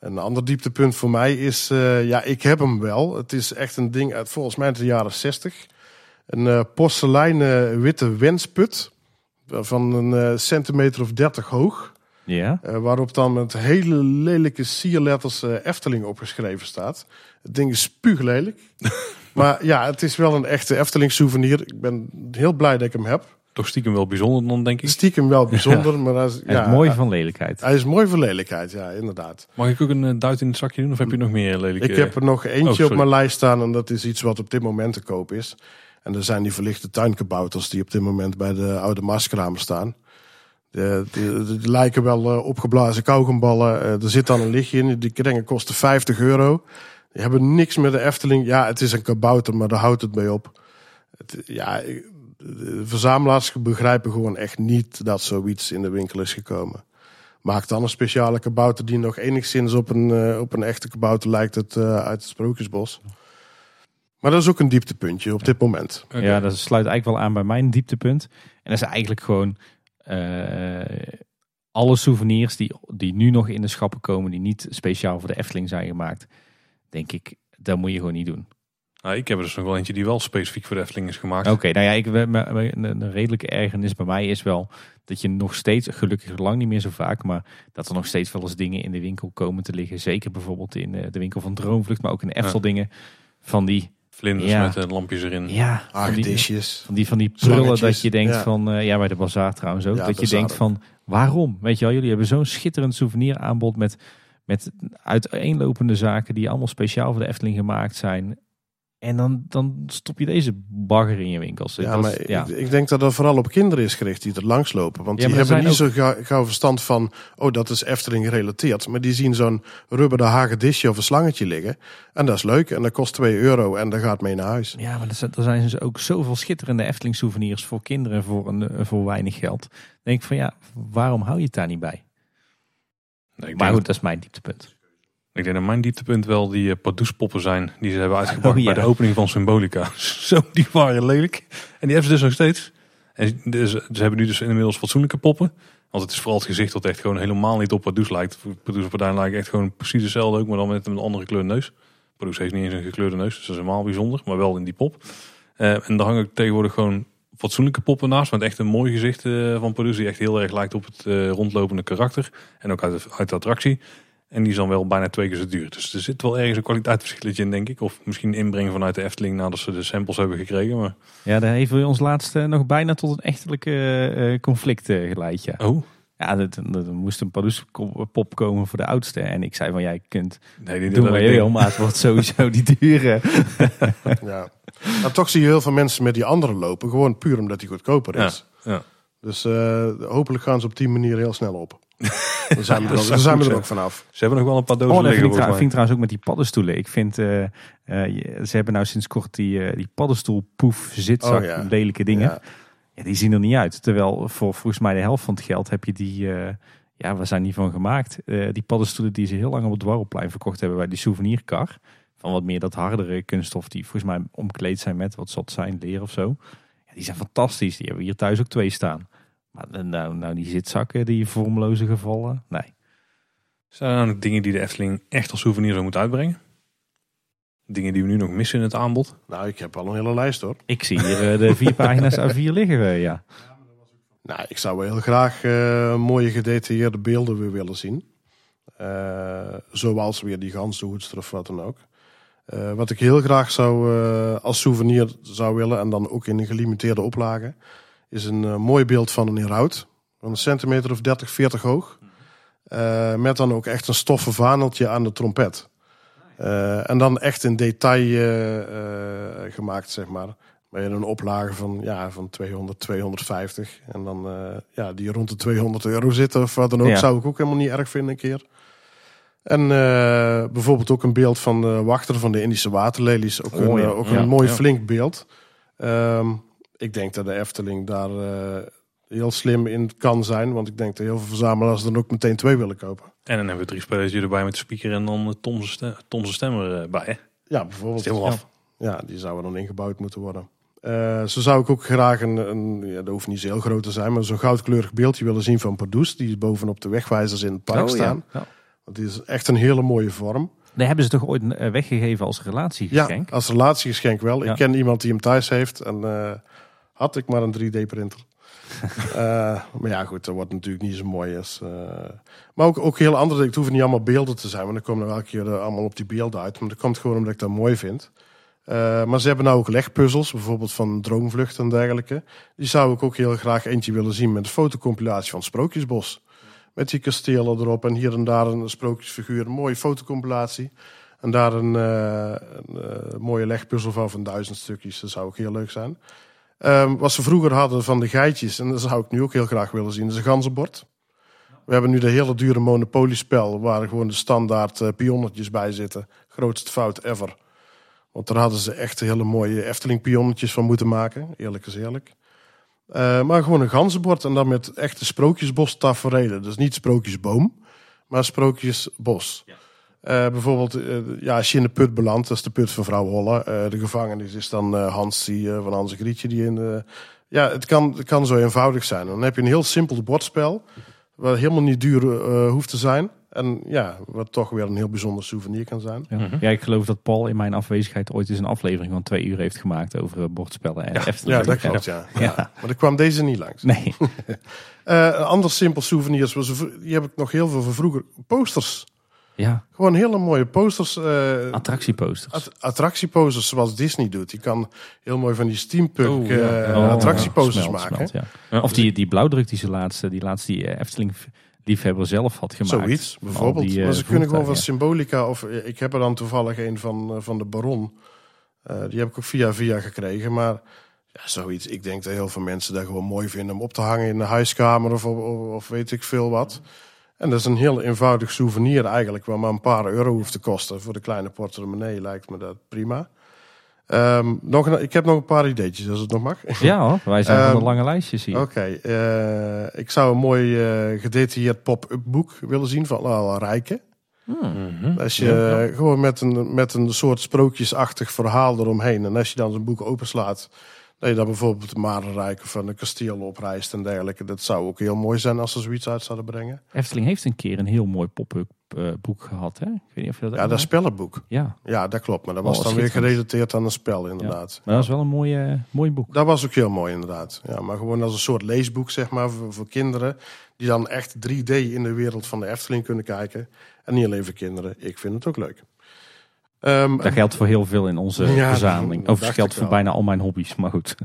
Een ander dieptepunt voor mij is, uh, ja, ik heb hem wel. Het is echt een ding uit volgens mij uit de jaren 60. Een uh, porseleinen witte wensput van een uh, centimeter of 30 hoog. Ja. waarop dan met hele lelijke sierletters Efteling opgeschreven staat. Het ding is spuuglelijk. maar ja, het is wel een echte Efteling souvenir. Ik ben heel blij dat ik hem heb toch stiekem wel bijzonder dan, denk ik. Stiekem wel bijzonder, maar hij is, ja, mooi van lelijkheid. Hij is mooi van lelijkheid, ja, inderdaad. Mag ik ook een uh, duit in het zakje doen, of heb je nog meer lelijke... Ik heb er nog eentje oh, op mijn lijst staan en dat is iets wat op dit moment te koop is. En er zijn die verlichte tuinkabouters die op dit moment bij de oude maskramen staan. De, die, lijken wel uh, opgeblazen kauwgomballen. Uh, er zit dan een lichtje in. Die kringen kosten 50 euro. Die hebben niks met de Efteling. Ja, het is een kabouter, maar daar houdt het mee op. Het, ja, de verzamelaars begrijpen gewoon echt niet dat zoiets in de winkel is gekomen. Maak dan een speciale kabouter die nog enigszins op een, uh, op een echte kabouter lijkt het, uh, uit het Sprookjesbos. Maar dat is ook een dieptepuntje op dit moment. Ja, dat sluit eigenlijk wel aan bij mijn dieptepunt. En dat is eigenlijk gewoon uh, alle souvenirs die, die nu nog in de schappen komen, die niet speciaal voor de Efteling zijn gemaakt. Denk ik, dat moet je gewoon niet doen. Nou, ik heb er dus nog wel eentje die wel specifiek voor de Efteling is gemaakt. Oké, nou ja, ik, een redelijke ergernis bij mij is wel dat je nog steeds, gelukkig lang niet meer zo vaak, maar dat er nog steeds wel eens dingen in de winkel komen te liggen. Zeker bijvoorbeeld in eh, de winkel van Droomvlucht, maar ook in de Eftel dingen. Van die Vlinders Ja. met de lampjes erin. Ja, van die, Aardisjes. van die, van die prullen dat je denkt ja. van... eh, ja, bij de bazaar trouwens ook. Ja, dat je denkt van, waarom? Weet je wel, jullie hebben zo'n schitterend souveniraanbod met, met uiteenlopende zaken... die allemaal speciaal voor de Efteling gemaakt zijn. En dan, dan stop je deze bagger in je winkels. Ja, Dat maar is- ja. Ik, ik denk dat dat vooral op kinderen is gericht die er langslopen. Want Ja, die hebben niet zo gauw, gauw verstand van, oh dat is Efteling gerelateerd. Maar die zien zo'n rubberen hagedisje of een slangetje liggen. En dat is leuk en dat kost 2 euro en dat gaat mee naar huis. Ja, maar er zijn, er zijn dus ook zoveel schitterende Efteling souvenirs voor kinderen voor, een, eh, voor weinig geld. Dan denk ik van ja, waarom hou je het daar niet bij? Nee, ik, Maar goed, dat is mijn dieptepunt. Ik denk dat mijn dieptepunt wel die uh, Pardoespoppen zijn. Die ze hebben uitgebracht Oh, ja. bij de opening van Symbolica. Zo, die waren lelijk. En die hebben ze dus nog steeds. En dus, ze hebben nu dus inmiddels fatsoenlijke poppen. Want het is vooral het gezicht dat echt gewoon helemaal niet op Pardoes lijkt. Pardoes Partij lijkt echt gewoon precies hetzelfde ook, maar dan met een andere kleur neus. Pardoes heeft niet eens een gekleurde neus, dus dat is helemaal bijzonder. Maar wel in die pop. Eh, en daar hangen tegenwoordig gewoon fatsoenlijke poppen naast. Met echt een mooi gezicht eh, van Pardoes. Die echt heel erg lijkt op het rondlopende karakter. En ook uit de, uit de attractie. En die is dan wel bijna twee keer zo duur. Dus er zit wel ergens een kwaliteitsverschilletje in, denk ik. Of misschien een inbreng vanuit de Efteling nadat ze de samples hebben gekregen. Maar, Ja, daar heeft ons laatst nog bijna tot een echtelijke eh, conflict eh, geleid. Ja, oh, ja er, moest een pop komen voor de oudste. En ik zei van, jij kunt nee, die doen denk- wil, maar het wordt sowieso die dure. Ja. Maar toch zie je heel veel mensen met die andere lopen. Gewoon puur omdat die goedkoper is. ja. Dus eh, hopelijk gaan ze op die manier heel snel op. Dan zijn we er, ook- dan zijn we goed er ook vanaf. Ze hebben nog wel een paar dozen Oh, vind liggen ik, trouw- vind ik trouwens ook met die paddenstoelen. Ik vind, eh, eh, ze hebben nou sinds kort die, eh, die paddenstoelpoef zitzak, Oh, ja. lelijke dingen. Ja. Ja, die zien er niet uit. Terwijl voor volgens mij de helft van het geld heb je die, eh, ja, waar zijn die van gemaakt? Eh, die paddenstoelen die ze heel lang op het Dwarrelplein verkocht hebben bij die souvenirkar. Van wat meer dat hardere kunststof die volgens mij omkleed zijn met wat zat zijn, leer of zo. Ja, die zijn fantastisch. Die hebben we hier thuis ook twee staan. Maar nou, nou die zitzakken, die vormloze gevallen. Nee. Zijn er nou nog dingen die de Efteling echt als souvenir zou moeten uitbrengen? Dingen die we nu nog missen in het aanbod? Nou, ik heb al een hele lijst hoor. Ik zie hier eh, de vier pagina's A4 liggen. ja. Nou, ik zou wel heel graag eh, mooie gedetailleerde beelden weer willen zien. Eh, zoals weer die ganzenhoedster of wat dan ook. Eh, wat ik heel graag zou eh, als souvenir zou willen, en dan ook in een gelimiteerde oplage, is een eh, mooi beeld van een heraut. Van een centimeter of 30, 40 hoog. Eh, met dan ook echt een stoffen vaneltje aan de trompet. Eh, en dan echt in detail gemaakt, zeg maar. Met een oplage van, ja, van 200, 250. En dan ja, die rond de 200 euro zitten of wat dan ook. Ja. Zou ik ook helemaal niet erg vinden een keer. En bijvoorbeeld ook een beeld van de wachter van de Indische waterlelies. Ook, Oh, een, ja. ook Ja, een mooi flink beeld. Ehm, ik denk dat de Efteling daar eh, heel slim in kan zijn. Want ik denk dat heel veel verzamelaars dan ook meteen twee willen kopen. En dan hebben we drie spelers erbij met de speaker en dan Tom's stem, Tom's stem erbij. Hè? Ja, bijvoorbeeld. Is het helemaal af. Ja, die zouden dan ingebouwd moeten worden. Eh, zo zou ik ook graag een, een ja, dat hoeft niet zo heel groot te zijn, maar zo'n goudkleurig beeldje willen zien van Pardoes. Die bovenop de wegwijzers in het park Oh, staan. Ja. Want die is echt een hele mooie vorm. Die hebben ze toch ooit eh, weggegeven als relatiegeschenk? Ja, als relatiegeschenk wel. Ja. Ik ken iemand die hem thuis heeft en eh, had ik maar een 3D-printer. Eh, maar ja, goed, dat wordt natuurlijk niet zo mooi als. eh, maar ook, ook heel andere dingen. Het hoeven niet allemaal beelden te zijn, want dan komen er elke keer eh, allemaal op die beelden uit. Maar dat komt gewoon omdat ik dat mooi vind. Maar ze hebben nou ook legpuzzels, bijvoorbeeld van Droomvlucht en dergelijke. Die zou ik ook heel graag eentje willen zien met een fotocompilatie van Sprookjesbos. Met die kastelen erop en hier en daar een sprookjesfiguur. Een mooie fotocompilatie. En daar een, een mooie legpuzzel van van duizend stukjes. Dat zou ook heel leuk zijn. Ehm, wat ze vroeger hadden van de geitjes, en dat zou ik nu ook heel graag willen zien, is een ganzenbord. We hebben nu de hele dure Monopoly-spel, waar gewoon de standaard eh, pionnetjes bij zitten. Grootste fout ever. Want daar hadden ze echt hele mooie Efteling-pionnetjes van moeten maken. Eerlijk is eerlijk. Eh, maar gewoon een ganzenbord en dan met echte sprookjesbos taferelen. Dus niet sprookjesboom, maar sprookjesbos. Eh, bijvoorbeeld, eh, ja, als je in de put belandt, dat is de put van vrouw Holle. Eh, de gevangenis is dan eh, Hans die, eh, van Hans Grietje. Die in, de- ja, het kan, het kan zo eenvoudig zijn. Dan heb je een heel simpel bordspel, wat helemaal niet duur eh, hoeft te zijn. En ja, wat toch weer een heel bijzonder souvenir kan zijn. Ja. Mhm. Ja, ik geloof dat Paul in mijn afwezigheid ooit eens een aflevering van twee uur heeft gemaakt over bordspellen en Efteling. Ja, dat klopt, ja. ja. Ja. Maar er kwam deze niet langs. Nee, Eh, een ander simpel souvenir, was, die heb ik nog heel veel van vroeger. Posters. Ja, Gewoon hele mooie posters. eh, attractieposters. att- attractieposters zoals Disney doet. Die kan heel mooi van die steampunk Oh, ja. eh, Oh, attractieposters smelt, maken. smelt, ja. Of die, die blauwdruk die ze laatste, die laatste die eh, Efteling liefhebber zelf had gemaakt. Zoiets, bijvoorbeeld. die, maar ze kunnen gewoon van voertuigen. Symbolica, of ik heb er dan toevallig een van, van de Baron. Die heb ik ook via via gekregen. Maar ja, zoiets, ik denk dat heel veel mensen dat gewoon mooi vinden om op te hangen in de huiskamer of, of, of weet ik veel wat. En dat is een heel eenvoudig souvenir eigenlijk, waar maar een paar euro hoeft te kosten. Voor de kleine portemonnee lijkt me dat prima. Ehm, nog een, ik heb nog een paar ideetjes, als het nog mag. Ja hoor, wij zijn van Ehm, de lange lijstjes hier. Oké, eh, ik zou een mooi eh, gedetailleerd pop-up boek willen zien van Al Rijken. Mhm. Als je gewoon met een, met een soort sprookjesachtig verhaal eromheen. En als je dan zo'n boek openslaat, dat je dan bijvoorbeeld de Marenrijk of een kasteel opreist en dergelijke. Dat zou ook heel mooi zijn als ze zoiets uit zouden brengen. Efteling heeft een keer een heel mooi pop-up eh, boek gehad. Hè? Ik weet niet of je dat Ja, dat spellenboek. Ja, Ja, dat klopt. Maar dat Oh, was dan weer gerelateerd aan een spel, inderdaad. maar dat is wel een mooi, mooi boek. Dat was ook heel mooi, inderdaad. Ja, maar gewoon als een soort leesboek, zeg maar, voor, voor kinderen. Die dan echt 3D in de wereld van de Efteling kunnen kijken. En niet alleen voor kinderen. Ik vind het ook leuk. Ehm, Dat geldt voor heel veel in onze Ja, verzameling. dacht geldt voor wel. bijna al mijn hobby's, maar goed.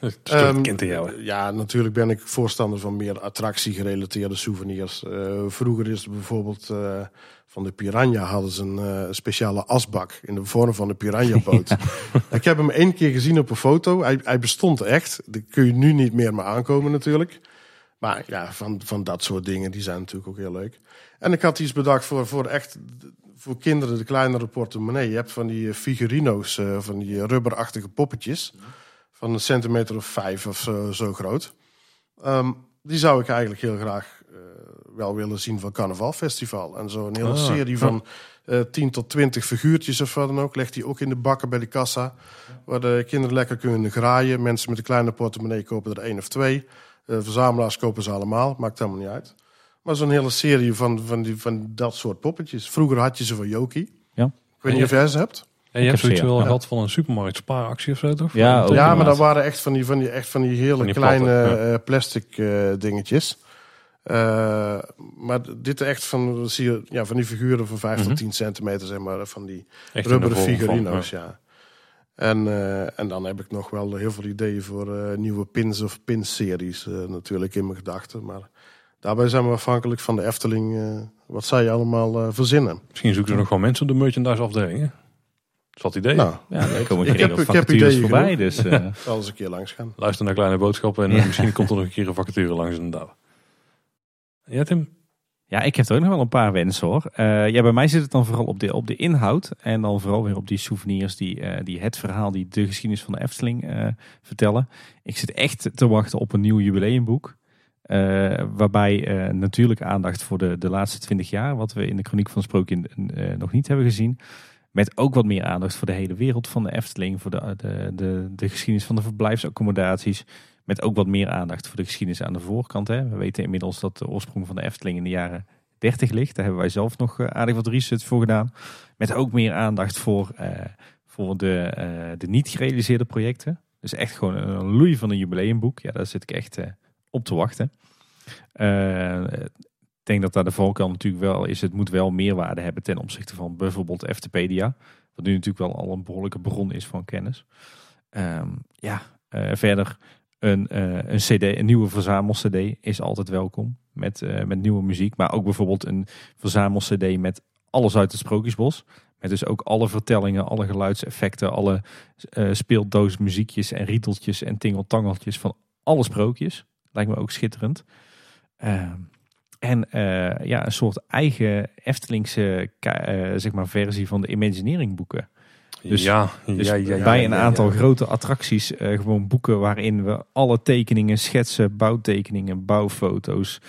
Het is toch het Ehm, kind in jou. hè? Ja, natuurlijk ben ik voorstander van meer attractiegerelateerde souvenirs. Eh, vroeger is er bijvoorbeeld eh, van de Piranha hadden ze een eh, speciale asbak in de vorm van een piranha-boot. Ik heb hem één keer gezien op een foto. Hij, hij bestond echt. Die kun je nu niet meer maar aankomen natuurlijk. Maar ja, van, van dat soort dingen, die zijn natuurlijk ook heel leuk. En ik had iets bedacht voor, voor echt voor kinderen de kleinere portemonnee. Je hebt van die eh, figurino's, eh, van die eh, rubberachtige poppetjes. Van een centimeter of vijf of zo, zo groot. Ehm, die zou ik eigenlijk heel graag wel willen zien van Carnavalfestival. En zo een hele Ah, serie van eh 10 tot 20 figuurtjes of wat dan ook. Legt die ook in de bakken bij de kassa. Waar de kinderen lekker kunnen graaien. Mensen met een kleine portemonnee kopen er één of twee. Verzamelaars kopen ze allemaal. Maakt helemaal niet uit. Maar zo'n hele serie van, van, die, van dat soort poppetjes. Vroeger had je ze van Joki. Ja. Ik weet niet of jij ze hebt. En je hebt zoiets wel Ja. gehad van een supermarkt spaaractie of zo, toch? Ja. Ja, maar dat waren echt van die, van die, echt van die hele Van die kleine ja. eh, plastic eh, dingetjes. Eh, maar dit echt van, zie je, ja, van die figuren van 5 Mhm. tot 10 centimeter, zeg maar, van die Echt rubberen van, figurino's, ja. ja. En, eh, en dan heb ik nog wel heel veel ideeën voor eh, nieuwe pins of pinseries eh, natuurlijk in mijn gedachten. Maar daarbij zijn we afhankelijk van de Efteling, eh, wat zij allemaal eh, verzinnen. Misschien zoeken ze nog wel mensen op de merchandise afdeling. hè? Dat is wat idee. Nou, Ja, daar komen Ik heb- ik heb ideeën voorbij. genoeg. Dus, eh, zal eens een keer langs gaan. Luister naar kleine boodschappen en Ja. misschien komt er nog een keer een vacature langs inderdaad. Ja, Tim? ja, ik heb er ook nog wel een paar wensen hoor. Eh, ja, bij mij zit het dan vooral op de, op de inhoud. En dan vooral weer op die souvenirs die, eh, die het verhaal, die de geschiedenis van de Efteling eh, vertellen. Ik zit echt te wachten op een nieuw jubileumboek. Eh, waarbij eh, natuurlijk aandacht voor de, de laatste twintig jaar, wat we in de Chroniek van Sprookje eh, nog niet hebben gezien. Met ook wat meer aandacht voor de hele wereld van de Efteling, voor de, de, de, de geschiedenis van de verblijfsaccommodaties. Met ook wat meer aandacht voor de geschiedenis aan de voorkant. Hè. We weten inmiddels dat de oorsprong van de Efteling in de jaren 30 ligt. Daar hebben wij zelf nog aardig wat research voor gedaan. Met ook meer aandacht voor, voor de, de niet gerealiseerde projecten. Dus echt gewoon een loei van een jubileumboek. Ja, daar zit ik echt op te wachten. Eh, ik denk dat daar de voorkant natuurlijk wel is. Het moet wel meerwaarde hebben ten opzichte van bijvoorbeeld Eftepedia. Wat nu natuurlijk wel al een behoorlijke bron is van kennis. Ehm, ja, eh, verder een, eh, een, CD, een nieuwe verzamel-CD is altijd welkom. Met, met nieuwe muziek. Maar ook bijvoorbeeld een verzamel-CD met alles uit het Sprookjesbos. Met dus ook alle vertellingen, alle geluidseffecten, alle eh speeldoosmuziekjes en rieteltjes en tingeltangeltjes van alle sprookjes. Lijkt me ook schitterend. Ehm, en eh, ja, een soort eigen Eftelingse eh, zeg maar, versie van de Imagineering boeken. Dus- ja, Dus ja, ja, ja, bij ja, een ja, aantal ja. grote attracties eh, gewoon boeken waarin we alle tekeningen, schetsen, bouwtekeningen, bouwfoto's,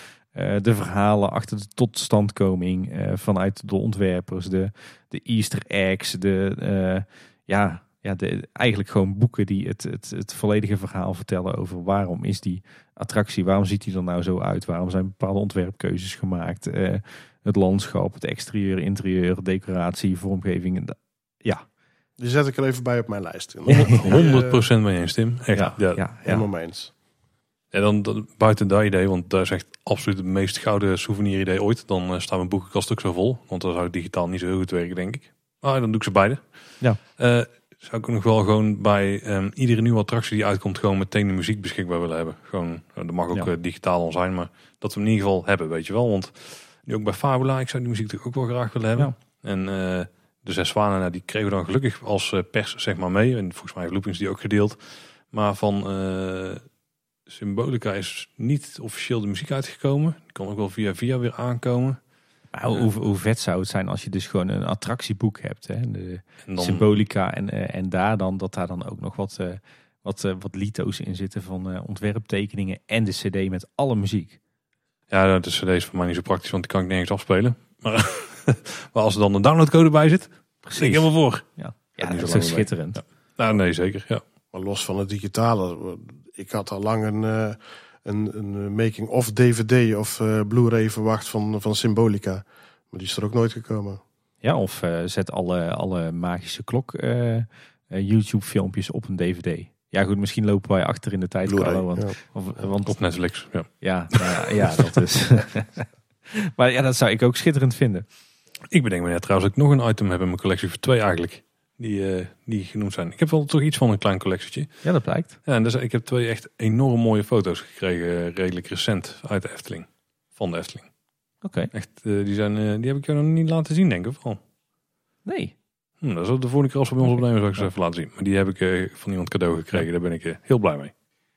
de verhalen achter de totstandkoming vanuit de ontwerpers, de, de easter eggs, de, ja, ja, de, eigenlijk gewoon boeken die het, het, het volledige verhaal vertellen over waarom is die attractie, waarom ziet die er nou zo uit, waarom zijn bepaalde ontwerpkeuzes gemaakt, eh, het landschap, het exterieur, interieur, decoratie, vormgeving. Ja, Die zet ik er even bij op mijn lijst. 100% mee eens, Tim. Echt, ja, ja. ja, ja. Helemaal mee eens. En dan, dan buiten dat idee, want dat is echt absoluut het meest gouden souvenir idee ooit. Dan uh, staat mijn boekenkast ook zo vol. Want dan zou digitaal niet zo heel goed werken, denk ik. Maar dan doe ik ze beide. Ja. Uh, zou ik nog wel gewoon bij um, iedere nieuwe attractie die uitkomt, gewoon meteen de muziek beschikbaar willen hebben. Gewoon, dat mag ook ja. digitaal al zijn, maar dat we hem in ieder geval hebben, weet je wel. Want nu ook bij Fabula, ik zou die muziek natuurlijk ook wel graag willen hebben. Ja. En uh, de zes zwanen, nou, die kregen we dan gelukkig als pers zeg maar mee. En volgens mij heeft Loopings die ook gedeeld. Maar van uh, Symbolica is niet officieel de muziek uitgekomen. Die kan ook wel via via weer aankomen. Maar hoe, hoe vet zou het zijn als je dus gewoon een attractieboek hebt. Hè? De en dan, Symbolica en, uh, en daar dan, dat daar dan ook nog wat, uh, wat, uh, wat lito's in zitten van ontwerptekeningen en de cd met alle muziek. Ja, de cd is voor mij niet zo praktisch, want die kan ik nergens afspelen. Maar, maar als er dan een downloadcode bij zit, Precies. ik helemaal voor. Ja, ja dat, is ook schitterend. Ja. Nou, nee, zeker. Ja. Maar los van het digitale, ik had al lang een, uh, een, een making-of DVD of uh, Blu-ray verwacht van, van Symbolica. Maar die is er ook nooit gekomen. Ja, of uh, zet alle, alle magische klok YouTube filmpjes op een DVD. Ja goed, misschien lopen wij achter in de tijd. Carlo, want, ja. of, want, op Netflix. Ja, ja, nou, ja dat is. maar ja, dat zou ik ook schitterend vinden. Ik bedenk me net trouwens dat ik nog een item heb in mijn collectie voor twee eigenlijk die, uh, die genoemd zijn. Ik heb wel toch iets van een klein collectietje. Ja, dat blijkt. Ja, en dus, ik heb twee echt enorm mooie foto's gekregen, uh, redelijk recent, uit de Efteling. Van de Efteling. Oké. Okay. Echt, uh, die, zijn, die heb ik jou nog niet laten zien, denk ik. Of Nee. Hm, dat is de volgende keer als we bij ons opnemen, zou ik ze even laten zien. Maar die heb ik van iemand cadeau gekregen, daar ben ik heel blij mee.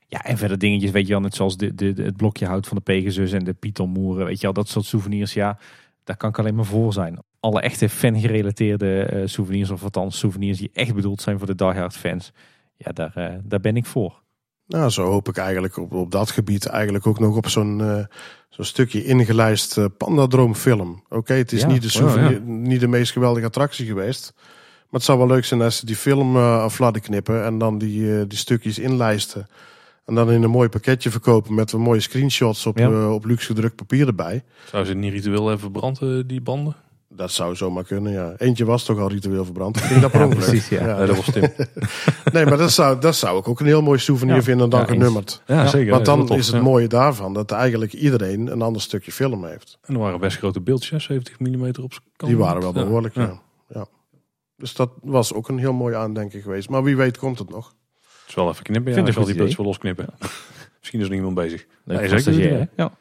Ja, en verder dingetjes, weet je wel, net zoals de, de, de, het blokje hout van de Pegasus en de Pythonmoeren, weet je wel, dat soort souvenirs, ja, daar kan ik alleen maar voor zijn alle echte fan-gerelateerde uh, souvenirs, of althans souvenirs die echt bedoeld zijn voor de diehard fans, ja, daar, uh, daar ben ik voor. Nou, zo hoop ik eigenlijk op, op dat gebied eigenlijk ook nog op zo'n uh, zo'n stukje ingelijst uh, Pandadroom-film. Oké, okay, het is ja, niet, de souvenir, ja. niet de meest geweldige attractie geweest. Maar het zou wel leuk zijn als ze die film uh, af laten knippen en dan die, die stukjes inlijsten. En dan in een mooi pakketje verkopen met een mooie screenshots op, ja. op luxe gedrukt papier erbij. Zou ze niet ritueel even branden, die banden? Dat zou zomaar kunnen, ja. Eentje was toch al ritueel verbrand. Ging dat ja, precies, ja. ja. dat was Tim. nee, maar dat zou, dat zou ik ook een heel mooi souvenir ja. vinden dan genummerd. Ja, zeker. Want dan is het mooie daarvan dat eigenlijk iedereen een ander stukje film heeft. En er waren best grote beeldjes, 70 mm op kant. Die waren wel behoorlijk, ja. ja. Dus dat was ook een heel mooi aandenken geweest. Maar wie weet komt het nog. Het is wel even knippen, ja. Vind ik wel die beeldjes wel losknippen. Misschien is er niemand bezig. Nee, nee zeker. Ja.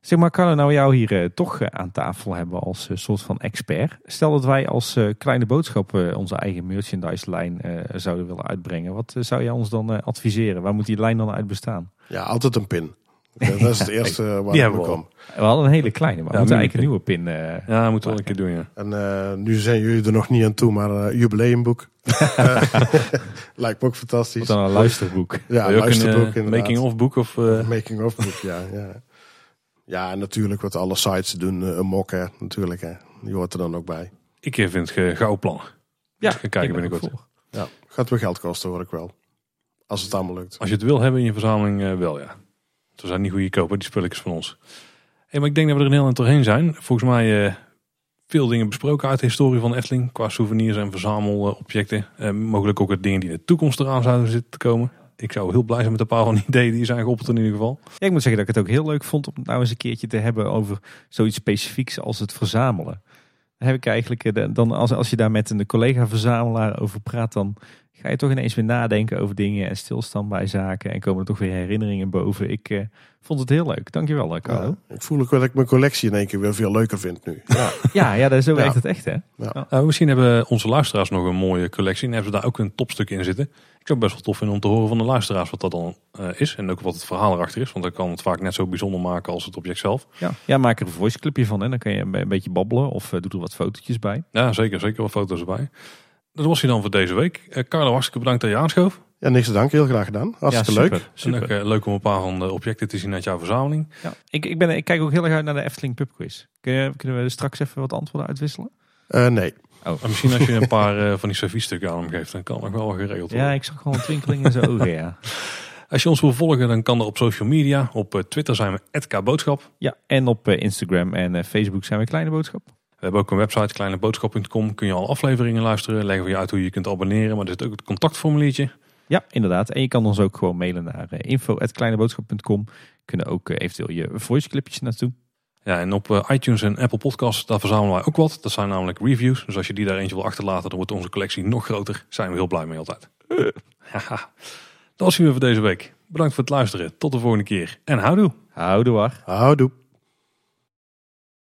Zeg maar, kan nou jou hier uh, toch uh, aan tafel hebben als uh, soort van expert? Stel dat wij als kleine boodschap onze eigen merchandise lijn zouden willen uitbrengen. Wat zou jij ons dan adviseren? Waar moet die lijn dan uit bestaan? Ja, altijd een pin. Dat is het eerste waar die we komen. We hadden een hele kleine, maar we moeten eigenlijk een nieuwe pin. ja, moeten we wel een keer doen, ja. En nu zijn jullie er nog niet aan toe, maar jubileumboek. Lijkt me ook fantastisch. Wat dan een luisterboek. Ja, een luisterboek een making-of boek? Of, Making-of boek, ja. ja. Ja, en natuurlijk wat alle sites doen, een mok hè, natuurlijk hè. Die hoort er dan ook bij. Ik vind het gauw plan. Ja, ga kijken binnenkort. Ja, gaat weer geld kosten hoor ik wel. Als het allemaal lukt. Als je het wil hebben in je verzameling, uh, wel ja. Ze zijn niet goede kopen, die spulletjes van ons. Hey, maar ik denk dat we er een heel eind doorheen zijn. Volgens mij uh, veel dingen besproken uit de historie van Efteling. Qua souvenirs en verzamelobjecten. Uh, mogelijk ook het dingen die in de toekomst eraan zouden zitten te komen ik zou heel blij zijn met een paar van die ideeën die zijn geopperd in ieder geval. Ik moet zeggen dat ik het ook heel leuk vond om het nou eens een keertje te hebben over zoiets specifieks als het verzamelen. Dan heb ik eigenlijk, eh, dan als, als je daar met een collega-verzamelaar over praat, dan ga je toch ineens weer nadenken over dingen en stilstaan bij zaken. En komen er toch weer herinneringen boven. Ik uh, vond het heel leuk. Dankjewel, eh, Carlo. Ja, ik voel ook dat ik mijn collectie in één keer weer veel leuker vind nu. Ja, ja, ja dat zo werkt het echt, hè? Ja. Nou, misschien hebben onze luisteraars nog een mooie collectie en hebben ze daar ook een topstuk in zitten. Ik zou het best wel tof vinden om te horen van de luisteraars wat dat dan uh, is. En ook wat het verhaal erachter is. Want dan kan het vaak net zo bijzonder maken als het object zelf. Ja, ja maak er een voice clipje van. En dan kan je een beetje babbelen of uh, doe er wat fotootjes bij. Ja, zeker. Zeker wat foto's erbij. Dat was hij dan voor deze week. Uh, Carlo, hartstikke bedankt dat je aanschoof. Ja, niks te danken. Heel graag gedaan. Hartstikke ja, super, leuk. Super. En ook leuk om een paar van de objecten te zien uit jouw verzameling. Ja. Ik, ik, ben, ik kijk ook heel erg uit naar de Efteling Pub Quiz. Kun je, kunnen we straks even wat antwoorden uitwisselen? nee. Oh. misschien als je een paar uh, van die serviestukken aan hem geeft, dan kan het nog wel geregeld worden. Ja, ik zag gewoon een twinkeling in zijn ogen, ja. Als je ons wil volgen, dan kan dat op social media. Op Twitter zijn we @kboodschap. Ja, en op Instagram en Facebook zijn we Kleine Boodschap. We hebben ook een website, kleineboodschap.com. Kun je al afleveringen luisteren. Leggen we je uit hoe je kunt abonneren. Maar er zit ook het contactformuliertje. Ja, inderdaad. En je kan ons ook gewoon mailen naar uh, info.kleineboodschap.com. Kunnen ook uh, eventueel je voice clipjes naartoe. Ja, en op uh, iTunes en Apple Podcasts, daar verzamelen wij ook wat. Dat zijn namelijk reviews. Dus als je die daar eentje wil achterlaten, dan wordt onze collectie nog groter. Zijn we heel blij mee altijd. dat was het weer voor deze week. Bedankt voor het luisteren. Tot de volgende keer. En houdoe. Houdoe. Houdoe.